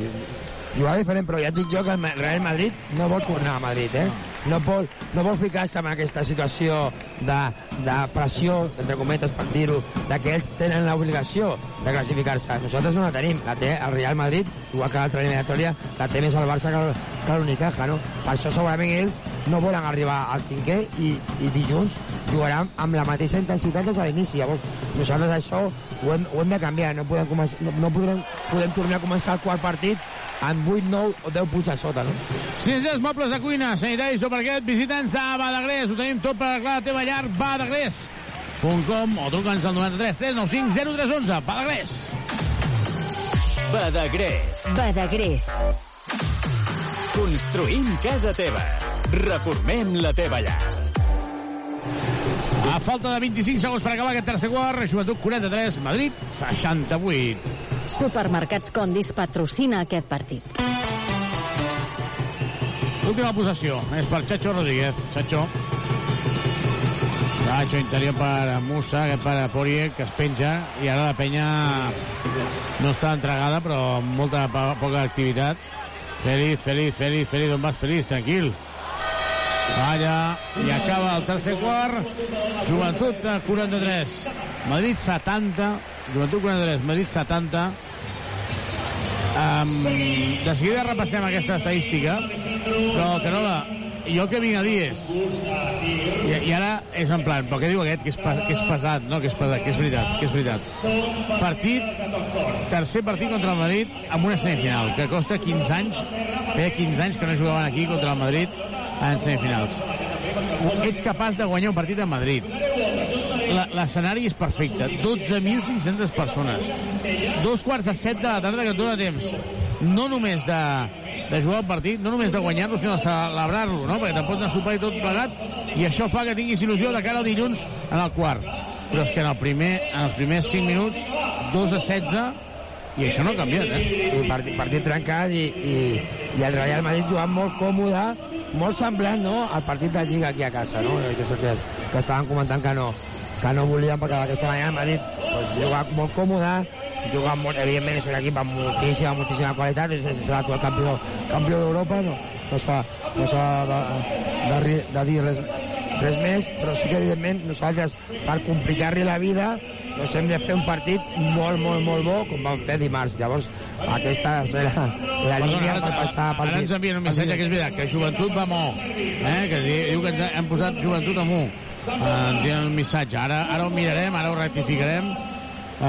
jugar diferent, però ja et dic jo que el Real Madrid no vol tornar a Madrid, eh? No vol, no vol ficar-se en aquesta situació de, de pressió, entre cometes, per dir-ho, de que ells tenen l'obligació de classificar-se. Nosaltres no la tenim, la té el Real Madrid, igual que l'altra eliminatòria, la té més el Barça que, que l'Unicaja, no? Per això segurament ells no volen arribar al cinquè i, i dilluns jugaran amb la mateixa intensitat des de l'inici. Llavors, nosaltres això ho hem, ho hem de canviar, no podem, començar, no, no podrem, podem tornar a començar el quart partit amb 8, 9 o 10 punts a sota, no? Cinzers, mobles de cuina, sanitaris o parquet, visita'ns a Badagrés. Ho tenim tot per arreglar la teva llar, badagrés.com o truca'ns al 93 395 0311. Badagrés. Badagrés. Badagrés. Construïm casa teva. Reformem la teva llar. A falta de 25 segons per acabar aquest tercer quart, Joventut 43, Madrid 68. Supermercats Condis patrocina aquest partit. Última possessió, és per Chacho Rodríguez. Chacho. Chacho interior per Musa, aquest per Poirier, que es penja, i ara la penya no està entregada, però amb molta po- poca activitat. Feliz, feliz, feliz, feliz, on vas feliz, tranquil. Falla, i acaba el tercer quart. Joventut eh, 43, Madrid 70, Joventut 43, Madrid 70. Um, de seguida repassem aquesta estadística, però que no la... Jo que vinc a dir és... I, I ara és en plan, però què diu aquest? Que és, que és pesat, no? Que és pesat, que és veritat, que és veritat. Partit, tercer partit contra el Madrid amb una semifinal, que costa 15 anys, feia 15 anys que no jugaven aquí contra el Madrid en semifinals. Ets capaç de guanyar un partit a Madrid l'escenari és perfecte. 12.500 persones. Dos quarts de set de la tarda que et dona temps. No només de, de jugar el partit, no només de guanyar-lo, sinó de celebrar-lo, no? Perquè te'n pots anar a sopar i tot plegat, i això fa que tinguis il·lusió de cara al dilluns en el quart. Però és que en, el primer, en els primers 5 minuts, 2 a 16, i això no ha canviat, eh? I partit, partit trencat i, i, i el Real Madrid jugant molt còmode, molt semblant no, al partit de Lliga aquí a casa, no? que que, que estaven comentant que no, que no volien perquè d'aquesta manera el Madrid pues, juga molt còmode, juga molt, evidentment és un equip amb moltíssima, moltíssima qualitat, és, és l'actual campió, campió d'Europa, no, no s'ha no de, de, ri- de dir res, res més, però sí que evidentment nosaltres per complicar-li la vida doncs hem de fer un partit molt, molt, molt bo com vam fer dimarts. Llavors, aquesta serà la Perdona, línia ara, per passar per ara ens envien un missatge que és veritat, que Joventut va mo, eh? que di- diu que ens hem posat Joventut a mu. Uh, ens diuen un missatge. Ara, ara ho mirarem, ara ho rectificarem. Uh,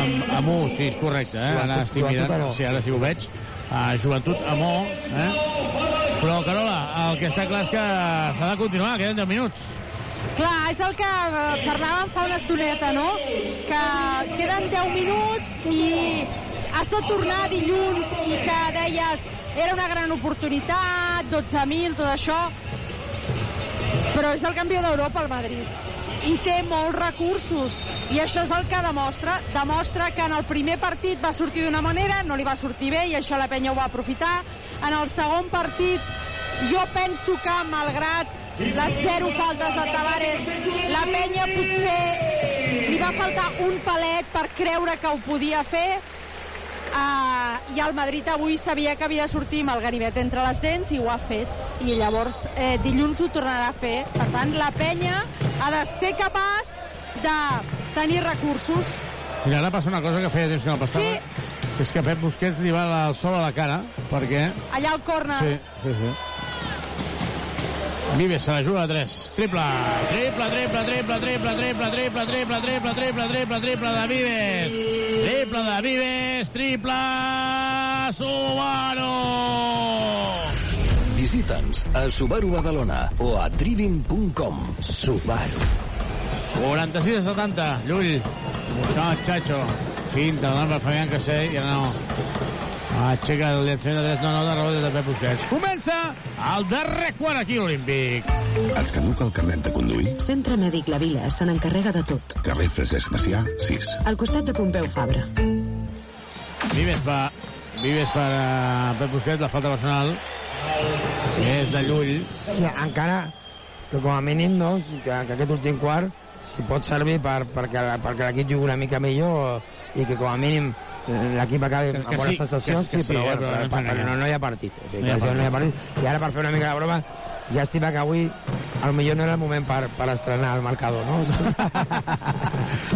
amb, amb U, sí, és correcte. Eh? Ara estic a mirant, sí, ara sí ho veig. Uh, joventut a mo, eh? Però, Carola, el que està clar és que s'ha de continuar, queden 10 minuts. Clar, és el que eh, parlàvem fa una estoneta, no? Que queden 10 minuts i has de tornar dilluns i que deies era una gran oportunitat, 12.000, tot això, però és el campió d'Europa, el Madrid. I té molts recursos, i això és el que demostra. Demostra que en el primer partit va sortir d'una manera, no li va sortir bé, i això la penya ho va aprofitar. En el segon partit, jo penso que, malgrat les zero faltes de Tavares, la penya potser li va faltar un palet per creure que ho podia fer, Uh, i el Madrid avui sabia que havia de sortir amb el ganivet entre les dents i ho ha fet. I llavors eh, dilluns ho tornarà a fer. Per tant la penya ha de ser capaç de tenir recursos. I ara passa una cosa que feia temps que no passava, Sí. que és que Pep Busquets li va el sol a la cara, perquè... allà al córner. Sí, sí, sí. Vives se la juga a 3. Triple. Triple, triple, triple, triple, triple, triple, triple, triple, triple, triple, triple de Vives. Triple de Vives, triple Subaru. Visita'ns a Subaru Badalona o a trivim.com. Subaru. 46 a 70, Llull. Buscant el Chacho. Finta, dona per Fabián Cassé i ara no. Aixeca el llançament de 3, no, no, de rebot de Pep Busquets. Comença el darrer quart aquí a l'Olímpic. Et caduca el carnet de conduir? Centre Mèdic La Vila se n'encarrega de tot. Carrer Francesc Macià, 6. Al costat de Pompeu Fabra. Vives per, Vives per uh, Pep Busquets, la falta personal. És de Llull. Sí, encara que com a mínim no, que, que aquest últim quart si pot servir per, perquè, perquè l'equip jugui una mica millor i que com a mínim l'equip acabi Que- amb que bones sí, sensacions, que- que sí, sí, però, eh, bueno, però però, enganyem. no, no hi ha partit. O sigui, No hi ha que no hi ha partit. partit. I ara, per fer una mica de broma, ja estima que avui el millor no era el moment per, per estrenar el marcador, no? (laughs)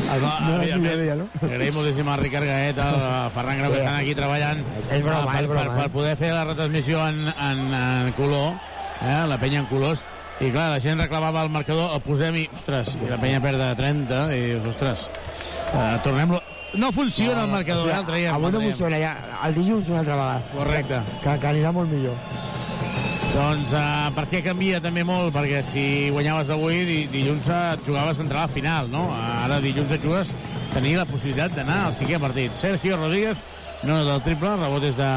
El, No, no, no, no, no, no. Agraïm moltíssim a Ricard Gaet, a Ferran Grau, que Sí. estan aquí treballant És broma, per, és broma, per, eh? per poder fer la retransmissió en, en, en color, eh? la penya en colors, i clar, la gent reclamava el marcador, el posem i, ostres, i la penya perd de 30, i dius, ostres, eh, tornem-lo... No funciona el marcador, eh? El traiem. avui el no funciona, ja, el dilluns una altra vegada. Correcte. Que, que anirà molt millor. Doncs uh, per què canvia també molt? Perquè si guanyaves avui, di dilluns et jugaves a entrar a la final, no? Ara dilluns et jugues tenir la possibilitat d'anar al cinquè partit. Sergio Rodríguez, no del triple, rebot és de...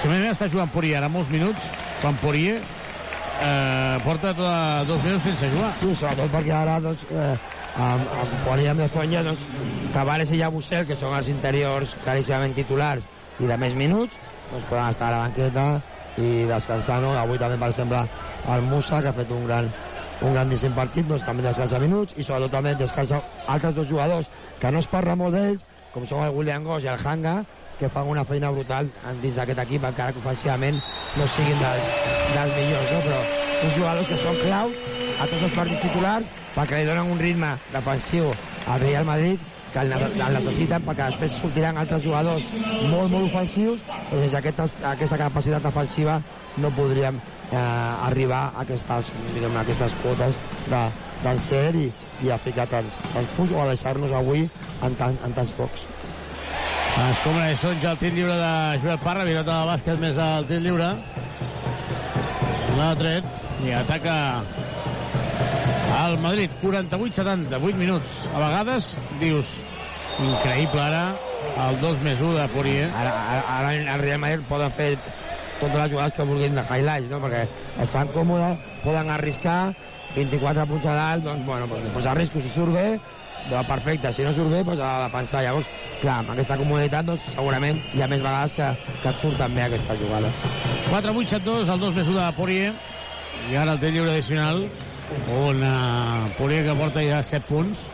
Bé està jugant Poirier ara molts minuts, quan Poirier eh, porta tot, dos minuts sense jugar. Sí, sobretot perquè ara doncs, eh, amb, amb Poirier amb Esponja, doncs, Tavares i Jabusel, que són els interiors claríssimament titulars i de més minuts, doncs poden estar a la banqueta i descansar, no? Avui també, per exemple, el Musa, que ha fet un gran, un grandíssim partit, doncs també descansa minuts i sobretot també descansa altres dos jugadors que no es parla molt d'ells, com són el William Goss i el Hanga, que fan una feina brutal dins d'aquest equip, encara que ofensivament no siguin dels, dels millors, no? però uns jugadors que són claus a tots els partits titulars perquè li donen un ritme defensiu al Real Madrid que el, el necessiten perquè després sortiran altres jugadors molt, molt ofensius però des d'aquesta aquesta capacitat defensiva no podríem eh, arribar a aquestes, diguem, a aquestes quotes de- d'encert i, i a ficar tants, tants punts o a deixar-nos avui en, tan, en tants pocs. Escombra de Sonja, el tir lliure de Joel Parra, pilota del bàsquet més al tir lliure. L'ha tret i ataca al Madrid, 48-70, 8 minuts. A vegades dius, increïble ara, el 2 més 1 de Poirier. Ara, ara, ara el Real Madrid poden fer totes les jugades que vulguin de highlights, no? perquè estan còmodes, poden arriscar, 24 punts a dalt, doncs, bueno, doncs, doncs arrisco, si surt bé, doncs perfecte, si no surt bé, doncs a defensar. Llavors, clar, amb aquesta comoditat, doncs, segurament hi ha més vegades que, que et surten bé aquestes jugades. 4-8-7-2, el 2 més 1 de Poirier, i ara el té lliure addicional, on uh, Poirier que porta ja 7 punts,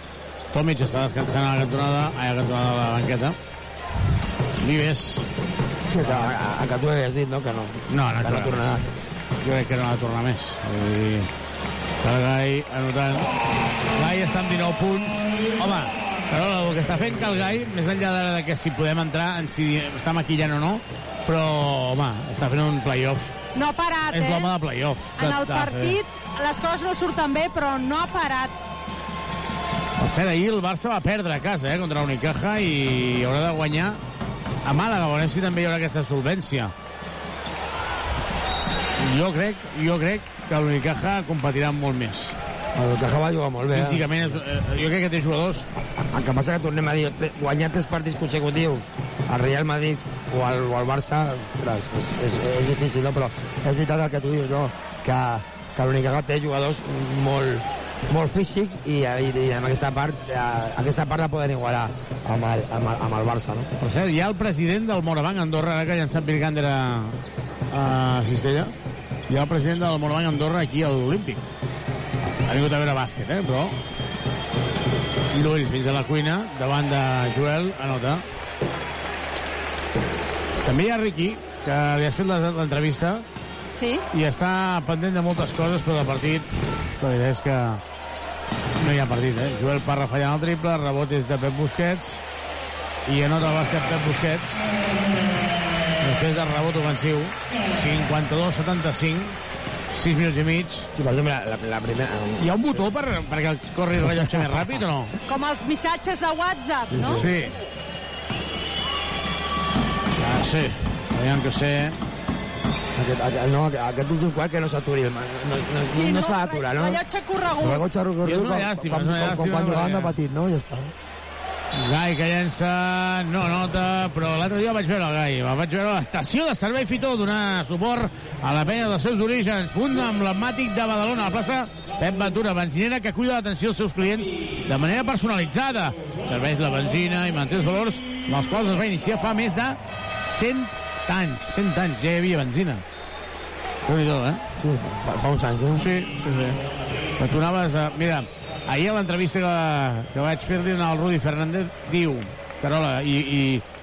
Tomic està descansant a la cantonada, a la cantonada de la banqueta. Vives. Sí, que, a, a, que tu havies dit, no?, que no, No, no, que no tornarà. Jo crec que no ha de tornar més. Vull dir, que el Gai anotant... Gai està amb 19 punts. Home, però el que està fent que el Gai, més enllà de, de que si podem entrar, en si està maquillant o no, però, home, està fent un playoff. No ha parat, És eh? l'home de playoff. En de- el de- partit les coses no surten bé, però no ha parat. Per cert, ahir el Barça va perdre a casa, eh, contra l'Unicaja i haurà de guanyar a Màlaga. Veurem si també hi haurà aquesta solvència. Jo crec, jo crec que l'Unicaja competirà molt més. El Caja va jugar molt bé. eh? Físicament, és, eh, jo crec que té jugadors... El que passa que tornem a dir, guanyar tres partits consecutius al Real Madrid o al, o al Barça, és, és, és difícil, no? però és veritat el que tu dius, no? que, que l'Unicaja té jugadors molt, molt físics i, i, i en aquesta part, eh, aquesta part la poden igualar amb el, amb el, amb el Barça. No? Per cert, hi ha el president del Morabanc Andorra, ara que ha llançat Virgander a, a Cistella, hi ha el president del Morabanc Andorra aquí a l'Olímpic. Ha vingut a veure bàsquet, eh, però... Llull fins a la cuina, davant de Joel, anota. També hi ha Ricky, que li has fet la- l'entrevista, Sí? i està pendent de moltes coses, però de partit, la veritat és que no hi ha partit, eh? Joel Parra fallant el triple, rebot és de Pep Busquets, i anota el bàsquet Pep Busquets, després del rebot ofensiu, 52-75, 6 minuts i mig. Sí, per exemple, la, la primera... Hi ha un botó per, perquè corri el rellotge més ràpid o no? Com els missatges de WhatsApp, no? Sí. Sí. Aviam que sé. Aquest, aquest, no, aquest últim quart que no s'aturi, no, no, no, Sí, no, no, s'ha d'aturar, no? Rellotge corregut. Rellotge I és corregut, una com, llàstima, com, com, com llàstima, quan jugaven de petit, no? Ja està. Gai que llença, no nota, però l'altre dia vaig veure el Gai, el vaig veure a l'estació de servei Fitó donar suport a la penya dels seus orígens, punt emblemàtic de Badalona, a la plaça Pep Ventura, benzinera que cuida l'atenció als seus clients de manera personalitzada. Serveix la benzina i manté els valors amb els quals es va iniciar fa més de 100 anys. 100 anys ja hi havia benzina. déu nhi eh? Sí, fa, fa uns anys, eh? Sí, sí, sí. Que tu anaves a... Mira, ahir a l'entrevista que, que vaig fer-li al Rudi Fernández, diu, Carola, i, i,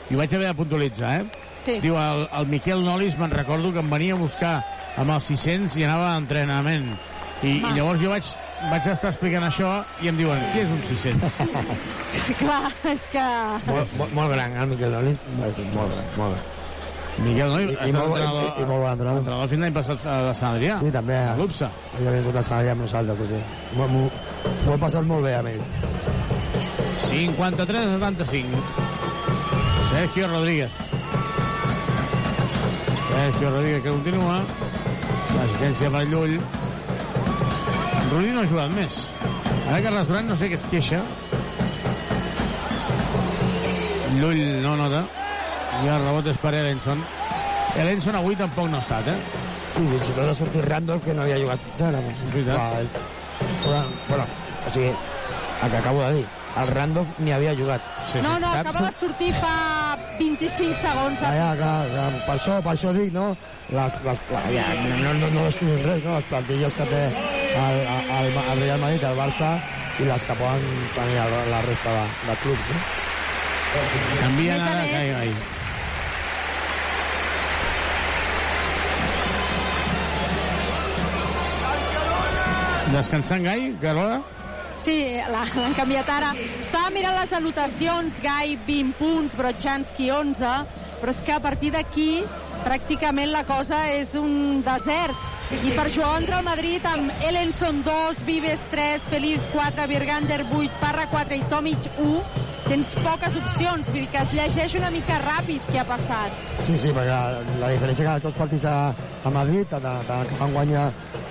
i ho vaig haver de puntualitzar, eh? Sí. Diu, el, el Miquel Nolis, me'n recordo que em venia a buscar amb els 600 i anava a entrenament. I, i llavors jo vaig, vaig estar explicant això i em diuen, què és un 600? (laughs) Clar, és que... Molt, molt, molt gran, eh, el Miquel Nolis? Molt, molt gran, molt gran. Miquel Nolis, I, i, molt, i, i, molt bon entrenador. entrenador fins l'any passat a Sant Adrià. Sí, també. A l'UPSA. Havia vingut a Sant Adrià amb nosaltres, sí. M'ho he passat molt bé amb ell. 53 a 75. Sergio Rodríguez. Sergio Rodríguez que continua. L'assistència per Llull. Rudi no ha jugat més. Ara Carles Duran no sé què es queixa. Llull no nota. I el rebot és per Ellenson. Ellenson avui tampoc no ha estat, eh? I fins i tot ha sortit Randolph, que no havia jugat fins ara. Doncs. veritat. És... Bueno, bueno, o sigui, el que acabo de dir, el Randolph ni havia jugat. Sí, No, no, Saps? acaba de sortir fa 25 segons. Ja, ja, clar, clar, per, això, per això dic, no? Les, les, ja, no, no, no estudies res, no? Les plantilles que té el, el, el Real Madrid, el Barça, i les que poden tenir el, la resta de, de clubs, no? Canvien ara, més- gai, gai. Descansant Gai, Carola? Sí, la- l'han canviat ara. Estava mirant les anotacions, Gai 20 punts, Brochanski 11, però és que a partir d'aquí pràcticament la cosa és un desert. I per això entra el Madrid amb Ellenson 2, Vives 3, Feliz 4, Virgander 8, Parra 4 i Tomic 1. Tens poques opcions, vull dir que es llegeix una mica ràpid què ha passat. Sí, sí, perquè la, la diferència que els dos partits a, a Madrid, tant, que van guanyar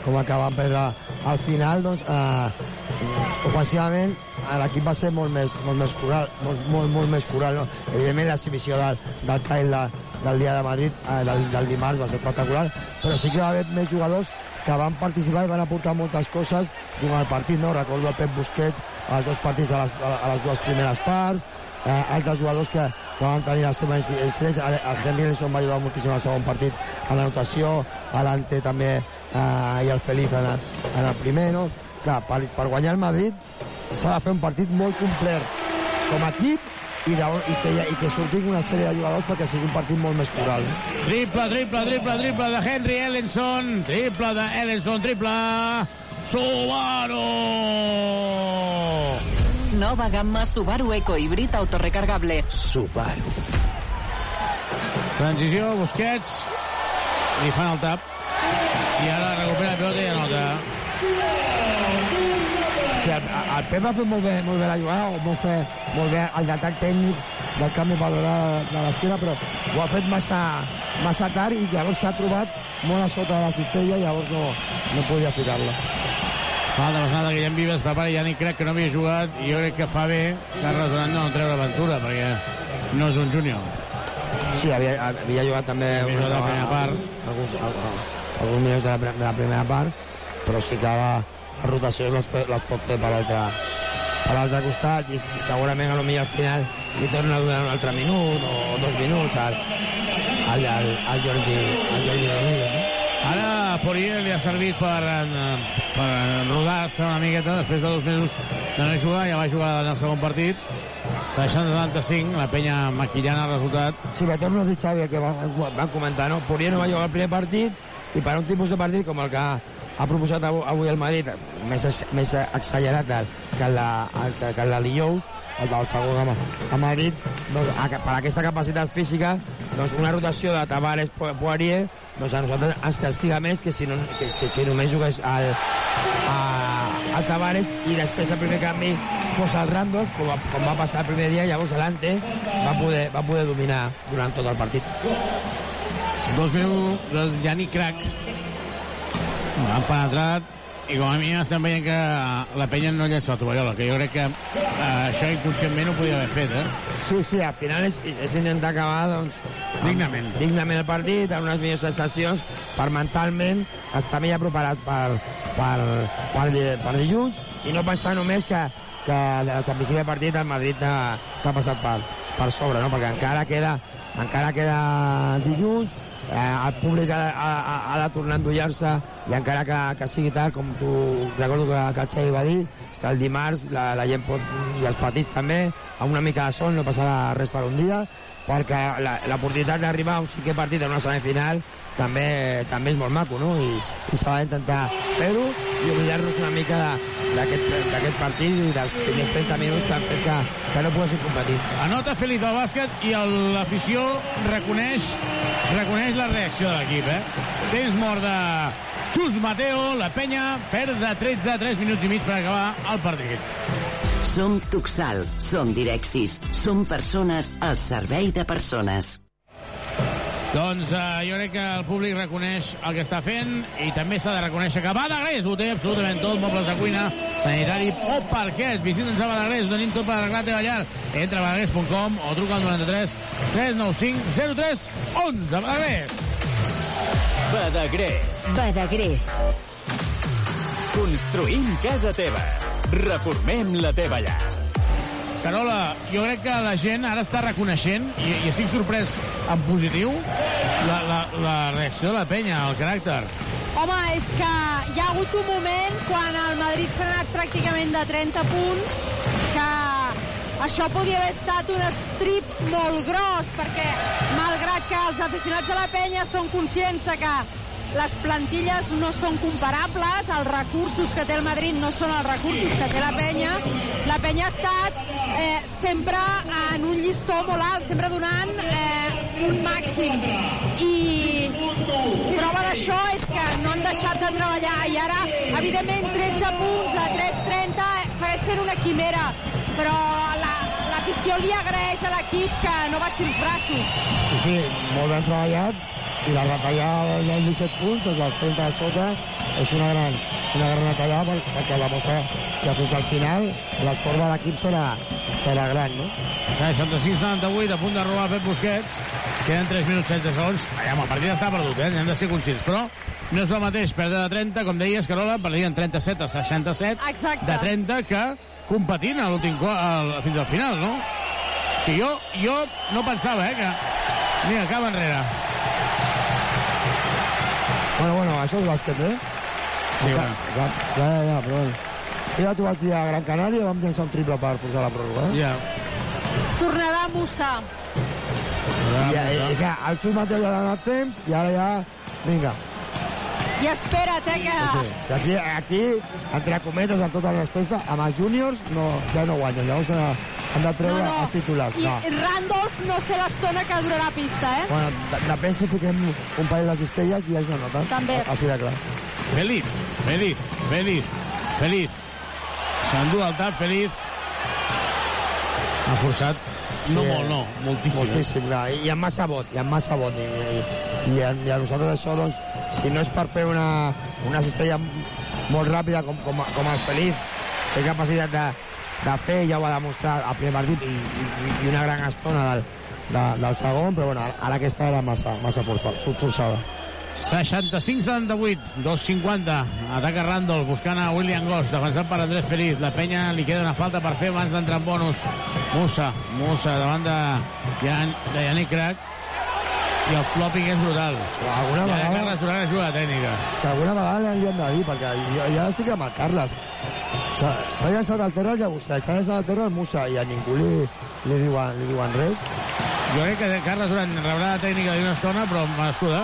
com que van perdre al final, doncs, eh, ofensivament eh, l'equip va ser molt més, molt més coral, molt, molt, molt més coral. No? Evidentment, l'exhibició del, del Kyle de, del dia de Madrid, eh, del, del dimarts, va ser espectacular, però sí que va haver més jugadors que van participar i van aportar moltes coses durant el partit, no? Recordo el Pep Busquets als dos partits a les, a les dues primeres parts, eh, altres jugadors que, que van tenir la seva incidència. El, el Henry Ellison va ajudar moltíssim al segon partit en l'anotació, l'Ante també eh, i el Feliz en en el primer, no? Clar, per, per guanyar el Madrid s'ha de fer un partit molt complet com a equip i, de, i, que, i que surtin una sèrie de jugadors perquè sigui un partit molt més coral. Triple, triple, triple, triple de Henry Ellenson. Triple de Ellenson, triple... Subaru! Nova gamma Subaru Eco híbrid autorrecargable. Subaru. Transició, Busquets. Li fan el tap. I ara recupera la pilota i anota. Sí, el, el Pep va fer molt bé, molt bé la jugada, o molt, fer, molt bé el detall tècnic del canvi per de, de l'esquena, però ho ha fet massa, massa tard i llavors s'ha trobat molt a sota de la cistella i llavors no, no podia ficar-la. Passada de Guillem Vives, prepara ja ni crec que no havia jugat i jo crec que fa bé Carles Durant no treure aventura perquè no és un júnior. Sí, havia, havia jugat també havia jugat la primera part. Alguns, alguns minuts de la, de la primera part, però sí que ara les rotacions les, les pot fer per l'altre per l'altre costat i segurament a lo millor al final li torna a donar un altre minut o dos minuts al, al, al, al Jordi, al Jordi Rodríguez. Poirier li ha servit per, per rodar-se una miqueta després de dos mesos de no jugar, ja va jugar en el segon partit 60-75, la penya maquillant el resultat. Sí, però torno a dir, Xavi, que van, van comentar, no? Poirier no va jugar el primer partit i per un tipus de partit com el que ha proposat avui el Madrid, més, més accelerat que el de, que, el de dijous, el del segon a, a Madrid, doncs, a, per aquesta capacitat física, doncs una rotació de Tavares Poirier doncs a nosaltres ens castiga més que si, no, que, que si només jugués al, a, al Tavares i després el primer canvi fos el Randos, com, va, com va passar el primer dia, llavors l'Ante va poder, va poder dominar durant tot el partit. Dos minuts del Jani Crac. Han penetrat i com a mínim estem veient que la penya no llença la tovallola, que jo crec que eh, això inconscientment ho podia haver fet, eh? Sí, sí, al final és, és intentar acabar doncs, dignament. dignament el partit, amb unes millors sensacions, per mentalment estar millor preparat per, per, per, per dilluns i no pensar només que, que al principi del partit el Madrid t'ha passat per, per sobre, no? perquè encara queda, encara queda dilluns, eh, el públic ha, ha, ha de tornar a endollar-se i encara que, que sigui tard, com tu recordo que, que el Xavi va dir, que el dimarts la, la gent pot, i els petits també, amb una mica de sol no passarà res per un dia, perquè l'oportunitat d'arribar a un cinquè partit en una semifinal també, també és molt maco, no? I, i s'ha d'intentar fer-ho i oblidar-nos una mica d'aquest partit i dels primers 30 minuts que han fet que, que no poguessin competir. Anota Félix del bàsquet i l'afició reconeix, reconeix la reacció de l'equip, eh? Temps mort de Xus Mateo, la penya perd de 13 3 minuts i mig per acabar el partit. Som Tuxal, som Direxis, som persones al servei de persones. Doncs uh, jo crec que el públic reconeix el que està fent i també s'ha de reconèixer que Badagrés ho té absolutament tot, mobles de cuina, sanitari o parquet. Visita'ns a Badagrés, ho tenim tot per arreglar la teva llar. Entra a badagrés.com o truca al 93 395 03 11. Badagrés. Badagrés. Badagrés. Construïm casa teva. Reformem la teva llar. Carola, jo crec que la gent ara està reconeixent, i, i estic sorprès en positiu, la, la, la reacció de la penya, el caràcter. Home, és que hi ha hagut un moment quan el Madrid s'ha anat pràcticament de 30 punts que això podia haver estat un strip molt gros perquè malgrat que els aficionats de la penya són conscients de que les plantilles no són comparables, els recursos que té el Madrid no són els recursos que té la penya. La penya ha estat eh, sempre en un llistó molt alt, sempre donant eh, un màxim. I prova d'això és que no han deixat de treballar i ara, evidentment, 13 punts a 3.30 segueix sent una quimera, però la, l'afició li agraeix a l'equip que no baixi els braços. Sí, sí, molt ben treballat i la retallada dels 17 punts, doncs els 30 de sota, és una gran, una gran retallada per- perquè demostra que fins al final l'esport de l'equip serà, serà gran, no? 65-78, a punt de robar Pep Busquets. Queden 3 minuts 16 segons. Aviam, el partit està perdut, eh? Hem de ser conscients, però no és el mateix perdre de 30, com deies, Carola, perdien 37 a 67 Exacte. de 30 que competint a l'últim fins al final, no? Que jo, jo no pensava, eh, que... Mira, acaba enrere. Bueno, bueno, això és bàsquet, eh? Sí, ja, bueno. ja, ja, ja, ja, però bueno. Ja tu vas dir a Gran Canària vam llançar un triple per posar la pròrroga. Eh? Ja. Tornarà a Musa. I, i, i clar, el Xus mateix ja ha donat temps i ara ja, vinga. I espera't, eh, que... Sí. I aquí, aquí, entre cometes, amb tot el respecte, amb els júniors no, ja no guanyen. Llavors eh, han de treure No, no. els titulars. I No. Randolph no sé l'estona que durarà pista, eh? Bueno, de- depèn si fiquem un parell de cistelles i ja és una nota. També. Així de clar. Feliz, feliz, feliz, feliz. S'endú el tap, feliz. Ha forçat. No Sí, molt, no, moltíssim. Moltíssim, clar. I, i amb massa vot, i amb massa vot. I, i, i, a, i a nosaltres això, doncs, si no és per fer una, una cistella molt ràpida com, com, com el Feliz, té capacitat de, de fer, ja ho ha demostrat al primer partit, i, i, i una gran estona del, de, del segon, però bueno, ara aquesta era massa, massa força- forçada. 65-78, 2-50. Ataca Randall, buscant a William Goss, defensat per Andrés Feliz. La penya li queda una falta per fer abans d'entrar en bonus. Musa, Musa, davant de, Jan, de Yannick Crac. I el flopping és brutal. Alguna ja, vegada- Carles Duran ajuda tècnica. És que alguna vegada li han de dir, perquè jo ja estic amb el Carles. S'ha s'ha llançat al terra el Llagostà, s'ha llançat al terra el Musa, i a ningú li, li, diuen, li diuen res. Jo crec que Carles Duran rebrà la tècnica d'una estona, però merescuda.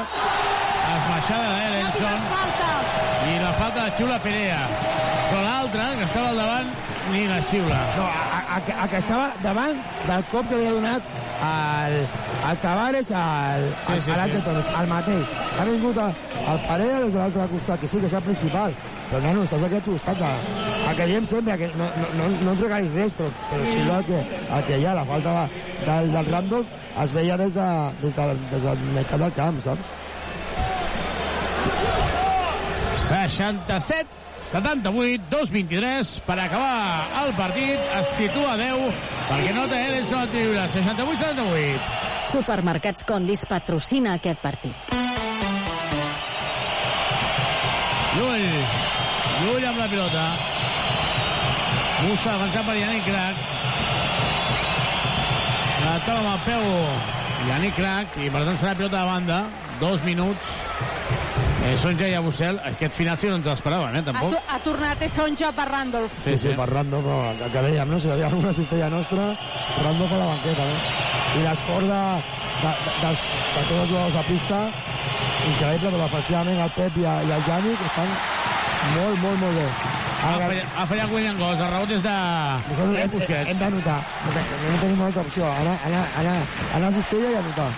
Esmaixada d'Elenson. I la falta de xiula Perea. Però l'altre, que estava al davant, ni la xiula. No, a, a, a, a que estava davant del cop que li ha donat al, al Tavares al, Sí, al, sí, a l'altre sí. Torres, el mateix. Ha vingut el, el Parella des de l'altre costat, que sí que és el principal, però nano, estàs aquí a tu costat. El, el que diem sempre, que no, no, no, no ens regalis res, però, però sí el que, el que hi ha, la falta de, del, del Randolph, es veia des, de, des, de, des del meitat del camp, saps? 67 78, 2-23 per acabar el partit es situa a 10 perquè no té Elenson al lliure 68-78 Supermercats Condis patrocina aquest partit. Llull. Llull amb la pilota. Musa avançant per Yannick Crac la toma amb el peu. Yannick Crac i per tant serà pilota de banda. Dos minuts eh, Sonja i Abussel aquest final sí no ens l'esperàvem eh, Ha, tampoc to- ha tornat Sonja per Randolph. Sí, sí, per Randolph, però el que dèiem, no? Si hi havia alguna cistella nostra, Randolph a la banqueta, no? I l'esforç de, de, de, dels- de tots els jugadors de pista, increïble, però especialment el Pep i, el- i el Jànic estan molt, molt, molt bé. ha fallat, ha fallat William Goss el rebot és de Nosaltres de hem, Busquets hem d'anotar, no, te- no tenim altra opció, anar, anar, anar, anar a cistella i anotar.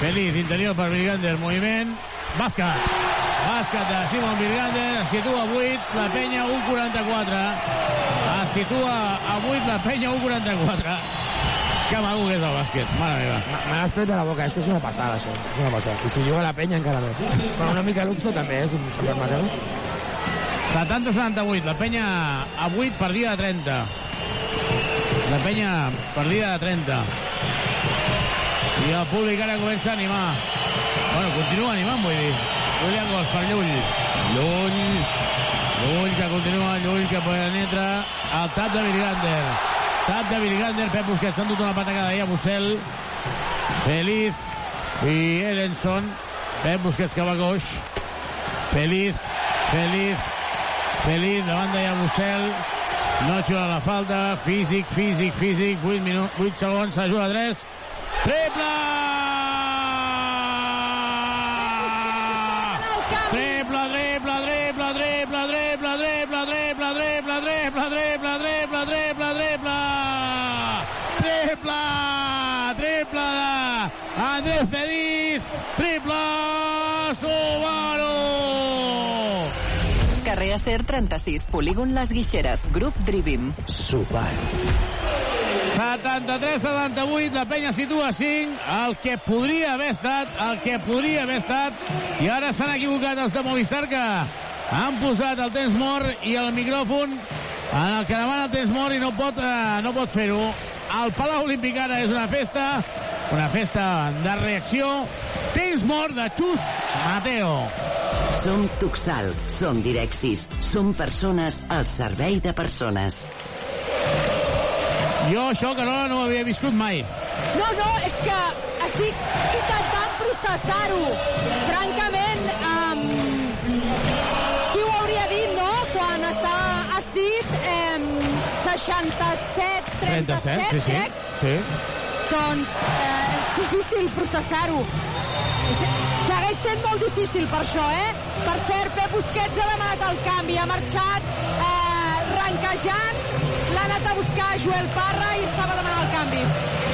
Feliz, interior per Virgander, moviment, bàsquet. Bàsquet de Simon es situa a 8, la penya 1'44. Es situa a 8, la penya 1'44. Que maco que és el bàsquet, mare meva. Me l'has tret de la boca, és que és una passada, això. És una passada. I si juga la penya encara més. Però una mica luxe també, eh, si em permeteu. 70-78, la penya a 8 per dia de 30. La penya per dia de 30. I el públic ara comença a animar. Bueno, continua animant, vull dir. William Gols per Llull. Llull. Llull que continua, Llull que penetra. El tap de Virgander. Tap de Virgander, Pep Busquets s'ha endut una patacada ahir a Bussel. Feliz i Elenson. Pep Busquets que va coix. Feliz, Feliz, Feliz, davant de Bussel. No juga la falta. Físic, físic, físic. 8, minuts, 8 segons, s'ajuda 3. Triple! Triple, triple, triple, triple, triple, triple, triple, triple, triple, triple, triple, triple, triple! Triple! Triple de Andrés Feliz! Triple Subaru! Carrer Acer 36, polígon Les Guixeres, grup Drivim. Subaru. 73-78, la penya situa 5, el que podria haver estat, el que podria haver estat, i ara s'han equivocat els de Movistar que han posat el temps mort i el micròfon en el que demana el temps mort i no pot, eh, no pot fer-ho. El Palau Olímpic ara és una festa, una festa de reacció. Temps mort de Xus Mateo. Som Tuxal, som Direxis, som persones al servei de persones. Jo això, Carola, no ho havia viscut mai. No, no, és que estic intentant processar-ho. Francament, um, qui ho hauria dit, no?, quan està, has dit um, 67, 37, 37, sí, sí. crec. sí. Doncs eh, és difícil processar-ho. Se- Segueix sent molt difícil per això, eh? Per cert, Pep Busquets ha demanat el canvi, ha marxat ranquejant, l'ha anat a buscar Joel Parra i estava demanant el canvi.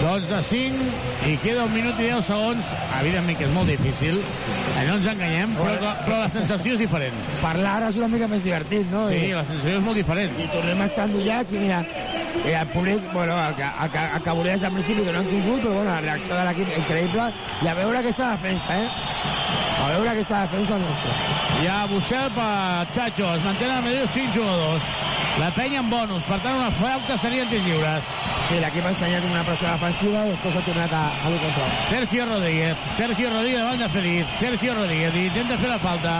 Doncs de 5 i queda un minut i 10 segons. Evidentment que és molt difícil, eh, no ens enganyem, però, però la sensació és diferent. Parlar ara és una mica més divertit, no? Sí, I- la sensació és molt diferent. I tornem a estar endollats i mira, i el públic, bueno, el que, el que, el que volia des del principi que no han tingut, però bueno, la reacció de l'equip increïble i a veure aquesta defensa, eh? A veure aquesta defensa nostra. Hi ha Bussel per Chacho, es mantenen a Medellín 5 jugadors. La penya en bonus, per tant una falta serien tirs lliures. Sí, l'equip ha ensenyat una pressió defensiva i després ha tornat a, a control. Sergio Rodríguez, Sergio Rodríguez davant de Feliz, Sergio Rodríguez intenta fer la falta.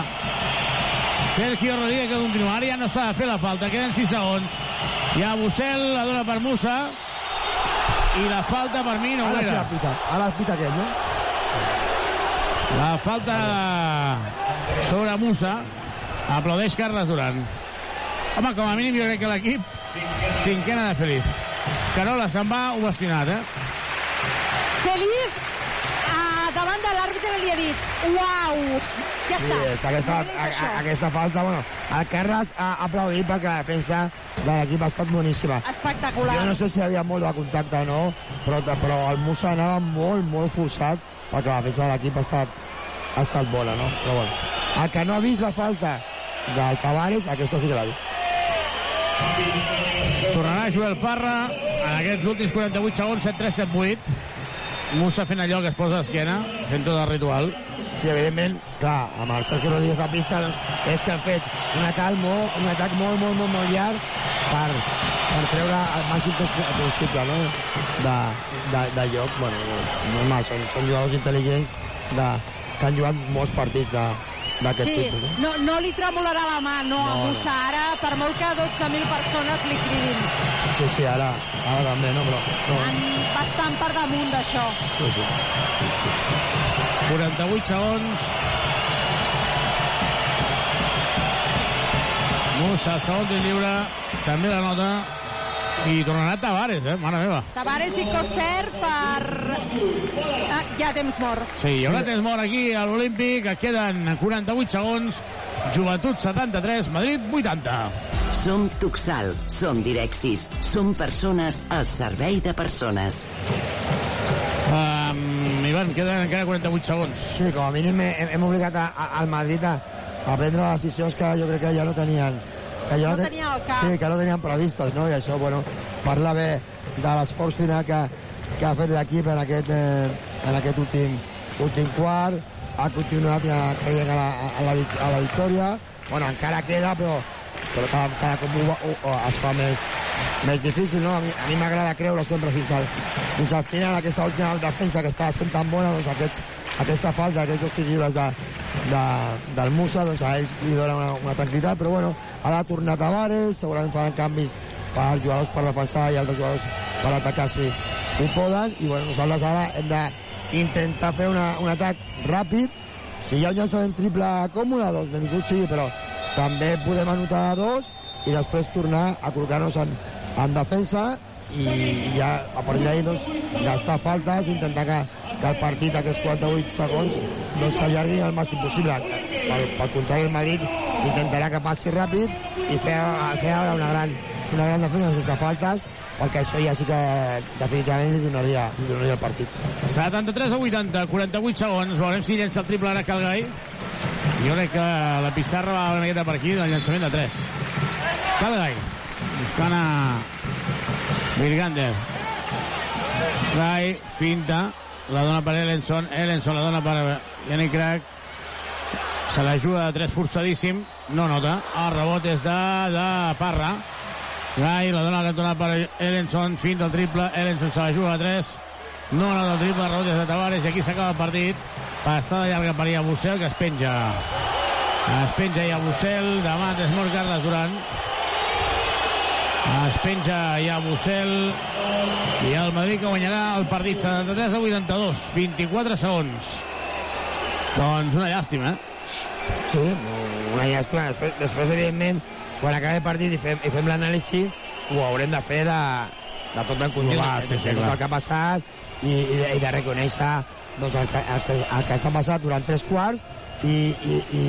Sergio Rodríguez que continua, ara ja no s'ha de fer la falta, queden 6 segons. Ha Bussel, la dona per Musa, i la falta per mi no Ara sí era. pitat, ara l'ha pitat aquest, no? La falta sobre Musa. Aplaudeix Carles Duran. Home, com a mínim jo crec que l'equip cinquena de Feliz. Carola se'n va ovacionat, eh? Feliz, ah, davant de l'àrbitre li ha dit uau, ja Sí, està. és aquesta, a, a, aquesta falta, bueno, el Carles ha aplaudit perquè la defensa de l'equip ha estat boníssima. Espectacular. Jo no sé si hi havia molt de contacte o no, però, però el Musa anava molt, molt forçat perquè la defensa de l'equip ha estat, ha estat bona, no? Però bueno, el que no ha vist la falta del Tavares, aquesta sí que l'ha vist. Tornarà Joel Parra en aquests últims 48 segons, 7-3-7-8. Musa fent allò que es posa a l'esquena, fent tot el ritual. Sí, evidentment, clar, amb el Sergio Rodríguez a pista, doncs, és que han fet un atac molt, un atac molt, molt, molt, molt llarg per, per treure el màxim pos- possible no? de, de, de lloc. Bueno, normal, són, són jugadors intel·ligents de, que han jugat molts partits de- d'aquest Sí, tipus. No? no, no li tremolarà la mà, no, a No, no. Musa ara, per molt que 12.000 persones li cridin. Sí, sí, ara, ara també, no? Però, no, Estan bastant per damunt d'això. sí, sí. 48 segons. Musa, segon tir lliure, també la nota. I tornarà Tavares, eh? Mare meva. Tavares i Coser per... Ah, ja temps mort. Sí, hi haurà temps mort aquí a l'Olímpic, que queden 48 segons. Joventut 73, Madrid 80. Som Tuxal, som Direxis, som persones al servei de persones. Um, Ivan, queden encara 48 segons. Sí, com a mínim hem, hem obligat a, a, al Madrid a, a prendre decisions que jo crec que ja no tenien que No te- tenien al cap. Sí, que no tenien previstes, no? I això, bueno, parla bé de l'esforç final que, que ha fet l'equip en aquest, eh, en aquest últim, últim quart, ha continuat ja creient a la, a la, a la victòria, bueno, encara queda, però, però cada, cada cop ho, ho, ho, es fa més, més difícil, no? A mi, a mi m'agrada creure sempre fins al, fins al final aquesta última defensa que està sent tan bona, doncs aquests, aquesta falta, aquests dos tirs de, de, del Musa, doncs a ells li dona una, una tranquil·litat, però bueno, ha de tornar Tavares, segurament faran canvis per jugadors per defensar i altres jugadors per atacar si, si poden, i bueno, nosaltres ara hem d'intentar fer una, un atac ràpid, si hi ha un llançament triple còmode, doncs benvingut sigui, però també podem anotar dos i després tornar a col·locar-nos en, en defensa i ja a partir d'ahir doncs, gastar faltes, intentar que, que el partit aquests 48 segons no s'allargui al màxim possible. Pel, pel contrari, el Madrid intentarà que passi ràpid i fer, fer una gran, una gran defensa sense faltes perquè això ja sí que definitivament li donaria, li donaria el partit. 73 a 80, 48 segons. Veurem si llença el triple ara Calgai. Jo crec que la pissarra va una miqueta per aquí del llançament de 3. Calgai. Buscant a Virgander. Rai, finta, la dona per Ellenson, Ellenson la dona per Yannick Crack, se la juga de tres forçadíssim, no nota, el rebot és de, de Parra, Rai, la dona cantonada per Ellenson, finta el triple, Ellenson se la juga de tres, no nota el triple, el rebot és de Tavares, i aquí s'acaba el partit, passada llarga per Iabusel, que es penja, es penja Iabusel, demà és mort Carles Duran, es penja Iabusel, i el Madrid que guanyarà el partit 73 a 82, 24 segons. Doncs una llàstima, eh? Sí, una llàstima. Després, després evidentment, quan acabi el partit i fem, i fem l'anàlisi, ho haurem de fer de, de tot el conjunt, Global, sí, de, sí, de tot el que ha passat i, i, de, i de reconèixer doncs, el, que, el, que- el que s'ha passat durant tres quarts i, i, i,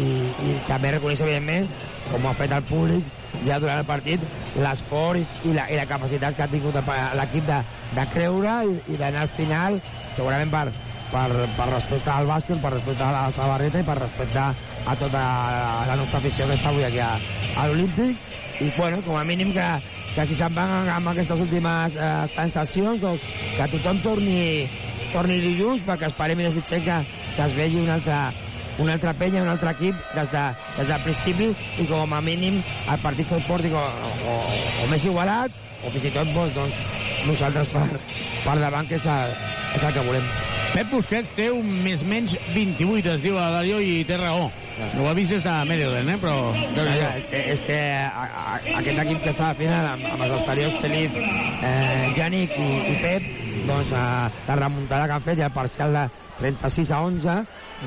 i també reconèixer, evidentment, com ho ha fet el públic ja durant el partit, l'esforç i, la, i la capacitat que ha tingut el l'equip de, de creure i, i d'anar al final, segurament per, per, per respecte al bàsquet, per respecte a la samarreta i per respecte a tota la nostra afició que està avui aquí a, a l'Olímpic. I bueno, com a mínim que, que si se'n van amb aquestes últimes eh, sensacions doncs que tothom torni, torni dilluns perquè esperem i desitgem que, que es vegi una altra, una altra penya, un altre equip des, de, des del principi i com a mínim el partit se'l porti o, o, o més igualat o fins i tot doncs, doncs, nosaltres per, per davant que és el, és el que volem. Pep Busquets té un més menys 28, es diu a Dario, i té raó. No ho ha vist des de Maryland, eh? però... Ja, és que, és que a, a, aquest equip que està a final amb, amb els exteriors Felip, eh, Yannick i, i Pep doncs eh, la remuntada que han fet i el parcial de 36 a 11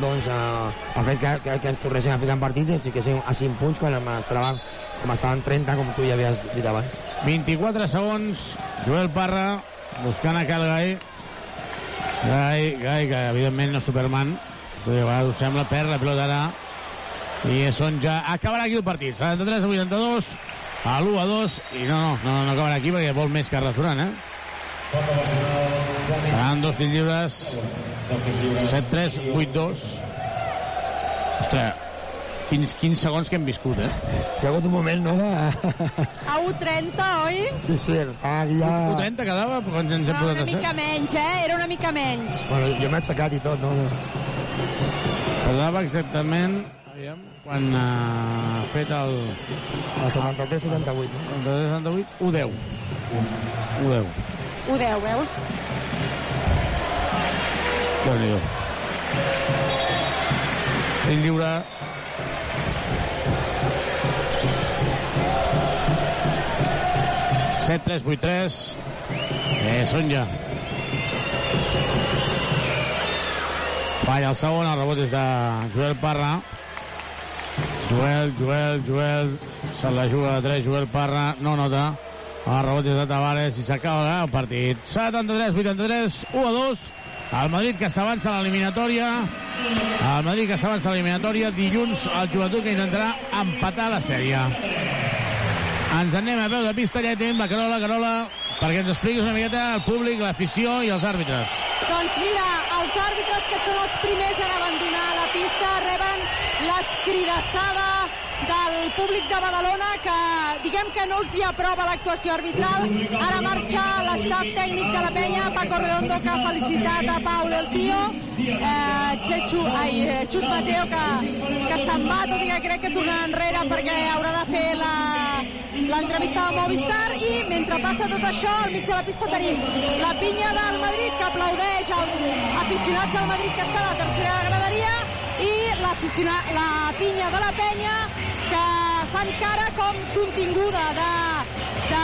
doncs eh, ha fet que, que, que ens tornessin a ficar en partit ens fiquéssim a 5 punts quan estaven, com estaven 30 com tu ja havies dit abans. 24 segons, Joel Parra buscant a Cal Gai. Gai, Gai, que evidentment no és Superman, a vegades sembla, perd la pilota ara, i és on ja acabarà aquí el partit, 73 a 82, a l'1 a 2, i no, no, no, no acabarà aquí perquè vol més Carles Duran, eh? Seran dos lliures, 7-3, 8-2. Ostres, quins, quins segons que hem viscut, eh? hi ha hagut un moment no. A 1.30, oi? sí, sí, estava aquí ja 30 quedava quan ens hem Era posat una a ser? mica menys, eh? Era una mica menys. bueno, jo m'he aixecat i tot no? Quedava exactament aviam, quan ha fet el... El 73-78. El 73-78, 1-10. 1-10. 1-10, veus? Déu-n'hi-do. Ell lliure. Set, tres, vuit, tres. Eh, són ja. Falla el segon, el rebot és de Joel Parra. Joel, Joel, Joel, se la juga de 3, Joel Parra, no nota. El rebot és de Tavares i s'acaba el partit. 73-83, 1 a 2. El Madrid que s'avança a l'eliminatòria. El Madrid que s'avança a l'eliminatòria. Dilluns el joventut que intentarà empatar la sèrie. Ens anem a peu de pista, ja tenim la Carola, Carola, perquè ens expliquis una miqueta el públic, l'afició i els àrbitres. Doncs mira, els àrbitres que són els primers en abandonar la pista reben l'escridassada del públic de Badalona que diguem que no els hi aprova l'actuació arbitral. Ara marxa l'estaf tècnic de la penya, Paco Redondo, que ha felicitat a Pau del Tio, eh, Chechu, ai, eh, Xus Mateo, que, que se'n va, tot i que crec que tornarà enrere perquè haurà de fer la, l'entrevista a Movistar i mentre passa tot això al mig de la pista tenim la pinya del Madrid que aplaudeix als aficionats del Madrid que està a la tercera graderia i la pinya de la penya que fan cara com continguda de, de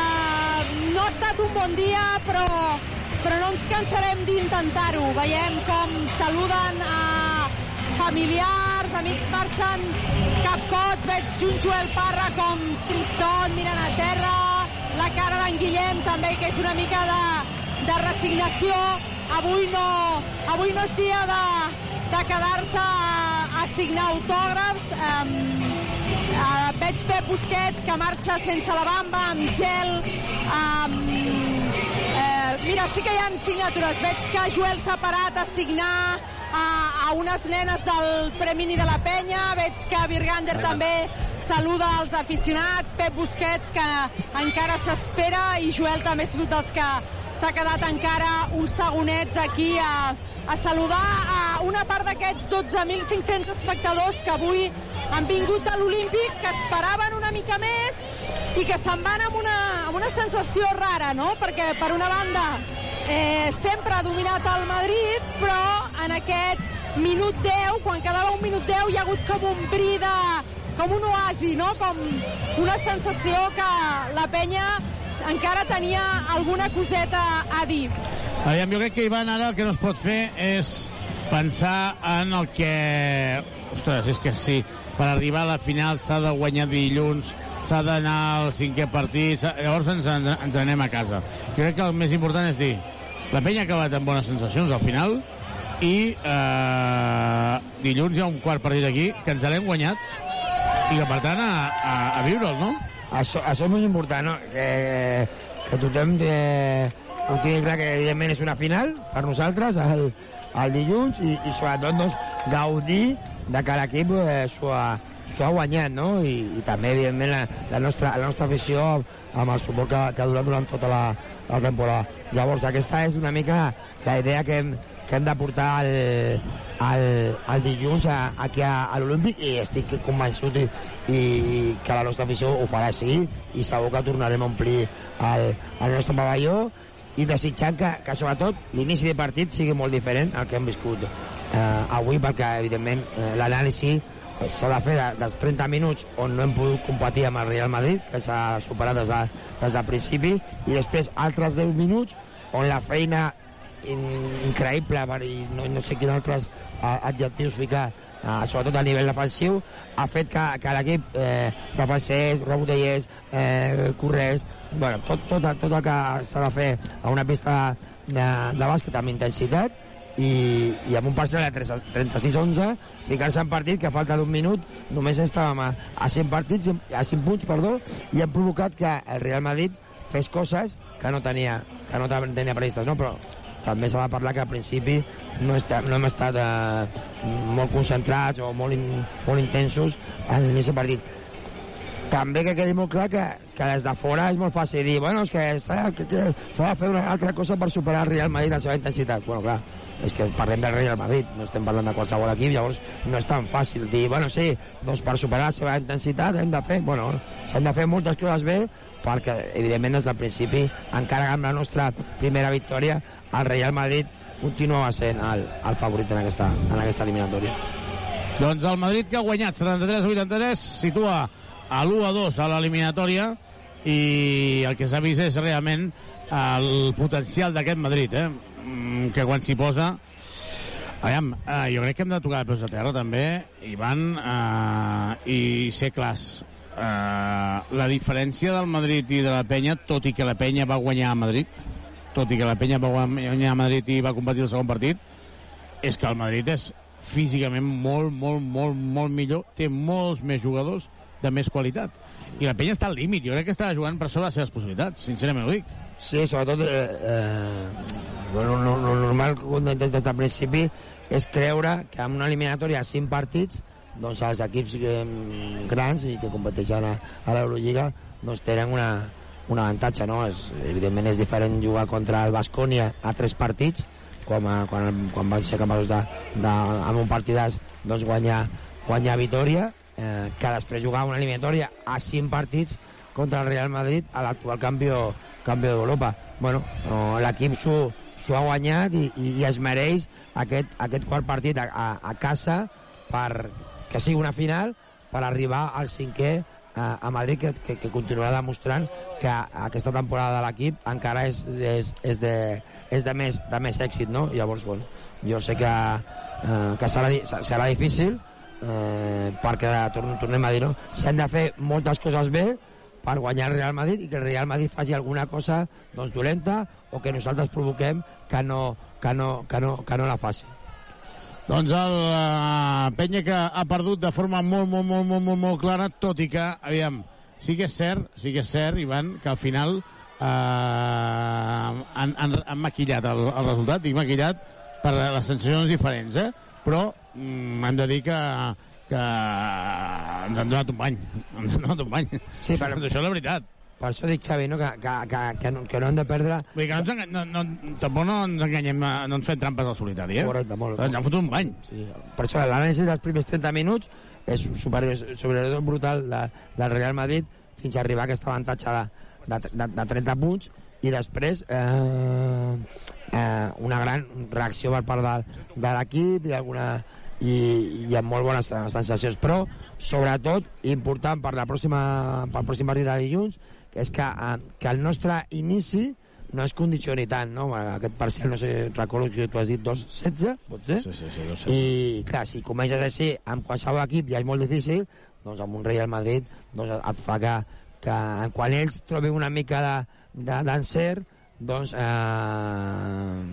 no ha estat un bon dia però, però no ens cansarem d'intentar-ho veiem com saluden a familiars, amics marxen capcots, veig un Joel Parra com tristot, mirant a terra, la cara d'en Guillem també, que és una mica de, de resignació. Avui no, avui no és dia de, de quedar-se a, a signar autògrafs. Um, uh, veig Pep Busquets que marxa sense la bamba, amb gel, amb, Eh, mira, sí que hi ha signatures. Veig que Joel s'ha parat a signar a, a unes nenes del Premini de la Penya. Veig que Virgander també saluda als aficionats. Pep Busquets, que encara s'espera, i Joel també ha sigut dels que s'ha quedat encara uns segonets aquí a, a saludar a una part d'aquests 12.500 espectadors que avui han vingut a l'Olímpic, que esperaven una mica més i que se'n van amb una, amb una sensació rara, no? Perquè, per una banda, eh, sempre ha dominat el Madrid, però en aquest minut 10, quan quedava un minut 10, hi ha hagut com un bri de... com un oasi, no? Com una sensació que la penya encara tenia alguna coseta a dir. Aviam, jo crec que, Ivan, ara el que no es pot fer és pensar en el que... Ostres, és que sí, per arribar a la final s'ha de guanyar dilluns, s'ha d'anar al cinquè partit, llavors ens, en- ens anem a casa. Jo crec que el més important és dir, la penya ha acabat amb bones sensacions al final i eh, dilluns hi ha un quart partit aquí que ens l'hem guanyat i que per tant a, a, a viure'l, no? Això, això és molt important, no? Que, que tothom eh, ho tingui clar que evidentment és una final per nosaltres el, el dilluns i, i sobretot doncs, gaudir de que l'equip eh, s'ho ha, ha guanyat, no? I, i també, evidentment, la, la, nostra, la nostra afició amb el suport que, que ha durat durant tota la, la temporada. Llavors, aquesta és una mica la idea que hem, que hem de portar el, el, el dilluns a, aquí a, a l'Olímpic i estic convençut i, i que la nostra afició ho farà així i segur que tornarem a omplir el, el nostre pavelló i desitjant que, que sobretot l'inici de partit sigui molt diferent al que hem viscut eh, avui perquè evidentment eh, l'anàlisi s'ha de fer de, dels 30 minuts on no hem pogut competir amb el Real Madrid que s'ha superat des, de, des del principi i després altres 10 minuts on la feina in, increïble i no, no sé quins altres adjectius ficar eh, sobretot a nivell defensiu ha fet que, que l'equip eh, defensés, rebotellés eh, corrés bueno, tot, tot, tot el que s'ha de fer a una pista de, de bàsquet amb intensitat i, i amb un parcial de 36-11 ficar-se en partit que falta d'un minut només estàvem a, a 100 partits a 100 punts, perdó i hem provocat que el Real Madrid fes coses que no tenia, que no tenia previstes no? però també s'ha de parlar que al principi no, estem, no hem estat eh, molt concentrats o molt, in, molt intensos en l'inici del partit. També que quedi molt clar que, que des de fora és molt fàcil dir bueno, és que s'ha de fer una altra cosa per superar el Real Madrid a la seva intensitat. Bueno, clar, és que parlem del Real Madrid no estem parlant de qualsevol equip llavors no és tan fàcil dir, bueno, sí doncs per superar la seva intensitat hem de fer. Bueno, s'han de fer moltes coses bé perquè evidentment des del principi encara amb la nostra primera victòria el Real Madrid continuava sent el, el favorit en aquesta, en aquesta eliminatòria Doncs el Madrid que ha guanyat 73-83 situa a l'1-2 a l'eliminatòria i el que s'ha vist és realment el potencial d'aquest Madrid, eh? Mm, que quan s'hi posa Aviam, eh, jo crec que hem de tocar de peus a terra també, Ivan, eh, i ser clars. Eh, la diferència del Madrid i de la penya, tot i que la penya va guanyar a Madrid, tot i que la penya va guanyar a Madrid i va competir el segon partit, és que el Madrid és físicament molt, molt, molt, molt millor, té molts més jugadors de més qualitat. I la penya està al límit, jo crec que està jugant per sobre les seves possibilitats, sincerament ho dic. Sí, sobretot eh, eh, bueno, lo, lo normal des, del principi és creure que en una eliminatòria a 5 partits doncs els equips eh, grans i que competeixen a, a l'Eurolliga doncs tenen una, un avantatge, no? És, evidentment és diferent jugar contra el Bascònia a 3 partits com a, quan, quan van ser capaços de, de, amb un partidàs doncs guanyar, guanyar Vitoria eh, que després jugar una eliminatòria a 5 partits contra el Real Madrid a l'actual campió, campió d'Europa. Bueno, no, l'equip s'ho ha guanyat i, i, i es mereix aquest, aquest quart partit a, a, a casa per que sigui una final per arribar al cinquè a, a Madrid que, que, que continuarà demostrant que aquesta temporada de l'equip encara és, és, és, de, és de, més, de més èxit, no? Llavors, bueno, jo sé que, eh, que serà, serà difícil eh, perquè, torn, tornem a dir-ho, s'han de fer moltes coses bé per guanyar el Real Madrid i que el Real Madrid faci alguna cosa doncs, dolenta o que nosaltres provoquem que no, que no, que no, que no la faci. Doncs el uh, Penya que ha perdut de forma molt, molt, molt, molt, molt, molt clara, tot i que, aviam, sí que és cert, sí que és cert, Ivan, que al final uh, han, han, han maquillat el, el resultat, dic maquillat per les sensacions diferents, eh? Però mm, hem de dir que, que ens han donat un bany, (laughs) ens han donat un bany. Sí, per... Això és la veritat. Per això dic, Xavi, no? que, que, que, que, no, que no hem de perdre... Vull dir que no ens, no, no, tampoc no ens enganyem, eh, no ens fem trampes al solitari, eh? Correcte, molt. Ens han fotut un bany. Sí, per això l'anàlisi dels primers 30 minuts és superior, sobretot brutal de, del Real Madrid fins a arribar a aquest avantatge de, de, de, de 30 punts i després eh, eh, una gran reacció per part de, de l'equip i alguna i, i amb molt bones sensacions però sobretot important per la pròxima pel pròxim partit de dilluns que és que, eh, que el nostre inici no es condicioni tant, no? Aquest parcial, no sé, recordo que tu has dit 2-16, pot ser? Sí, sí, sí, 2 I, clar, si comences així amb qualsevol equip ja és molt difícil, doncs amb un Real Madrid doncs et fa que, que quan ells trobin una mica de- de- d'encert, doncs eh,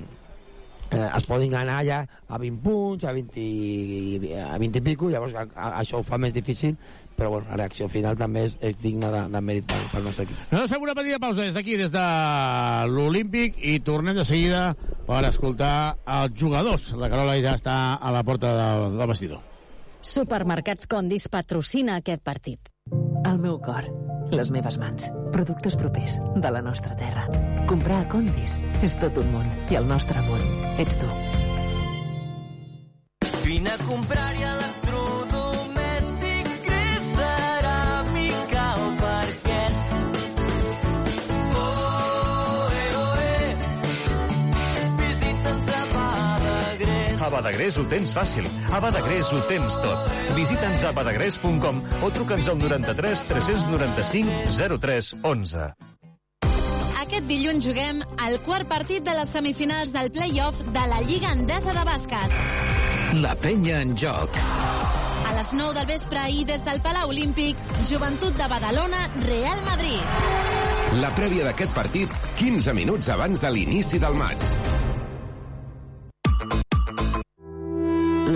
eh, es poden anar ja a 20 punts, a 20, i- a 20 i pico, llavors a, a, això ho fa més difícil, però bueno, la reacció final també és, és digna de, de mèrit pel, pel nostre equip. Nosaltres fem una petita pausa des d'aquí, des de l'Olímpic, i tornem de seguida per escoltar els jugadors. La Carola ja està a la porta del, del vestidor. Supermercats Condis patrocina aquest partit. El meu cor, les meves mans, productes propers de la nostra terra. Comprar a Condis és tot un món i el nostre món ets tu. Vine a comprar-hi electrodomèstic Badagrés. Ho tens fàcil. A Badagrés ho tens tot. Visita'ns a badagrés.com o truca'ns al 93 395 03 11. Aquest dilluns juguem el quart partit de les semifinals del play-off de la Lliga Endesa de Bàsquet. La penya en joc. A les 9 del vespre i des del Palau Olímpic, Joventut de Badalona, Real Madrid. La prèvia d'aquest partit, 15 minuts abans de l'inici del maig.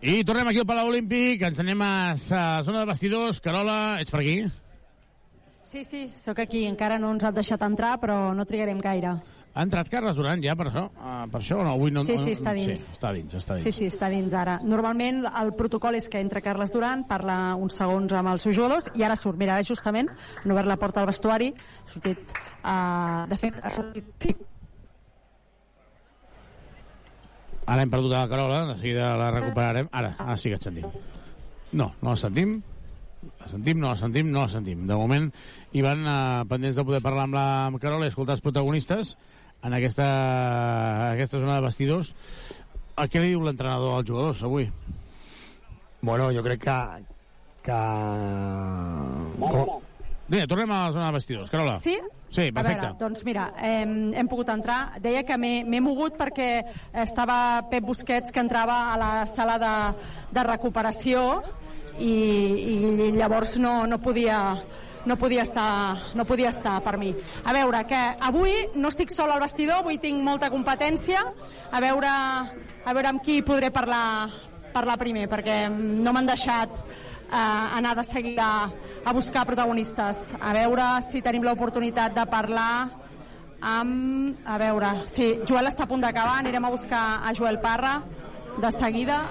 I tornem aquí al Palau Olímpic, ens anem a la zona de vestidors. Carola, ets per aquí? Sí, sí, sóc aquí. Encara no ens han deixat entrar, però no trigarem gaire. Ha entrat Carles Duran ja per això? Uh, per això no? Avui no, Sí, sí, està dins. Sí, està dins, està dins. Sí, sí, està dins ara. Normalment el protocol és que entra Carles Duran, parla uns segons amb els seus jugadors i ara surt. Mira, justament, han obert la porta al vestuari, ha sortit... Uh, de fet, ha sortit... Ara hem perdut a la Carola, de seguida la recuperarem. Ara, ara sí que et sentim. No, no la sentim. La sentim, no la sentim, no la sentim. De moment, hi van uh, pendents de poder parlar amb la amb Carola i escoltar els protagonistes en aquesta, aquesta zona de vestidors. A què li diu l'entrenador als jugadors avui? Bueno, jo crec que... que... Com... Vinga, tornem a la zona de vestidors. Carola. Sí? Sí, A perfecte. veure, doncs mira, hem, hem pogut entrar. Deia que m'he m'he mogut perquè estava Pep Busquets que entrava a la sala de, de recuperació i, i llavors no, no podia no podia, estar, no podia estar per mi. A veure, que avui no estic sol al vestidor, avui tinc molta competència, a veure, a veure amb qui podré parlar, parlar primer, perquè no m'han deixat eh, anar de seguida a buscar protagonistes. A veure si tenim l'oportunitat de parlar amb... A veure, sí, Joel està a punt d'acabar, anirem a buscar a Joel Parra de seguida.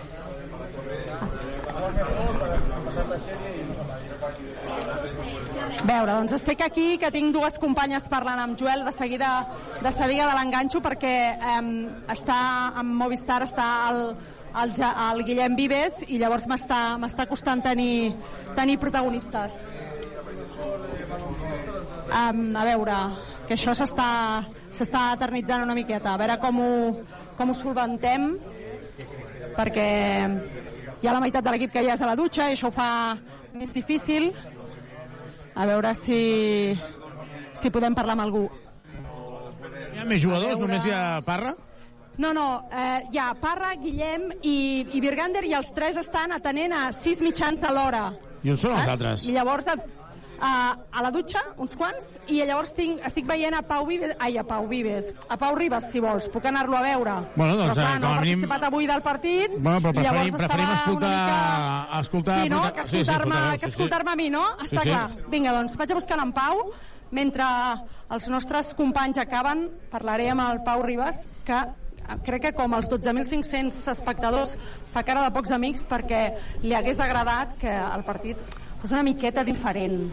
A veure, doncs estic aquí, que tinc dues companyes parlant amb Joel, de seguida de seguida de l'enganxo, perquè eh, està amb Movistar, està el, el, el Guillem Vives, i llavors m'està m'està costant tenir, tenir protagonistes. Um, a veure, que això s'està s'està eternitzant una miqueta, a veure com ho, com ho solventem, perquè hi ha la meitat de l'equip que ja és a la dutxa i això ho fa més difícil. A veure si, si podem parlar amb algú. Hi ha més jugadors? Veure- Només hi ha Parra? No, no, eh, hi ha Parra, Guillem i, i Virgander i els tres estan atenent a sis mitjans alhora. I on són els altres? I llavors, a, a, a la dutxa, uns quants, i llavors tinc, estic veient a Pau Vives, ai, a Pau Vives, a Pau Ribas, si vols, puc anar-lo a veure. Bueno, doncs, però clar, eh, no ha a mínim- participat avui del partit, Bueno, però i llavors preferim, preferim escoltar... una mica... escoltar Sí, no? escoltar- Que sí, sí, escoltar-me escoltar-lo, que sí, sí. escoltar-me a mi, no? Sí, Està sí. clar. Vinga, doncs, vaig a buscar en Pau. Mentre els nostres companys acaben, parlaré amb el Pau Ribas, que eh, crec que com els 12.500 espectadors fa cara de pocs amics perquè li hagués agradat que el partit fos una miqueta diferent.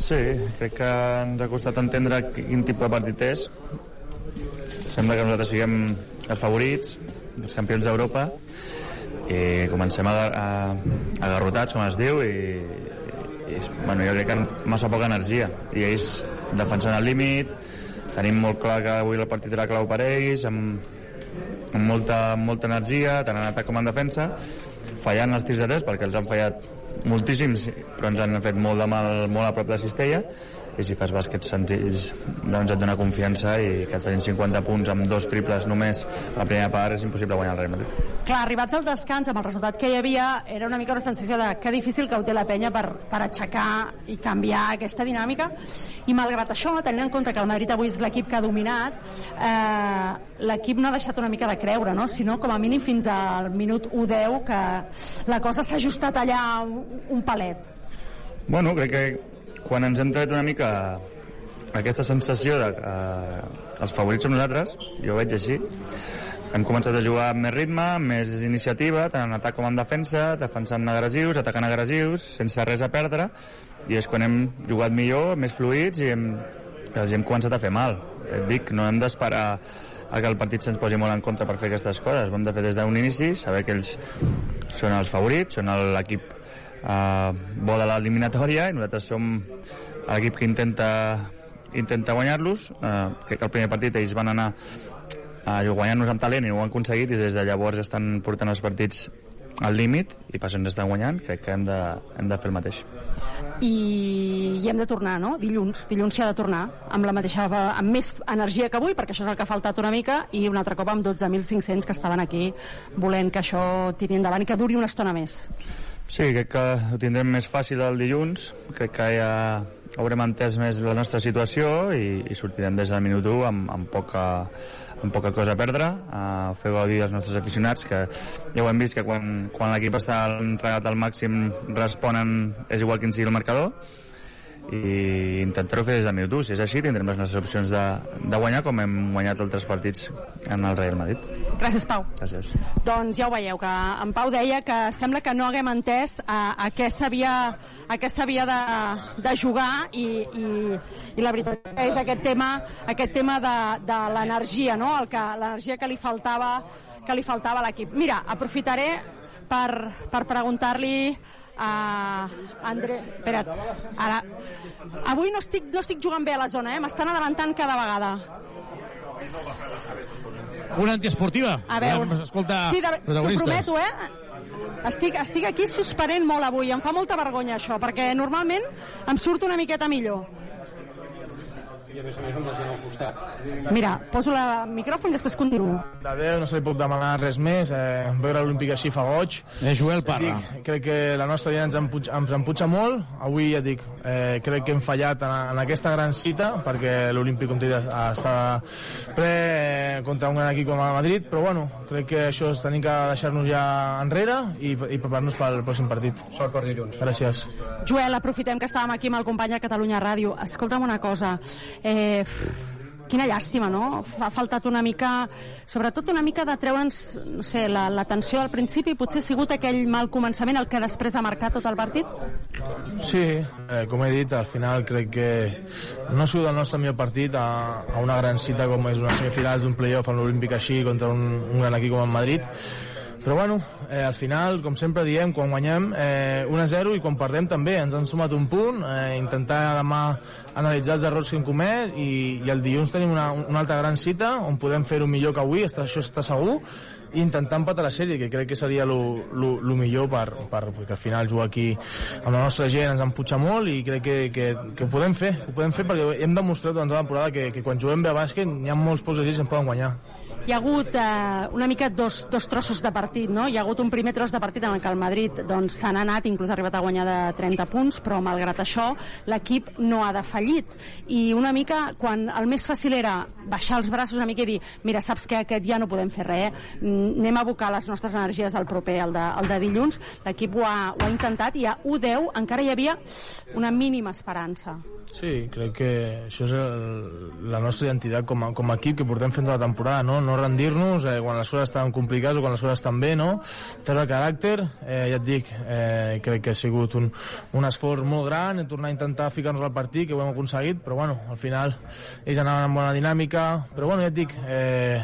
Sí, crec que ens ha costat entendre quin tipus de partit és. Sembla que nosaltres siguem els favorits, els campions d'Europa, i comencem a, a, agarrotats, com es diu, i, i bueno, jo crec que massa poca energia. I ells defensant el límit, tenim molt clar que avui el partit era clau per ells, amb, amb molta, molta energia, tant en atac com en defensa, fallant els tirs de tres, perquè els han fallat moltíssims, però ens han fet molt de mal molt a prop de Cistella, i si fas bàsquets senzills doncs et dona confiança i que et facin 50 punts amb dos triples només la primera part és impossible guanyar el Real Madrid. Clar, arribats al descans, amb el resultat que hi havia, era una mica una sensació de que difícil que ho té la penya per, per aixecar i canviar aquesta dinàmica. I malgrat això, tenint en compte que el Madrid avui és l'equip que ha dominat, eh, l'equip no ha deixat una mica de creure, no? sinó com a mínim fins al minut 1-10 que la cosa s'ha ajustat allà un, un palet. Bueno, crec que quan ens hem tret una mica aquesta sensació de que eh, els favorits som nosaltres, jo ho veig així, hem començat a jugar amb més ritme, amb més iniciativa, tant en atac com en defensa, defensant agressius, atacant agressius, sense res a perdre, i és quan hem jugat millor, més fluïts, i hem, els hem començat a fer mal. Et dic, no hem d'esperar a que el partit se'ns posi molt en contra per fer aquestes coses. Ho hem de fer des d'un inici, saber que ells són els favorits, són l'equip eh, bo de l'eliminatòria i nosaltres som l'equip que intenta intenta guanyar-los eh, crec que el primer partit ells van anar a guanyar-nos amb talent i ho han aconseguit i des de llavors estan portant els partits al límit i per això ens estan guanyant crec que hem de, hem de fer el mateix i, i hem de tornar, no? Dilluns, dilluns s'hi ha de tornar amb la mateixa, amb més energia que avui, perquè això és el que ha faltat una mica, i un altre cop amb 12.500 que estaven aquí volent que això tiri endavant i que duri una estona més. Sí, crec que ho tindrem més fàcil el dilluns. Crec que ja haurem entès més la nostra situació i, i sortirem des del minut 1 amb, amb, poca, amb poca cosa a perdre, a fer gaudir els nostres aficionats, que ja ho hem vist que quan, quan l'equip està entregat al màxim responen, és igual quin sigui el marcador, i intentar-ho fer des del minut 1. Si és així, tindrem les nostres opcions de, de guanyar com hem guanyat altres partits en el Real Madrid. Gràcies, Pau. Gràcies. Doncs ja ho veieu, que en Pau deia que sembla que no haguem entès a, a què s'havia a què s'havia de, de jugar i, i, i la veritat és aquest tema, aquest tema de, de l'energia, no? El que, l'energia que li faltava que li faltava a l'equip. Mira, aprofitaré per, per preguntar-li a André... Espera't, ara... Avui no estic, no estic jugant bé a la zona, eh? M'estan adelantant cada vegada. Una antiesportiva. A veure... Volem escoltar sí, de, t'ho prometo, eh? Estic, estic aquí suspenent molt avui, em fa molta vergonya això, perquè normalment em surt una miqueta millor. Mira, poso el micròfon i després continuo. De Déu no se li puc demanar res més, eh, veure l'Olímpic així fa goig. Eh, Joel Parra. Dic, crec que la nostra gent ens, empuig, ens emputxa molt, avui ja dic, eh, crec que hem fallat en, en aquesta gran cita, perquè l'Olímpic, com està ple eh, contra un gran equip com el Madrid, però bueno, crec que això és tenim que deixar-nos ja enrere i, i preparar-nos pel pròxim partit. Sort per dilluns. Gràcies. Joel, aprofitem que estàvem aquí amb el company de Catalunya Ràdio. Escolta'm una cosa, eh, quina llàstima, no? Ha faltat una mica, sobretot una mica de treure'ns, no sé, la, la al principi, potser ha sigut aquell mal començament el que després ha marcat tot el partit? Sí, eh, com he dit, al final crec que no ha sigut el nostre millor partit a, a una gran cita com és una semifinals d'un playoff amb l'Olímpic així contra un, un gran equip com el Madrid però bueno, eh, al final, com sempre diem, quan guanyem eh, 1-0 i quan perdem també, ens han sumat un punt, eh, intentar demà analitzar els errors que hem comès i, i el dilluns tenim una, una altra gran cita on podem fer-ho millor que avui, està, això està segur, i intentar empatar la sèrie, que crec que seria el millor per, per, perquè al final jugar aquí amb la nostra gent ens empuja molt i crec que, que, que ho podem fer, ho podem fer perquè hem demostrat durant tota la temporada que, que quan juguem bé a bàsquet hi ha molts pocs que ens poden guanyar. Hi ha hagut eh, una mica dos, dos trossos de partit, no? Hi ha hagut un primer tros de partit en el que el Madrid doncs, anat, inclús ha arribat a guanyar de 30 punts, però malgrat això l'equip no ha defallit. I una mica, quan el més fàcil era baixar els braços una mica i dir mira, saps que aquest ja no podem fer res, mm, anem a abocar les nostres energies al proper, el de, el de dilluns, l'equip ho, ha, ho ha intentat i a 1-10 encara hi havia una mínima esperança. Sí, crec que això és el, la nostra identitat com a, com a equip que portem fent tota la temporada, no, no rendir-nos eh, quan les coses estan complicades o quan les coses estan bé, no? Treure caràcter, eh, ja et dic, eh, crec que ha sigut un, un esforç molt gran, tornar a intentar ficar-nos al partit, que ho hem aconseguit, però bueno, al final ells anaven amb bona dinàmica, però bueno, ja et dic, eh,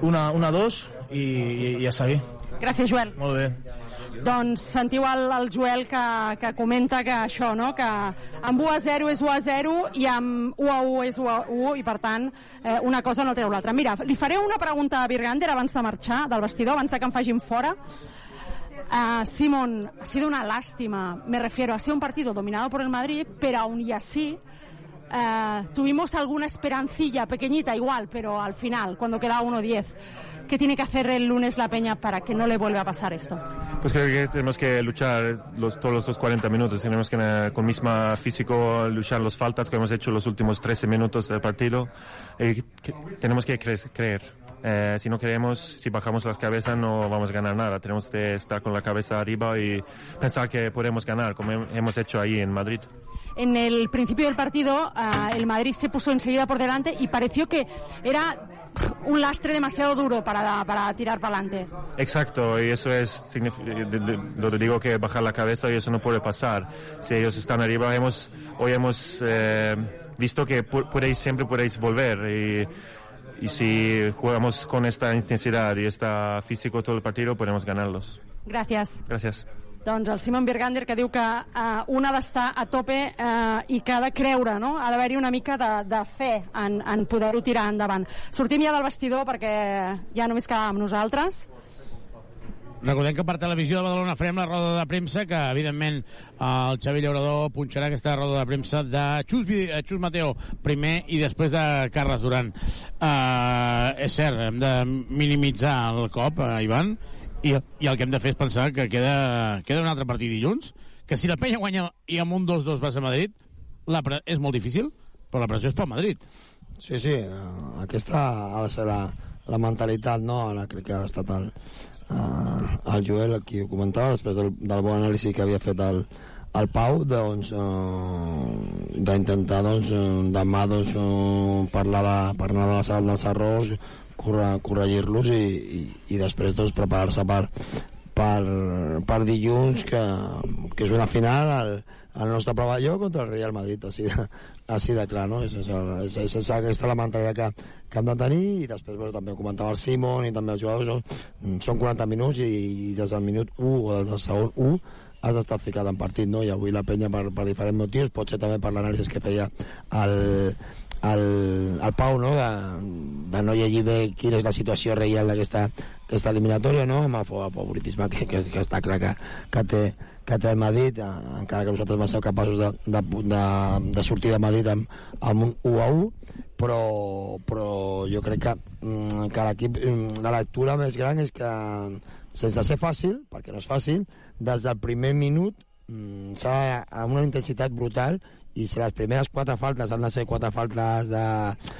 una, una, dos i, i, i a seguir. Gràcies, Joel. Molt bé. Doncs sentiu el, el Joel que, que comenta que això, no? que amb 1 a 0 és 1 a 0 i amb 1 a 1 és 1 a 1 i per tant eh, una cosa no treu l'altra. Mira, li faré una pregunta a Virgander abans de marxar del vestidor, abans de que em facin fora. Uh, Simón, ha sido una lástima, me refiero, ha sido un partido dominado por el Madrid, pero aún y así uh, tuvimos alguna esperancilla pequeñita igual, pero al final, cuando quedaba 1-10. ¿Qué tiene que hacer el lunes la Peña para que no le vuelva a pasar esto? Pues creo que tenemos que luchar los, todos los 40 minutos. Tenemos que eh, con misma físico luchar los faltas que hemos hecho los últimos 13 minutos del partido. Y que- tenemos que cre- creer. Eh, si no creemos, si bajamos las cabezas no vamos a ganar nada. Tenemos que estar con la cabeza arriba y pensar que podemos ganar, como hem- hemos hecho ahí en Madrid. En el principio del partido, ah, el Madrid se puso enseguida por delante y pareció que era un lastre demasiado duro para, para tirar para adelante. Exacto, y eso es, lo que digo que bajar la cabeza y eso no puede pasar. Si ellos están arriba, hemos, hoy hemos eh, visto que podéis, siempre podéis volver y, y si jugamos con esta intensidad y esta físico todo el partido, podemos ganarlos. Gràcies. Gracias. Doncs el Simon Birgander que diu que uh, un ha d'estar a tope uh, i que ha de creure, no? Ha d'haver-hi una mica de, de fe en, en poder-ho tirar endavant. Sortim ja del vestidor perquè ja només quedàvem nosaltres. Recordem que per televisió de Badalona farem la roda de premsa, que evidentment el Xavi Llaurador punxarà aquesta roda de premsa de Xus, eh, Xus Mateo primer i després de Carles Duran. Uh, és cert, hem de minimitzar el cop, uh, Ivan, i, i el que hem de fer és pensar que queda, queda un altre partit dilluns, que si la penya guanya i amb un 2-2 vas a Madrid, la pre és molt difícil, però la pressió és pel Madrid. Sí, sí, eh, aquesta ha de ser la, la mentalitat, no? Ara crec que ha estat el, eh, el Joel qui ho comentava, després del, del bon anàlisi que havia fet el, el Pau, doncs, eh, d'intentar, doncs, eh, demà, doncs, eh, parlar, de, parlar de la, dels errors, corregir-los i, i, i després, doncs, preparar-se per, per, per dilluns, que, que és una final al, al nostre pavelló contra el Real Madrid, així de, així de clar, no? És, és, és, és, és aquesta la mentalitat que, que hem de tenir i després bueno, també ho comentava el Simon i també els jugadors, no? són 40 minuts i, i des del minut 1 o des del segon 1 has d'estar ficat en partit, no? I avui la penya per, per diferents motius, pot ser també per l'anàlisi que feia el, el, el Pau, no? De, de no llegir bé quina és la situació real d'aquesta aquesta eliminatòria, no? Amb el fa- favoritisme que, que, que està clar que, que, té, que té el Madrid, eh, encara que vosaltres vam ser capaços de, de, de, de sortir de Madrid amb, amb un 1 a 1, però, però jo crec que, mm, que l'equip, mm, la lectura més gran és que sense ser fàcil, perquè no és fàcil, des del primer minut mm, s'ha amb una intensitat brutal i si les primeres quatre faltes han de ser quatre faltes de...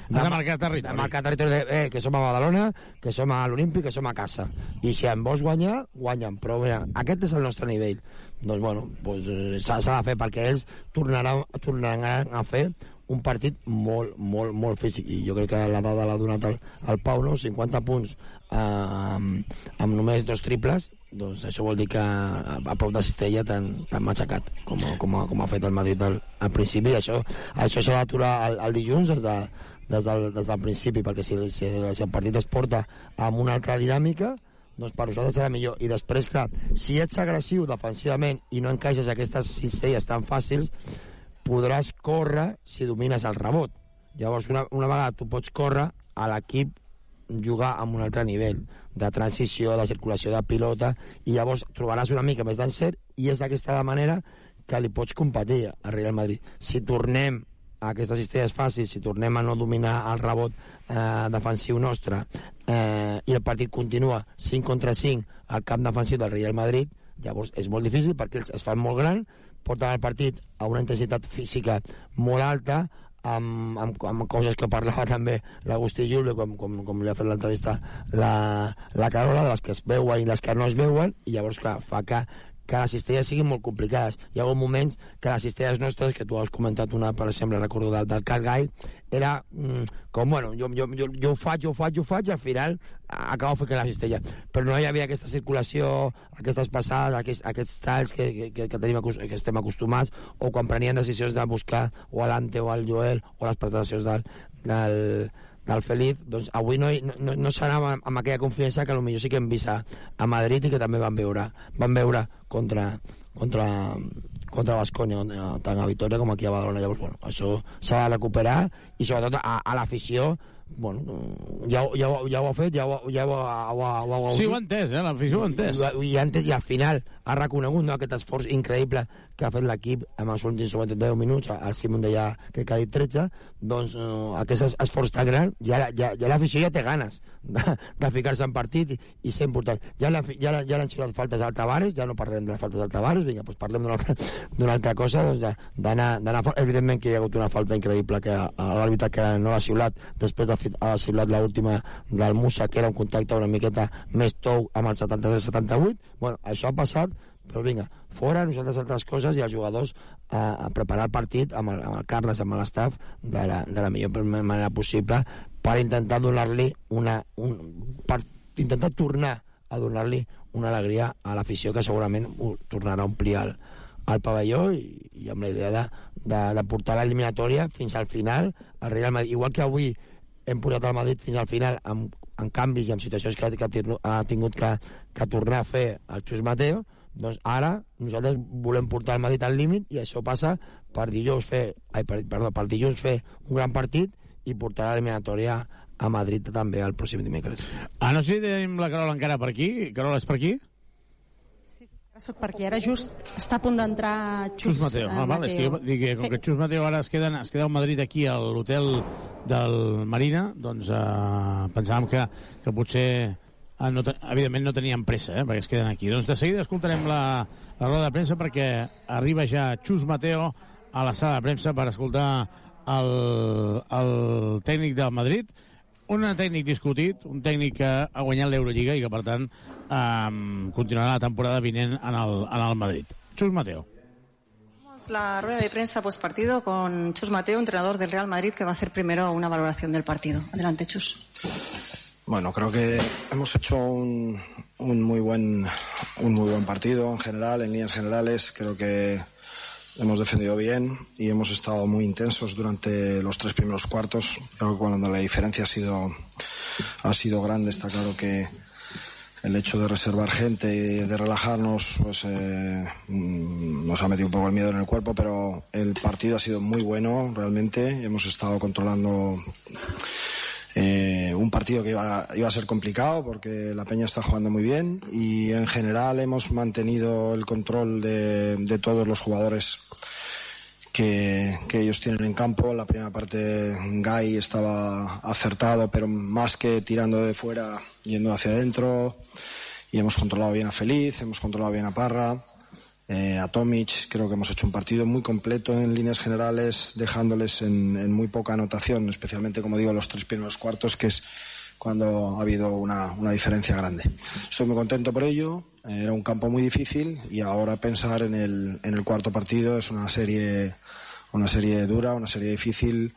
De marcar territori. De marcar territori, de, eh, que som a Badalona, que som a l'Olímpic, que som a casa. I si em vols guanyar, guanyen. Però mira, aquest és el nostre nivell. Doncs bueno, doncs, s'ha de fer perquè ells tornaran, tornaran a fer un partit molt, molt, molt físic i jo crec que la dada l'ha donat el, el Pau, no? 50 punts eh, amb, amb només dos triples doncs això vol dir que a, prop de Cistella t'han matxacat com, com, com ha fet el Madrid al, al principi això això s'ha d'aturar el, el dilluns des, de, des, del, des del principi perquè si, si, si el partit es porta amb una altra dinàmica doncs per nosaltres serà millor. I després, clar, si ets agressiu defensivament i no encaixes aquestes cistelles tan fàcils, podràs córrer si domines el rebot. Llavors, una, una vegada tu pots córrer, a l'equip jugar amb un altre nivell de transició, de circulació de pilota, i llavors trobaràs una mica més d'encert i és d'aquesta manera que li pots competir a Real Madrid. Si tornem aquestes cistelles fàcils, si tornem a no dominar el rebot eh, defensiu nostre eh, i el partit continua 5 contra 5 al camp defensiu del Real Madrid, llavors és molt difícil perquè ells es fan molt gran, porten el partit a una intensitat física molt alta, amb, amb, amb coses que parlava (laughs) també l'Agustí Julio, com, com, com li ha fet l'entrevista la, la Carola, de les que es veuen i les que no es veuen, i llavors, clar, fa que, que les cistelles siguin molt complicades. Hi ha hagut moments que les cistelles nostres, que tu has comentat una, per exemple, recordo del, del Calgai, era mm, com, bueno, jo, jo, jo, jo ho faig, jo ho faig, jo ho faig, i al final acabo fent la cistella. Però no hi havia aquesta circulació, aquestes passades, aquests, aquests talls que, que, que, tenim, que estem acostumats, o quan prenien decisions de buscar o a l'Ante o al Joel, o les presentacions del, del, del Feliz, doncs avui no, no, no s'anava amb, amb aquella confiança que potser sí que hem vist a, a Madrid i que també van veure, van veure contra, contra, contra Bascònia, tant a Vitoria com aquí a Badalona. Llavors, bueno, això s'ha de recuperar i sobretot a, a l'afició bueno, ja, ja, ja ho ha fet, ja ho, ja ho, ho, ho, ho, Sí, ho ha entès, eh? l'afició ho ha entès. I, i, entès, I al final ha reconegut no, aquest esforç increïble que ha fet l'equip en els últims 10 minuts, el Simon deia que ha dit 13, doncs eh, aquest esforç tan gran, ja, ja, ja l'afició ja té ganes de, de ficar-se en partit i, i ser important. Ja, la, ja, ja l'han xiulat faltes al Tavares, ja no parlem de les faltes al Tavares, vinga, doncs parlem d'una altra, altra cosa, doncs d'anar. Evidentment que hi ha hagut una falta increïble que l'àrbitre que no l'ha xiulat després de ha xiulat l'última del Musa, que era un contacte una miqueta més tou amb el 73-78. Bueno, això ha passat, però vinga, fora, nosaltres altres coses i els jugadors a, a preparar el partit amb el, amb el Carles, amb l'estaf, de, la, de la millor manera possible per intentar donar-li una... Un, per intentar tornar a donar-li una alegria a l'afició que segurament tornarà a omplir el, al pavelló i, i amb la idea de, de, de portar l'eliminatòria fins al final al Real Madrid. Igual que avui hem posat el Madrid fins al final amb, amb canvis i amb situacions que, que ha tingut que, que tornar a fer el Xus Mateo, doncs ara nosaltres volem portar el Madrid al límit i això passa per dilluns fer, ai, per, perdó, per dilluns fer un gran partit i portar l'eliminatòria a Madrid també el pròxim dimecres. Ah, no sé si tenim la Carola encara per aquí. Carola, és per aquí? Soc per aquí. Ara just està a punt d'entrar Xus, Xus Mateo. Ah, val, és que jo dic que com Sí. que Xus Mateo ara es queda, es queda a Madrid aquí a l'hotel del Marina, doncs eh, pensàvem que, que potser eh, no, te- evidentment no tenien pressa, eh, perquè es queden aquí. Doncs de seguida escoltarem la, la roda de premsa perquè arriba ja Xus Mateo a la sala de premsa per escoltar el, el tècnic del Madrid, un tècnic discutit, un tècnic que ha guanyat l'Eurolliga i que, per tant, eh, continuarà la temporada vinent en el, en el Madrid. Xus Mateo. La rueda de prensa post partido con Chus Mateo, entrenador del Real Madrid, que va a hacer primero una valoración del partido. Adelante, Chus. Bueno, creo que hemos hecho un, un muy buen un muy buen partido en general, en líneas generales. Creo que hemos defendido bien y hemos estado muy intensos durante los tres primeros cuartos. Creo que cuando la diferencia ha sido ha sido grande, está claro que el hecho de reservar gente y de relajarnos pues eh, mm, nos ha metido un poco el miedo en el cuerpo, pero el partido ha sido muy bueno realmente. Hemos estado controlando eh, un partido que iba, iba a ser complicado porque la Peña está jugando muy bien y en general hemos mantenido el control de, todos los jugadores que, que ellos tienen en campo. La primera parte Guy estaba acertado, pero más que tirando de fuera, yendo hacia adentro. Y hemos controlado bien a Feliz, hemos controlado bien a Parra, eh, a Tomic. Creo que hemos hecho un partido muy completo en líneas generales, dejándoles en, muy poca anotación, especialmente, como digo, los tres primeros cuartos, que es cuando ha habido una, diferencia grande. Estoy muy contento por ello. Eh, Era un campo muy difícil y ahora pensar en el, cuarto partido es una serie, una serie dura, una serie difícil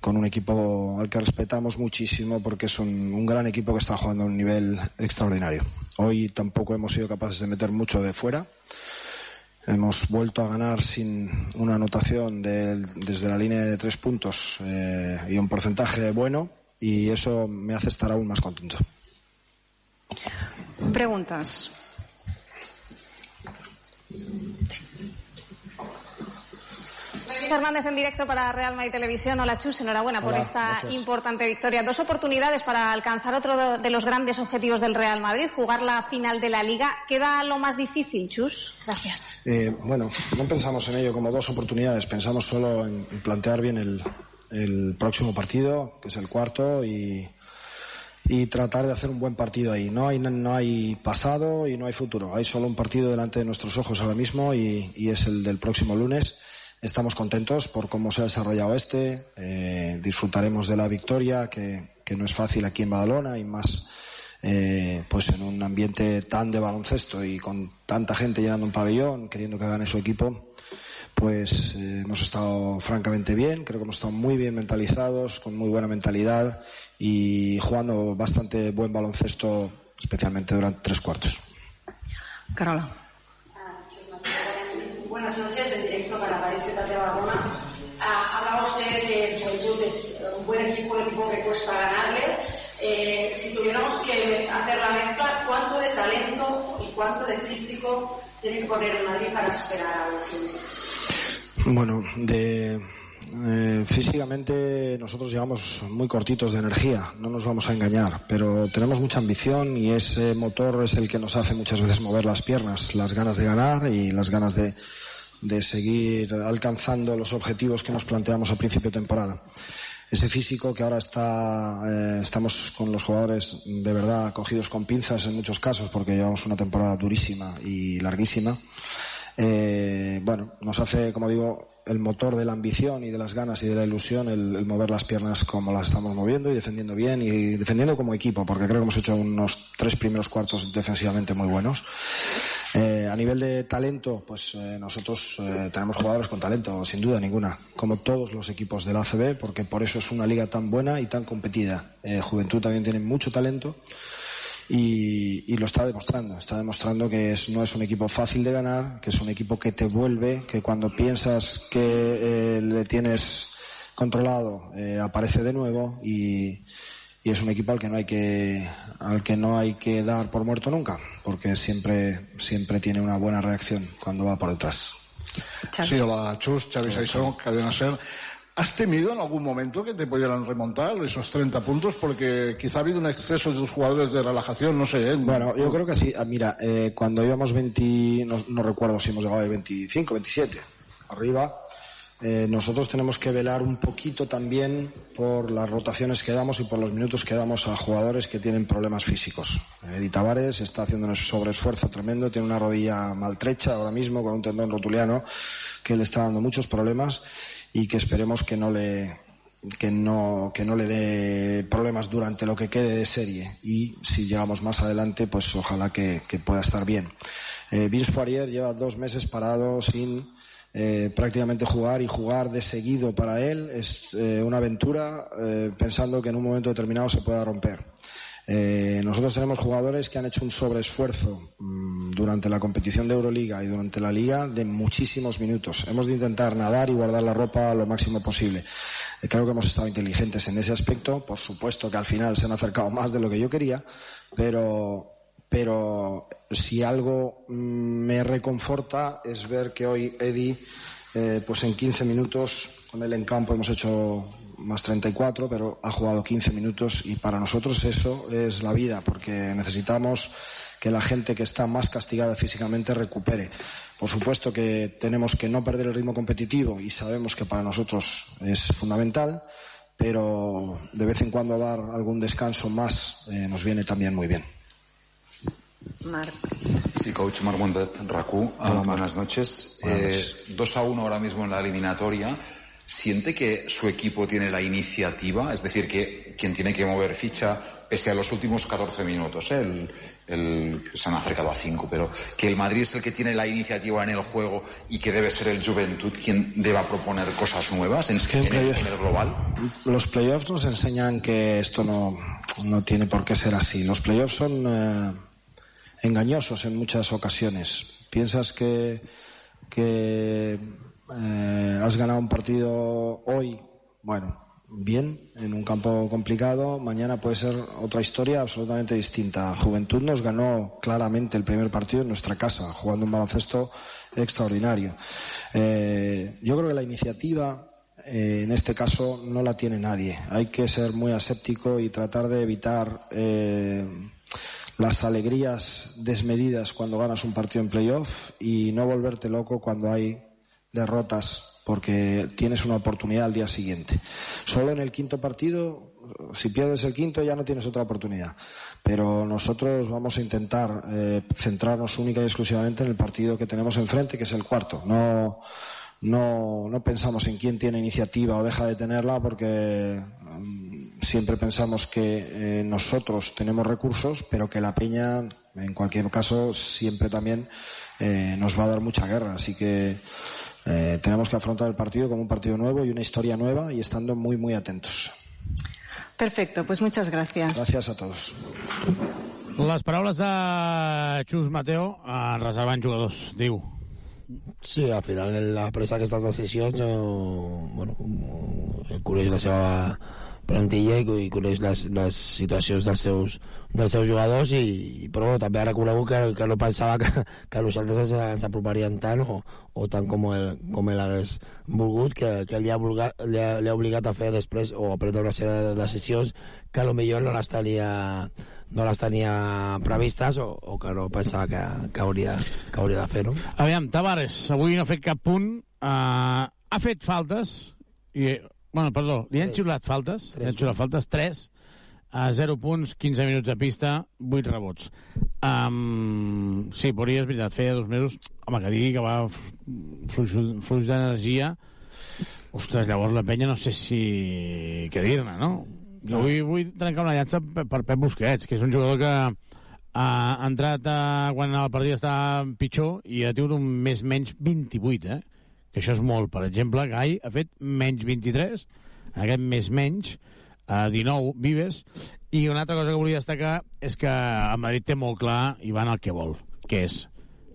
con un equipo al que respetamos muchísimo porque es un gran equipo que está jugando a un nivel extraordinario. Hoy tampoco hemos sido capaces de meter mucho de fuera. Hemos vuelto a ganar sin una anotación de- desde la línea de tres puntos eh, y un porcentaje bueno y eso me hace estar aún más contento. Preguntas. Fernández en directo para Real Madrid Televisión. Hola Chus, enhorabuena por Hola, esta gracias. importante victoria. Dos oportunidades para alcanzar otro de los grandes objetivos del Real Madrid, jugar la final de la Liga. ¿Queda lo más difícil, Chus? Gracias. Eh, bueno, no pensamos en ello como dos oportunidades, pensamos solo en, en plantear bien el, el próximo partido, que es el cuarto, y, y tratar de hacer un buen partido ahí. No hay, no hay pasado y no hay futuro, hay solo un partido delante de nuestros ojos ahora mismo y, y es el del próximo lunes. Estamos contentos por cómo se ha desarrollado este, eh, disfrutaremos de la victoria, que, que no es fácil aquí en Badalona y más eh, pues en un ambiente tan de baloncesto y con tanta gente llenando un pabellón, queriendo que gane su equipo, pues eh, hemos estado francamente bien, creo que hemos estado muy bien mentalizados, con muy buena mentalidad y jugando bastante buen baloncesto, especialmente durante tres cuartos. Carola. Buenas noches, equipo que cuesta ganarle. Eh, si tuviéramos que hacer la mezcla, ¿cuánto de talento y cuánto de físico tiene que poner el Madrid para esperar a los? Bueno, de, eh, físicamente nosotros llegamos muy cortitos de energía, no nos vamos a engañar, pero tenemos mucha ambición y ese motor es el que nos hace muchas veces mover las piernas, las ganas de ganar y las ganas de, de seguir alcanzando los objetivos que nos planteamos al principio de temporada. Ese físico que ahora está, eh, estamos con los jugadores de verdad cogidos con pinzas en muchos casos porque llevamos una temporada durísima y larguísima. Eh, bueno, nos hace, como digo, el motor de la ambición y de las ganas y de la ilusión, el, el mover las piernas como las estamos moviendo y defendiendo bien y defendiendo como equipo, porque creo que hemos hecho unos tres primeros cuartos defensivamente muy buenos. Eh, a nivel de talento, pues eh, nosotros eh, tenemos jugadores con talento, sin duda ninguna, como todos los equipos del ACB, porque por eso es una liga tan buena y tan competida. Eh, Juventud también tiene mucho talento y, y lo está demostrando. Está demostrando que es- no es un equipo fácil de ganar, que es un equipo que te vuelve, que cuando piensas que eh, le tienes controlado eh, aparece de nuevo y, y es un equipo al que no hay que al que no hay que dar por muerto nunca, porque siempre siempre tiene una buena reacción cuando va por detrás. Sí, hola, Chus, Xavi Saizón, Cadena Ser. ¿Has temido en algún momento que te pudieran remontar esos 30 puntos? Porque quizá ha habido un exceso de tus jugadores de relajación, no sé. ¿eh? Bueno, yo creo que sí. Ah, Mira, eh, cuando íbamos 20, no, recuerdo si hemos llegado al 25, 27, arriba, eh, nosotros tenemos que velar un poquito también por las rotaciones que damos y por los minutos que damos a jugadores que tienen problemas físicos. Edith Tavares está haciendo un sobreesfuerzo tremendo, tiene una rodilla maltrecha ahora mismo con un tendón rotuliano que le está dando muchos problemas y que esperemos que no le que no que no le dé problemas durante lo que quede de serie. Y si llegamos más adelante pues ojalá que, pueda estar bien. Eh, Vince Poirier lleva dos meses parado sin eh, prácticamente jugar y jugar de seguido para él. Es eh, una aventura eh, pensando que en un momento determinado se pueda romper eh, nosotros tenemos jugadores que han hecho un sobreesfuerzo mm, durante la competición de Euroliga y durante la Liga de muchísimos minutos. Hemos de intentar nadar y guardar la ropa lo máximo posible. Eh, creo que hemos estado inteligentes en ese aspecto. Por supuesto que al final se han acercado (laughs) más de lo que yo quería, pero, pero si algo mm, me reconforta es ver que hoy Eddie, eh, pues en 15 minutos, con él en campo hemos hecho más 34, pero ha jugado 15 minutos y para nosotros eso es la vida, porque necesitamos que la gente que está más castigada físicamente recupere. Por supuesto que tenemos que no perder el ritmo competitivo y sabemos que para nosotros es fundamental, pero de vez en cuando dar algún descanso más eh, nos viene también muy bien. Marc. Sí, coach Marc RACU. Hola, buenas noches. Buenas Eh, noches. 2 a 1 ahora mismo en la eliminatoria. ¿Siente que su equipo tiene la iniciativa? Es decir, que quien tiene que mover ficha, pese a los últimos 14 minutos, ¿eh? el, el- se han acercado a 5, pero que el Madrid es el que tiene la iniciativa en el juego y que debe ser el Juventud quien deba proponer cosas nuevas en, en el, en el global. Los playoffs nos enseñan que esto no, no tiene por qué ser así. Los playoffs son eh, engañosos en muchas ocasiones. Piensas que, que eh, has ganado un partido hoy, bueno, bien en un campo complicado. Mañana puede ser otra historia absolutamente distinta. Juventud nos ganó claramente el primer partido en nuestra casa, jugando un baloncesto extraordinario. Eh, yo creo que la iniciativa eh, en este caso no la tiene nadie. Hay que ser muy aséptico y tratar de evitar las alegrías desmedidas cuando ganas un partido en playoff y no volverte loco cuando hay derrotas porque tienes una oportunidad al día siguiente. Solo en el quinto partido, si pierdes el quinto ya no tienes otra oportunidad. Pero nosotros vamos a intentar eh, centrarnos única y exclusivamente en el partido que tenemos enfrente, que es el cuarto. No, no, no pensamos en quién tiene iniciativa o deja de tenerla porque mm, siempre pensamos que eh, nosotros tenemos recursos, pero que la Peña, en cualquier caso, siempre también eh, nos va a dar mucha guerra. Así que eh, tenemos que afrontar el partido como un partido nuevo y una historia nueva y estando muy, muy atentos. Perfecto, pues muchas gracias. Gracias a todos. Les paraules de Xus Mateo eh, reservant jugadors. Diu. Sí, al final la presa d'aquestes decisions eh, bueno, eh, coneix la seva plantilla i, i coneix les, les situacions dels seus, dels seus jugadors i, però bueno, també ha reconegut que, que no pensava que, que nosaltres ens, ens aproparien tant o, o tant com ell, com ell hagués volgut que, que li, ha obligat, li, ha, li ha obligat a fer després o a prendre una sèrie de decisions que millor no les tenia no les tenia previstes o, o que no pensava que, que, hauria, que hauria de fer, no? Aviam, Tavares, avui no ha fet cap punt, uh, ha fet faltes, i, bueno, perdó, li han xiulat faltes, li han xiulat faltes, 3, a 0 punts, 15 minuts de pista, 8 rebots. Um, sí, podria, és veritat, feia dos mesos, home, que digui que va fluix, fluix d'energia, ostres, llavors la penya no sé si... què dir-ne, no? Jo vull, vull trencar una llança per, Pep Busquets, que és un jugador que ha entrat a, quan el partit estava pitjor i ha tingut un més menys 28, eh? Que això és molt. Per exemple, Gai ha fet menys 23, en aquest més menys, a 19 vives, i una altra cosa que volia destacar és que el Madrid té molt clar i van al que vol, que és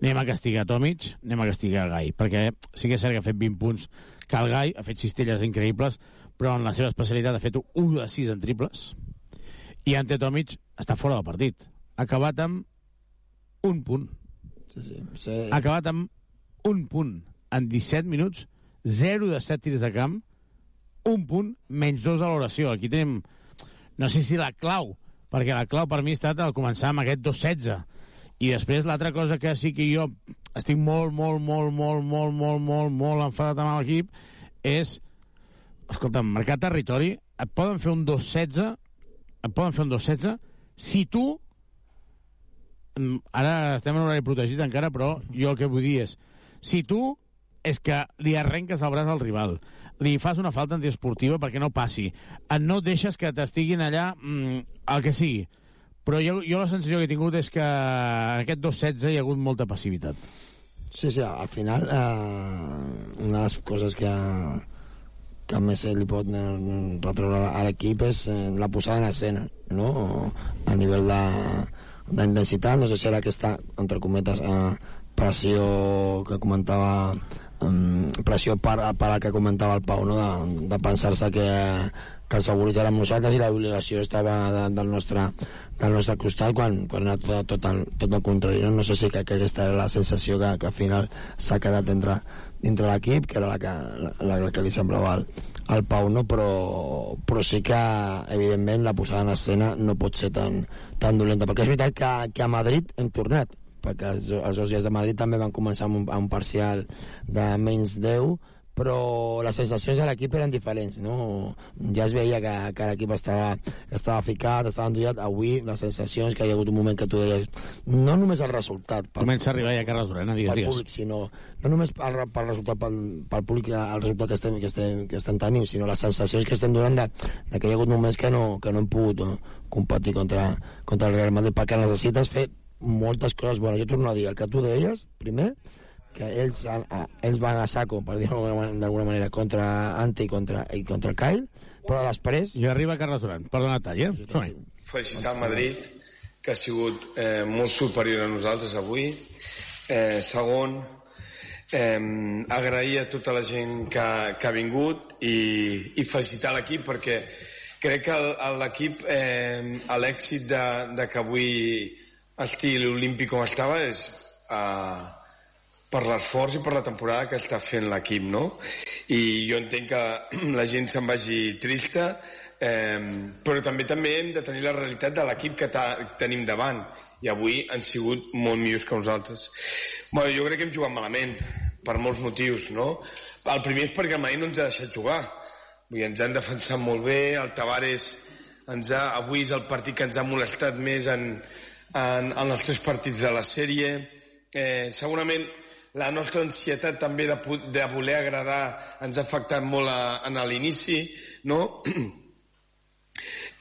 anem a castigar Tomic, anem a castigar Gai, perquè sí que és cert que ha fet 20 punts que el Gai ha fet cistelles increïbles, però en la seva especialitat ha fet 1 de 6 en triples, i Ante Tomic està fora del partit. Ha acabat amb un punt. Sí, sí. sí. Ha acabat amb un punt en 17 minuts, 0 de 7 tirs de camp, un punt, menys dos de l'oració. Aquí tenim, no sé si la clau, perquè la clau per mi ha estat al començar amb aquest 2-16. I després l'altra cosa que sí que jo estic molt, molt, molt, molt, molt, molt, molt, molt enfadat amb l'equip és, escolta'm, marcar territori, et poden fer un 2-16, et poden fer un 2-16, si tu mm, ara estem en horari protegit encara, però jo el que vull dir és, si tu és que li arrenques el braç al rival, li fas una falta antiesportiva perquè no passi, no deixes que t'estiguin allà mm, el que sigui, però jo, jo la sensació que he tingut és que en aquest 2-16 hi ha hagut molta passivitat. Sí, sí, al final eh, una de les coses que, que més li pot eh, retreure a l'equip és eh, la posada en escena, no? A nivell de d'intensitat, no sé si era aquesta, entre cometes, eh, pressió que comentava pressió per, per al que comentava el Pau no? de, de pensar-se que, que els favorits érem nosaltres i l'obligació estava de, del, nostre, del nostre costat quan, quan era tot, tot, el, tot el contrari no, no sé si que, que aquesta era la sensació que, que al final s'ha quedat entre, dintre l'equip que era la que, la, la que li semblava al, al Pau no? però, però sí que evidentment la posada en escena no pot ser tan, tan dolenta perquè és veritat que, que a Madrid hem tornat perquè els, els Osias de Madrid també van començar amb un, amb un parcial de menys 10 però les sensacions de l'equip eren diferents no? ja es veia que, que l'equip estava, estava ficat, estava endollat avui les sensacions, que hi ha hagut un moment que tu deies no només el resultat pel, Comença a arribar ja Carles Durena, digues, digues. públic, sinó no només pel, pel resultat pel, pel públic el resultat que estem, que estem, que estem tenint sinó les sensacions que estem donant de, de que hi ha hagut moments que no, que no hem pogut no, competir contra, contra el Real Madrid perquè necessites fer moltes coses bones. Jo torno a dir, el que tu deies, primer, que ells, a, ells van a saco, per dir-ho d'alguna manera, contra Ante i contra, i contra el Kyle, però després... I arriba Carles Duran, perdona tall, eh? som -hi. felicitar el Madrid, que ha sigut eh, molt superior a nosaltres avui. Eh, segon, eh, agrair a tota la gent que, que ha vingut i, i felicitar l'equip perquè crec que l'equip, eh, l'èxit de, de que avui estigui l'Olímpic com estava és eh, per l'esforç i per la temporada que està fent l'equip, no? I jo entenc que (clears throat) la gent se'n vagi trista, eh, però també també hem de tenir la realitat de l'equip que tenim davant i avui han sigut molt millors que nosaltres. Bueno, jo crec que hem jugat malament, per molts motius, no? El primer és perquè Madrid no ens ha deixat jugar. Vull dir, ens han defensat molt bé, el Tavares ens ha, avui és el partit que ens ha molestat més en, en, en els tres partits de la sèrie. Eh, segurament la nostra ansietat també de, de voler agradar ens ha afectat molt a, en l'inici, no? (clears throat)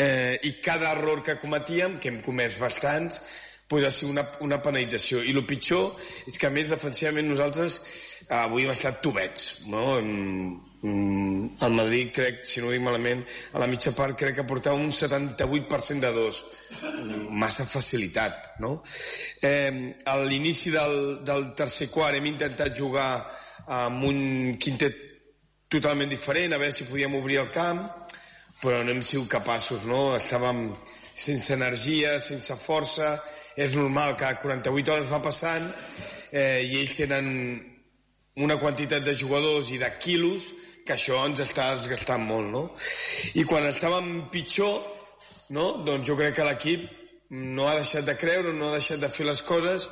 eh, i cada error que cometíem, que hem comès bastants, pues ha sigut una, una penalització. I el pitjor és que, a més, defensivament nosaltres eh, avui hem estat tubets. No? Mm, mm, El Madrid, crec, si no ho dic malament, a la mitja part crec que portava un 78% de dos. Massa facilitat, no? Eh, a l'inici del, del tercer quart hem intentat jugar amb un quintet totalment diferent, a veure si podíem obrir el camp, però no hem sigut capaços, no? Estàvem sense energia, sense força, és normal que 48 hores va passant eh, i ells tenen una quantitat de jugadors i de quilos que això ens està desgastant molt, no? I quan estàvem pitjor, no? doncs jo crec que l'equip no ha deixat de creure, no ha deixat de fer les coses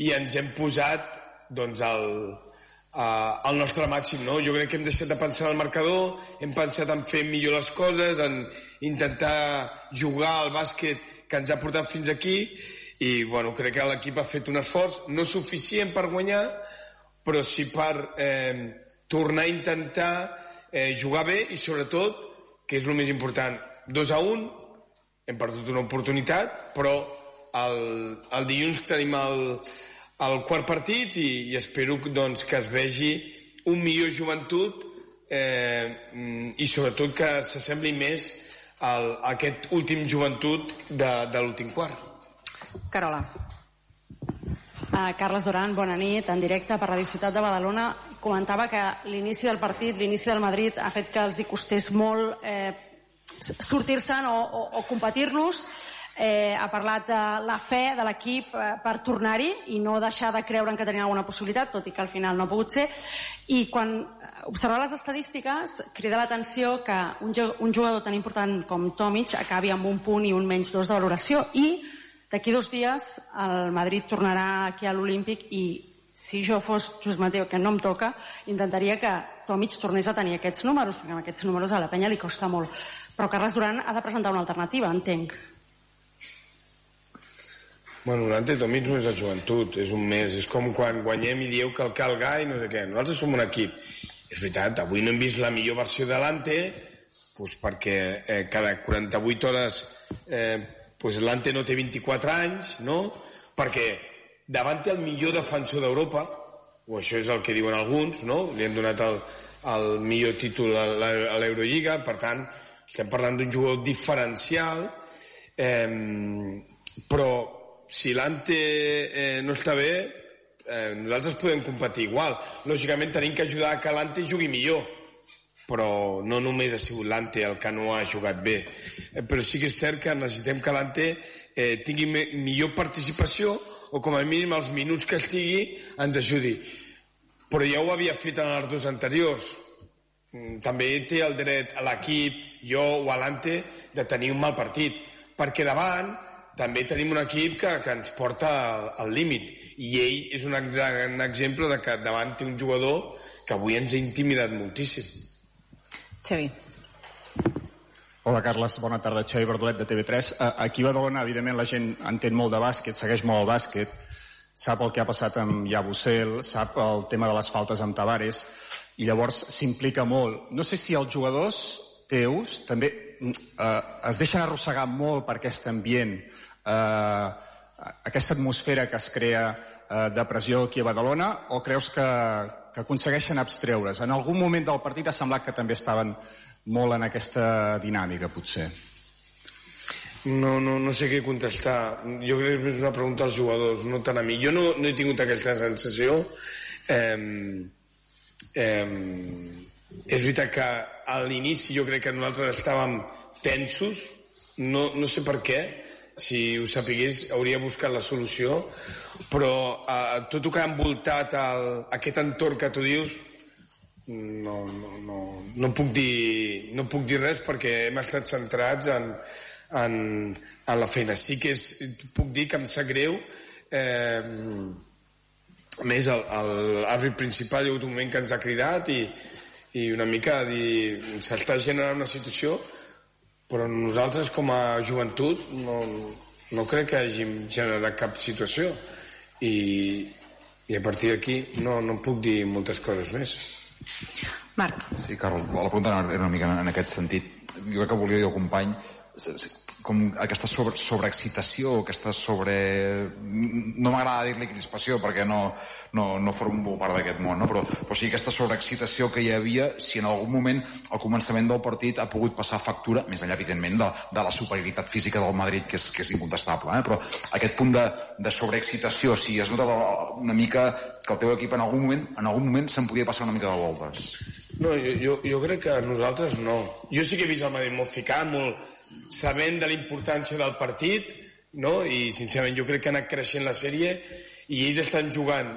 i ens hem posat doncs, al, a, al nostre màxim. No? Jo crec que hem deixat de pensar en el marcador, hem pensat en fer millor les coses, en intentar jugar al bàsquet que ens ha portat fins aquí i bueno, crec que l'equip ha fet un esforç no suficient per guanyar però sí per eh, tornar a intentar eh, jugar bé i sobretot, que és el més important, 2 a 1, hem perdut una oportunitat, però el, el dilluns tenim el, el quart partit i, i espero doncs, que es vegi un millor joventut eh, i sobretot que s'assembli més al, a aquest últim joventut de, de l'últim quart. Carola. Uh, Carles Duran, bona nit, en directe per Radio Ciutat de Badalona. Comentava que l'inici del partit, l'inici del Madrid, ha fet que els hi costés molt eh, sortir-se'n o, o, o competir-los. Eh, ha parlat de la fe de l'equip eh, per tornar-hi i no deixar de creure en que tenien alguna possibilitat, tot i que al final no ha pogut ser. I quan eh, observar les estadístiques, crida l'atenció que un, un jugador tan important com Tomic acabi amb un punt i un menys dos de valoració i D'aquí dos dies el Madrid tornarà aquí a l'Olímpic i si jo fos Just Mateo, que no em toca, intentaria que Tomic tornés a tenir aquests números, perquè amb aquests números a la penya li costa molt. Però Carles Duran ha de presentar una alternativa, entenc. Bueno, l'Ante Tomic no és la joventut, és un mes. És com quan guanyem i dieu que el calga i no sé què. Nosaltres som un equip. És veritat, avui no hem vist la millor versió de l'Ante, doncs perquè eh, cada 48 hores eh, doncs l'Ante no té 24 anys, no? Perquè davant té el millor defensor d'Europa, o això és el que diuen alguns, no? Li han donat el, el millor títol a l'Eurolliga, per tant, estem parlant d'un jugador diferencial, eh, però si l'Ante eh, no està bé, eh, nosaltres podem competir igual. Lògicament tenim que ajudar que l'Ante jugui millor, però no només ha sigut l'Ante el que no ha jugat bé. Eh, però sí que és cert que necessitem que l'Ante eh, tingui millor participació o com a mínim els minuts que estigui ens ajudi. Però ja ho havia fet en els dos anteriors. Mm, També té el dret a l'equip, jo o a l'Ante, de tenir un mal partit. Perquè davant també tenim un equip que, que ens porta al, al límit. I ell és un, un exemple de que davant té un jugador que avui ens ha intimidat moltíssim. Xavi. Hola, Carles. Bona tarda. Xavi Verdolet, de TV3. A- Aquí a Badalona, evidentment, la gent entén molt de bàsquet, segueix molt el bàsquet, sap el que ha passat amb Yabusel, sap el tema de les faltes amb Tavares, i llavors s'implica molt. No sé si els jugadors teus també mm, eh, es deixen arrossegar molt per aquest ambient, eh, aquesta atmosfera que es crea eh, de pressió aquí a Badalona, o creus que, que aconsegueixen abstreure's? En algun moment del partit ha semblat que també estaven molt en aquesta dinàmica, potser. No, no, no sé què contestar. Jo crec que és una pregunta als jugadors, no tant a mi. Jo no, no he tingut aquesta sensació. Eh, eh, és veritat que a l'inici jo crec que nosaltres estàvem tensos, no, no sé per què, si ho sapigués hauria buscat la solució, però eh, tot el que ha envoltat el, aquest entorn que tu dius no, no, no, no, puc dir, no puc dir res perquè hem estat centrats en, en, en la feina. Sí que és, puc dir que em sap greu eh, més l'àrbit principal hi ha hagut un moment que ens ha cridat i, i una mica dir s'està generant una situació però nosaltres com a joventut no, no crec que hàgim generat cap situació i, i a partir d'aquí no, no puc dir moltes coses més Marc. Sí, Carles, la pregunta era una mica en aquest sentit. Jo crec que volia dir al company com aquesta sobre, sobreexcitació, aquesta sobre... No m'agrada dir-li crispació perquè no, no, no formo part d'aquest món, no? però, però sí aquesta sobreexcitació que hi havia si en algun moment al començament del partit ha pogut passar factura, més enllà evidentment de, de la superioritat física del Madrid que és, que és incontestable, eh? però aquest punt de, de sobreexcitació, si es nota una mica que el teu equip en algun moment en algun moment se'n podia passar una mica de voltes. No, jo, jo, jo crec que nosaltres no. Jo sí que he vist el Madrid molt ficat, molt, sabent de la importància del partit, no? i sincerament jo crec que ha anat creixent la sèrie i ells estan jugant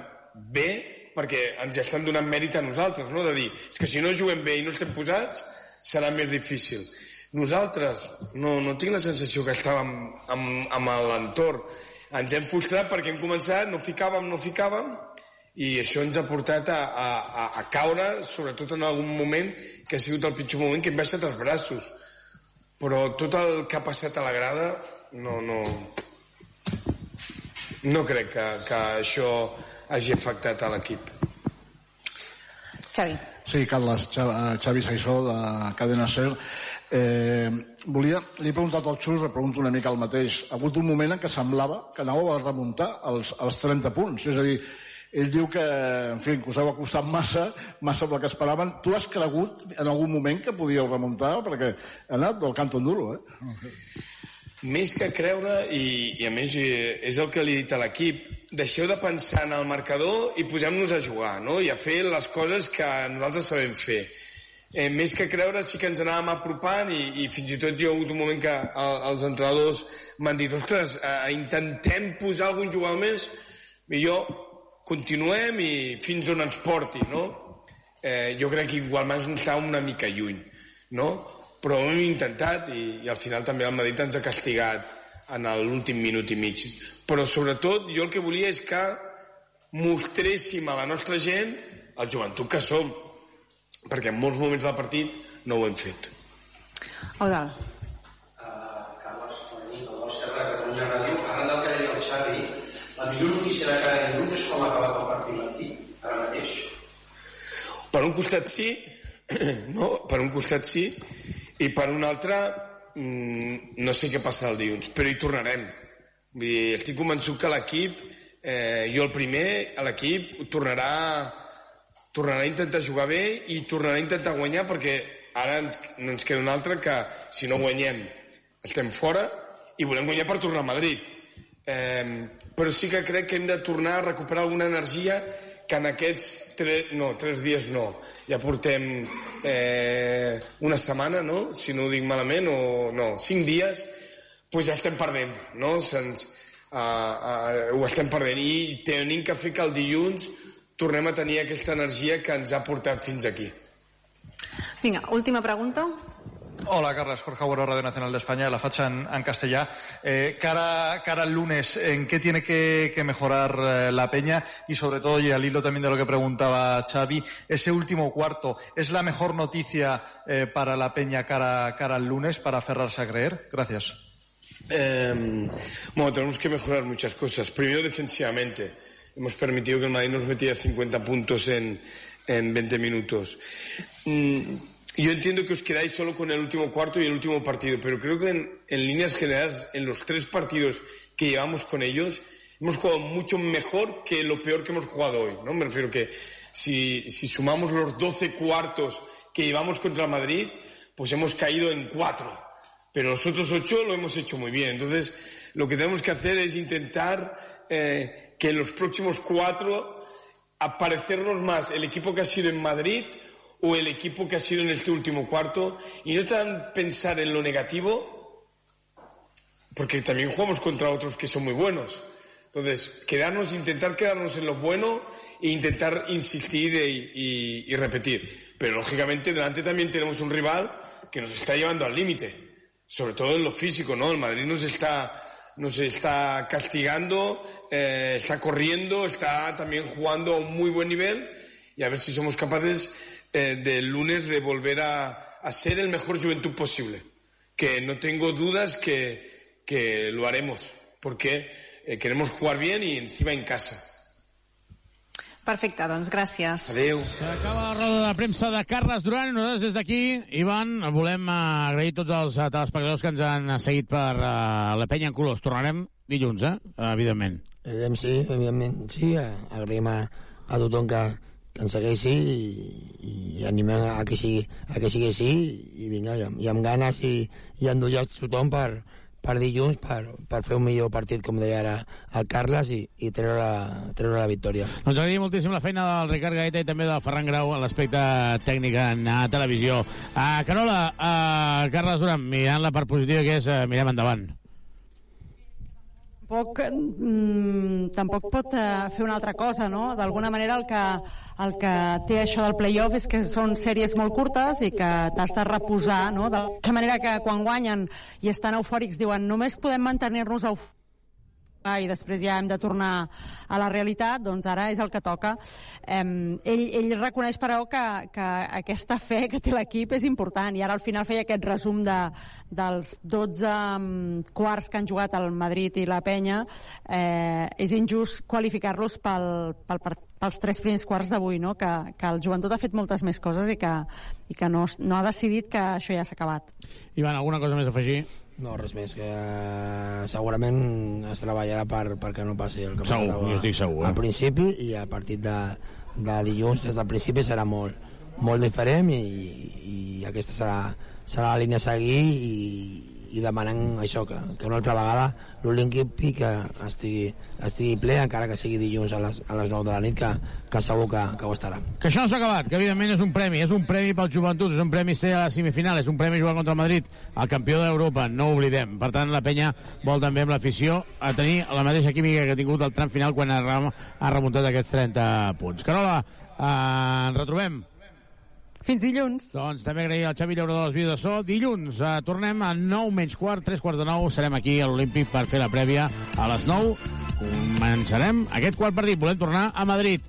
bé perquè ens estan donant mèrit a nosaltres, no? de dir, és que si no juguem bé i no estem posats, serà més difícil. Nosaltres, no, no tinc la sensació que estàvem amb, amb l'entorn. Ens hem frustrat perquè hem començat, no ficàvem, no ficàvem, i això ens ha portat a, a, a caure, sobretot en algun moment que ha sigut el pitjor moment que hem baixat els braços però tot el que ha passat a la grada no, no, no crec que, que això hagi afectat a l'equip. Xavi. Sí, Carles, Xavi Saissó, de Cadena Ser. Eh, volia, li he preguntat al Xus, li pregunto una mica el mateix. Ha hagut un moment en què semblava que anàveu a remuntar els, els 30 punts. És a dir, ell diu que, en fi, que us heu acostat massa, massa el que esperaven. Tu has cregut en algun moment que podíeu remuntar? Perquè ha anat del canto duro, eh? Més que creure, i, i a més és el que li he dit a l'equip, deixeu de pensar en el marcador i posem-nos a jugar, no? I a fer les coses que nosaltres sabem fer. Eh, més que creure sí que ens anàvem apropant i, i fins i tot hi ha hagut un moment que el, els entrenadors m'han dit ostres, eh, intentem posar algun jugador més i jo continuem i fins on ens porti, no? Eh, jo crec que igualment ens estàvem una mica lluny, no? Però ho hem intentat i, i al final també el Madrid ens ha castigat en l'últim minut i mig. Però sobretot jo el que volia és que mostréssim a la nostra gent el joventut que som, perquè en molts moments del partit no ho hem fet. Eudal. Millor notícia de cada minut és com ha acabat el partit l'antic, ara mateix. Per un costat sí, (clears throat) no? per un costat sí, i per un altre mm, no sé què passa el dilluns, però hi tornarem. Vull dir, estic convençut que l'equip, eh, jo el primer, a l'equip tornarà, tornarà a intentar jugar bé i tornarà a intentar guanyar perquè ara ens, no ens queda un altre que si no guanyem estem fora i volem guanyar per tornar a Madrid. Eh, però sí que crec que hem de tornar a recuperar alguna energia que en aquests tres, no, tres dies no. Ja portem eh, una setmana, no? Si no ho dic malament, o no, cinc dies, doncs ja estem perdent, no? Se'ns, uh, uh, ho estem perdent i tenim que fer que el dilluns tornem a tenir aquesta energia que ens ha portat fins aquí. Vinga, última pregunta. Hola, Carlos. Jorge Agüero, Radio Nacional de España, la facha en, castellà. Eh, cara, al lunes, ¿en qué tiene que, mejorar eh, la Peña? Y sobre todo, y al hilo también de lo que preguntaba Xavi, ese último cuarto, ¿es la mejor noticia eh, para la Peña cara, al lunes para aferrarse a creer? Gracias. Eh, bueno, tenemos que mejorar muchas cosas. Primero, defensivamente. Hemos permitido que el Madrid nos metiera 50 puntos en, en 20 minutos. Mm, yo entiendo que os quedáis solo con el último cuarto y el último partido, pero creo que en, en, líneas generales, en los tres partidos que llevamos con ellos, hemos jugado mucho mejor que lo peor que hemos jugado hoy, ¿no? Me refiero que si, sumamos los 12 cuartos que llevamos contra Madrid, pues hemos caído en cuatro, pero los otros ocho lo hemos hecho muy bien. Entonces, lo que tenemos que hacer es intentar eh, que en los próximos cuatro a parecernos más el equipo que ha sido en Madrid o el equipo que ha sido en este último cuarto y no tan pensar en lo negativo, porque también jugamos contra otros que son muy buenos. Entonces, quedarnos, intentar quedarnos en lo bueno e intentar insistir y, y- y repetir. Pero lógicamente delante también tenemos un rival que nos está llevando al límite, sobre todo en lo físico, ¿no? El Madrid nos está nos está castigando, eh, está corriendo, está también jugando a un muy buen nivel y a ver si somos capaces eh, del lunes de volver a, a ser el mejor juventud posible. Que no tengo dudas que, que lo haremos, porque eh, queremos jugar bien y encima en casa. Perfecte, doncs gràcies. Adéu. S'acaba la roda de premsa de Carles Duran. Nosaltres des d'aquí, Ivan, volem eh, agrair tots els eh, telespectadors que ens han seguit per uh, la penya en colors. Tornarem dilluns, eh? Evidentment. Evidentment sí, evidentment sí. Agraïm a, a tothom que, que ens segueixi i, i animem a que sigui, a que sigui així i vinga, i i amb ganes i, i endollats tothom per, per dilluns per, per fer un millor partit, com deia ara el Carles, i, i treure, la, treure la victòria. Doncs agraïm moltíssim la feina del Ricard Gaeta i també del Ferran Grau en l'aspecte tècnic en uh, televisió. Uh, Carola, uh, Carles Duran, mirant la part positiva que és, uh, mirem endavant. Tampoc, mm, tampoc pot eh, fer una altra cosa, no? D'alguna manera el que, el que té això del playoff és que són sèries molt curtes i que t'has de reposar, no? De la manera que quan guanyen i estan eufòrics diuen només podem mantenir-nos eufòrics i després ja hem de tornar a la realitat, doncs ara és el que toca. Em, ell, ell reconeix, però, que, que aquesta fe que té l'equip és important, i ara al final feia aquest resum de, dels 12 um, quarts que han jugat el Madrid i la Penya, eh, és injust qualificar-los pel, pel, pels tres primers quarts d'avui, no? que, que el joventut ha fet moltes més coses i que, i que no, no ha decidit que això ja s'ha acabat. Ivan, alguna cosa més a afegir? No, res més, que eh, segurament es treballarà per, perquè no passi el que Segur, passava jo estic segur, eh? al principi i el partit de, de dilluns des del principi serà molt, molt diferent i, i aquesta serà, serà la línia a seguir i, i demanant això, que, que una altra vegada l'Olímpic estigui, estigui ple, encara que sigui dilluns a les, a les 9 de la nit, que, que segur que, que ho estarà. Que això no s'ha acabat, que evidentment és un premi, és un premi pel joventut, és un premi ser a la semifinal, és un premi jugar contra el Madrid, el campió d'Europa, no ho oblidem. Per tant, la penya vol també amb l'afició a tenir la mateixa química que ha tingut el tram final quan ha, ha remuntat aquests 30 punts. Carola, eh, ens retrobem. Fins dilluns. Doncs també agrair al Xavi Llaurador dels vídeos de so. Dilluns eh, tornem a 9 menys quart, 3 quarts de 9. Serem aquí a l'Olímpic per fer la prèvia a les 9. Començarem aquest quart partit. Volem tornar a Madrid.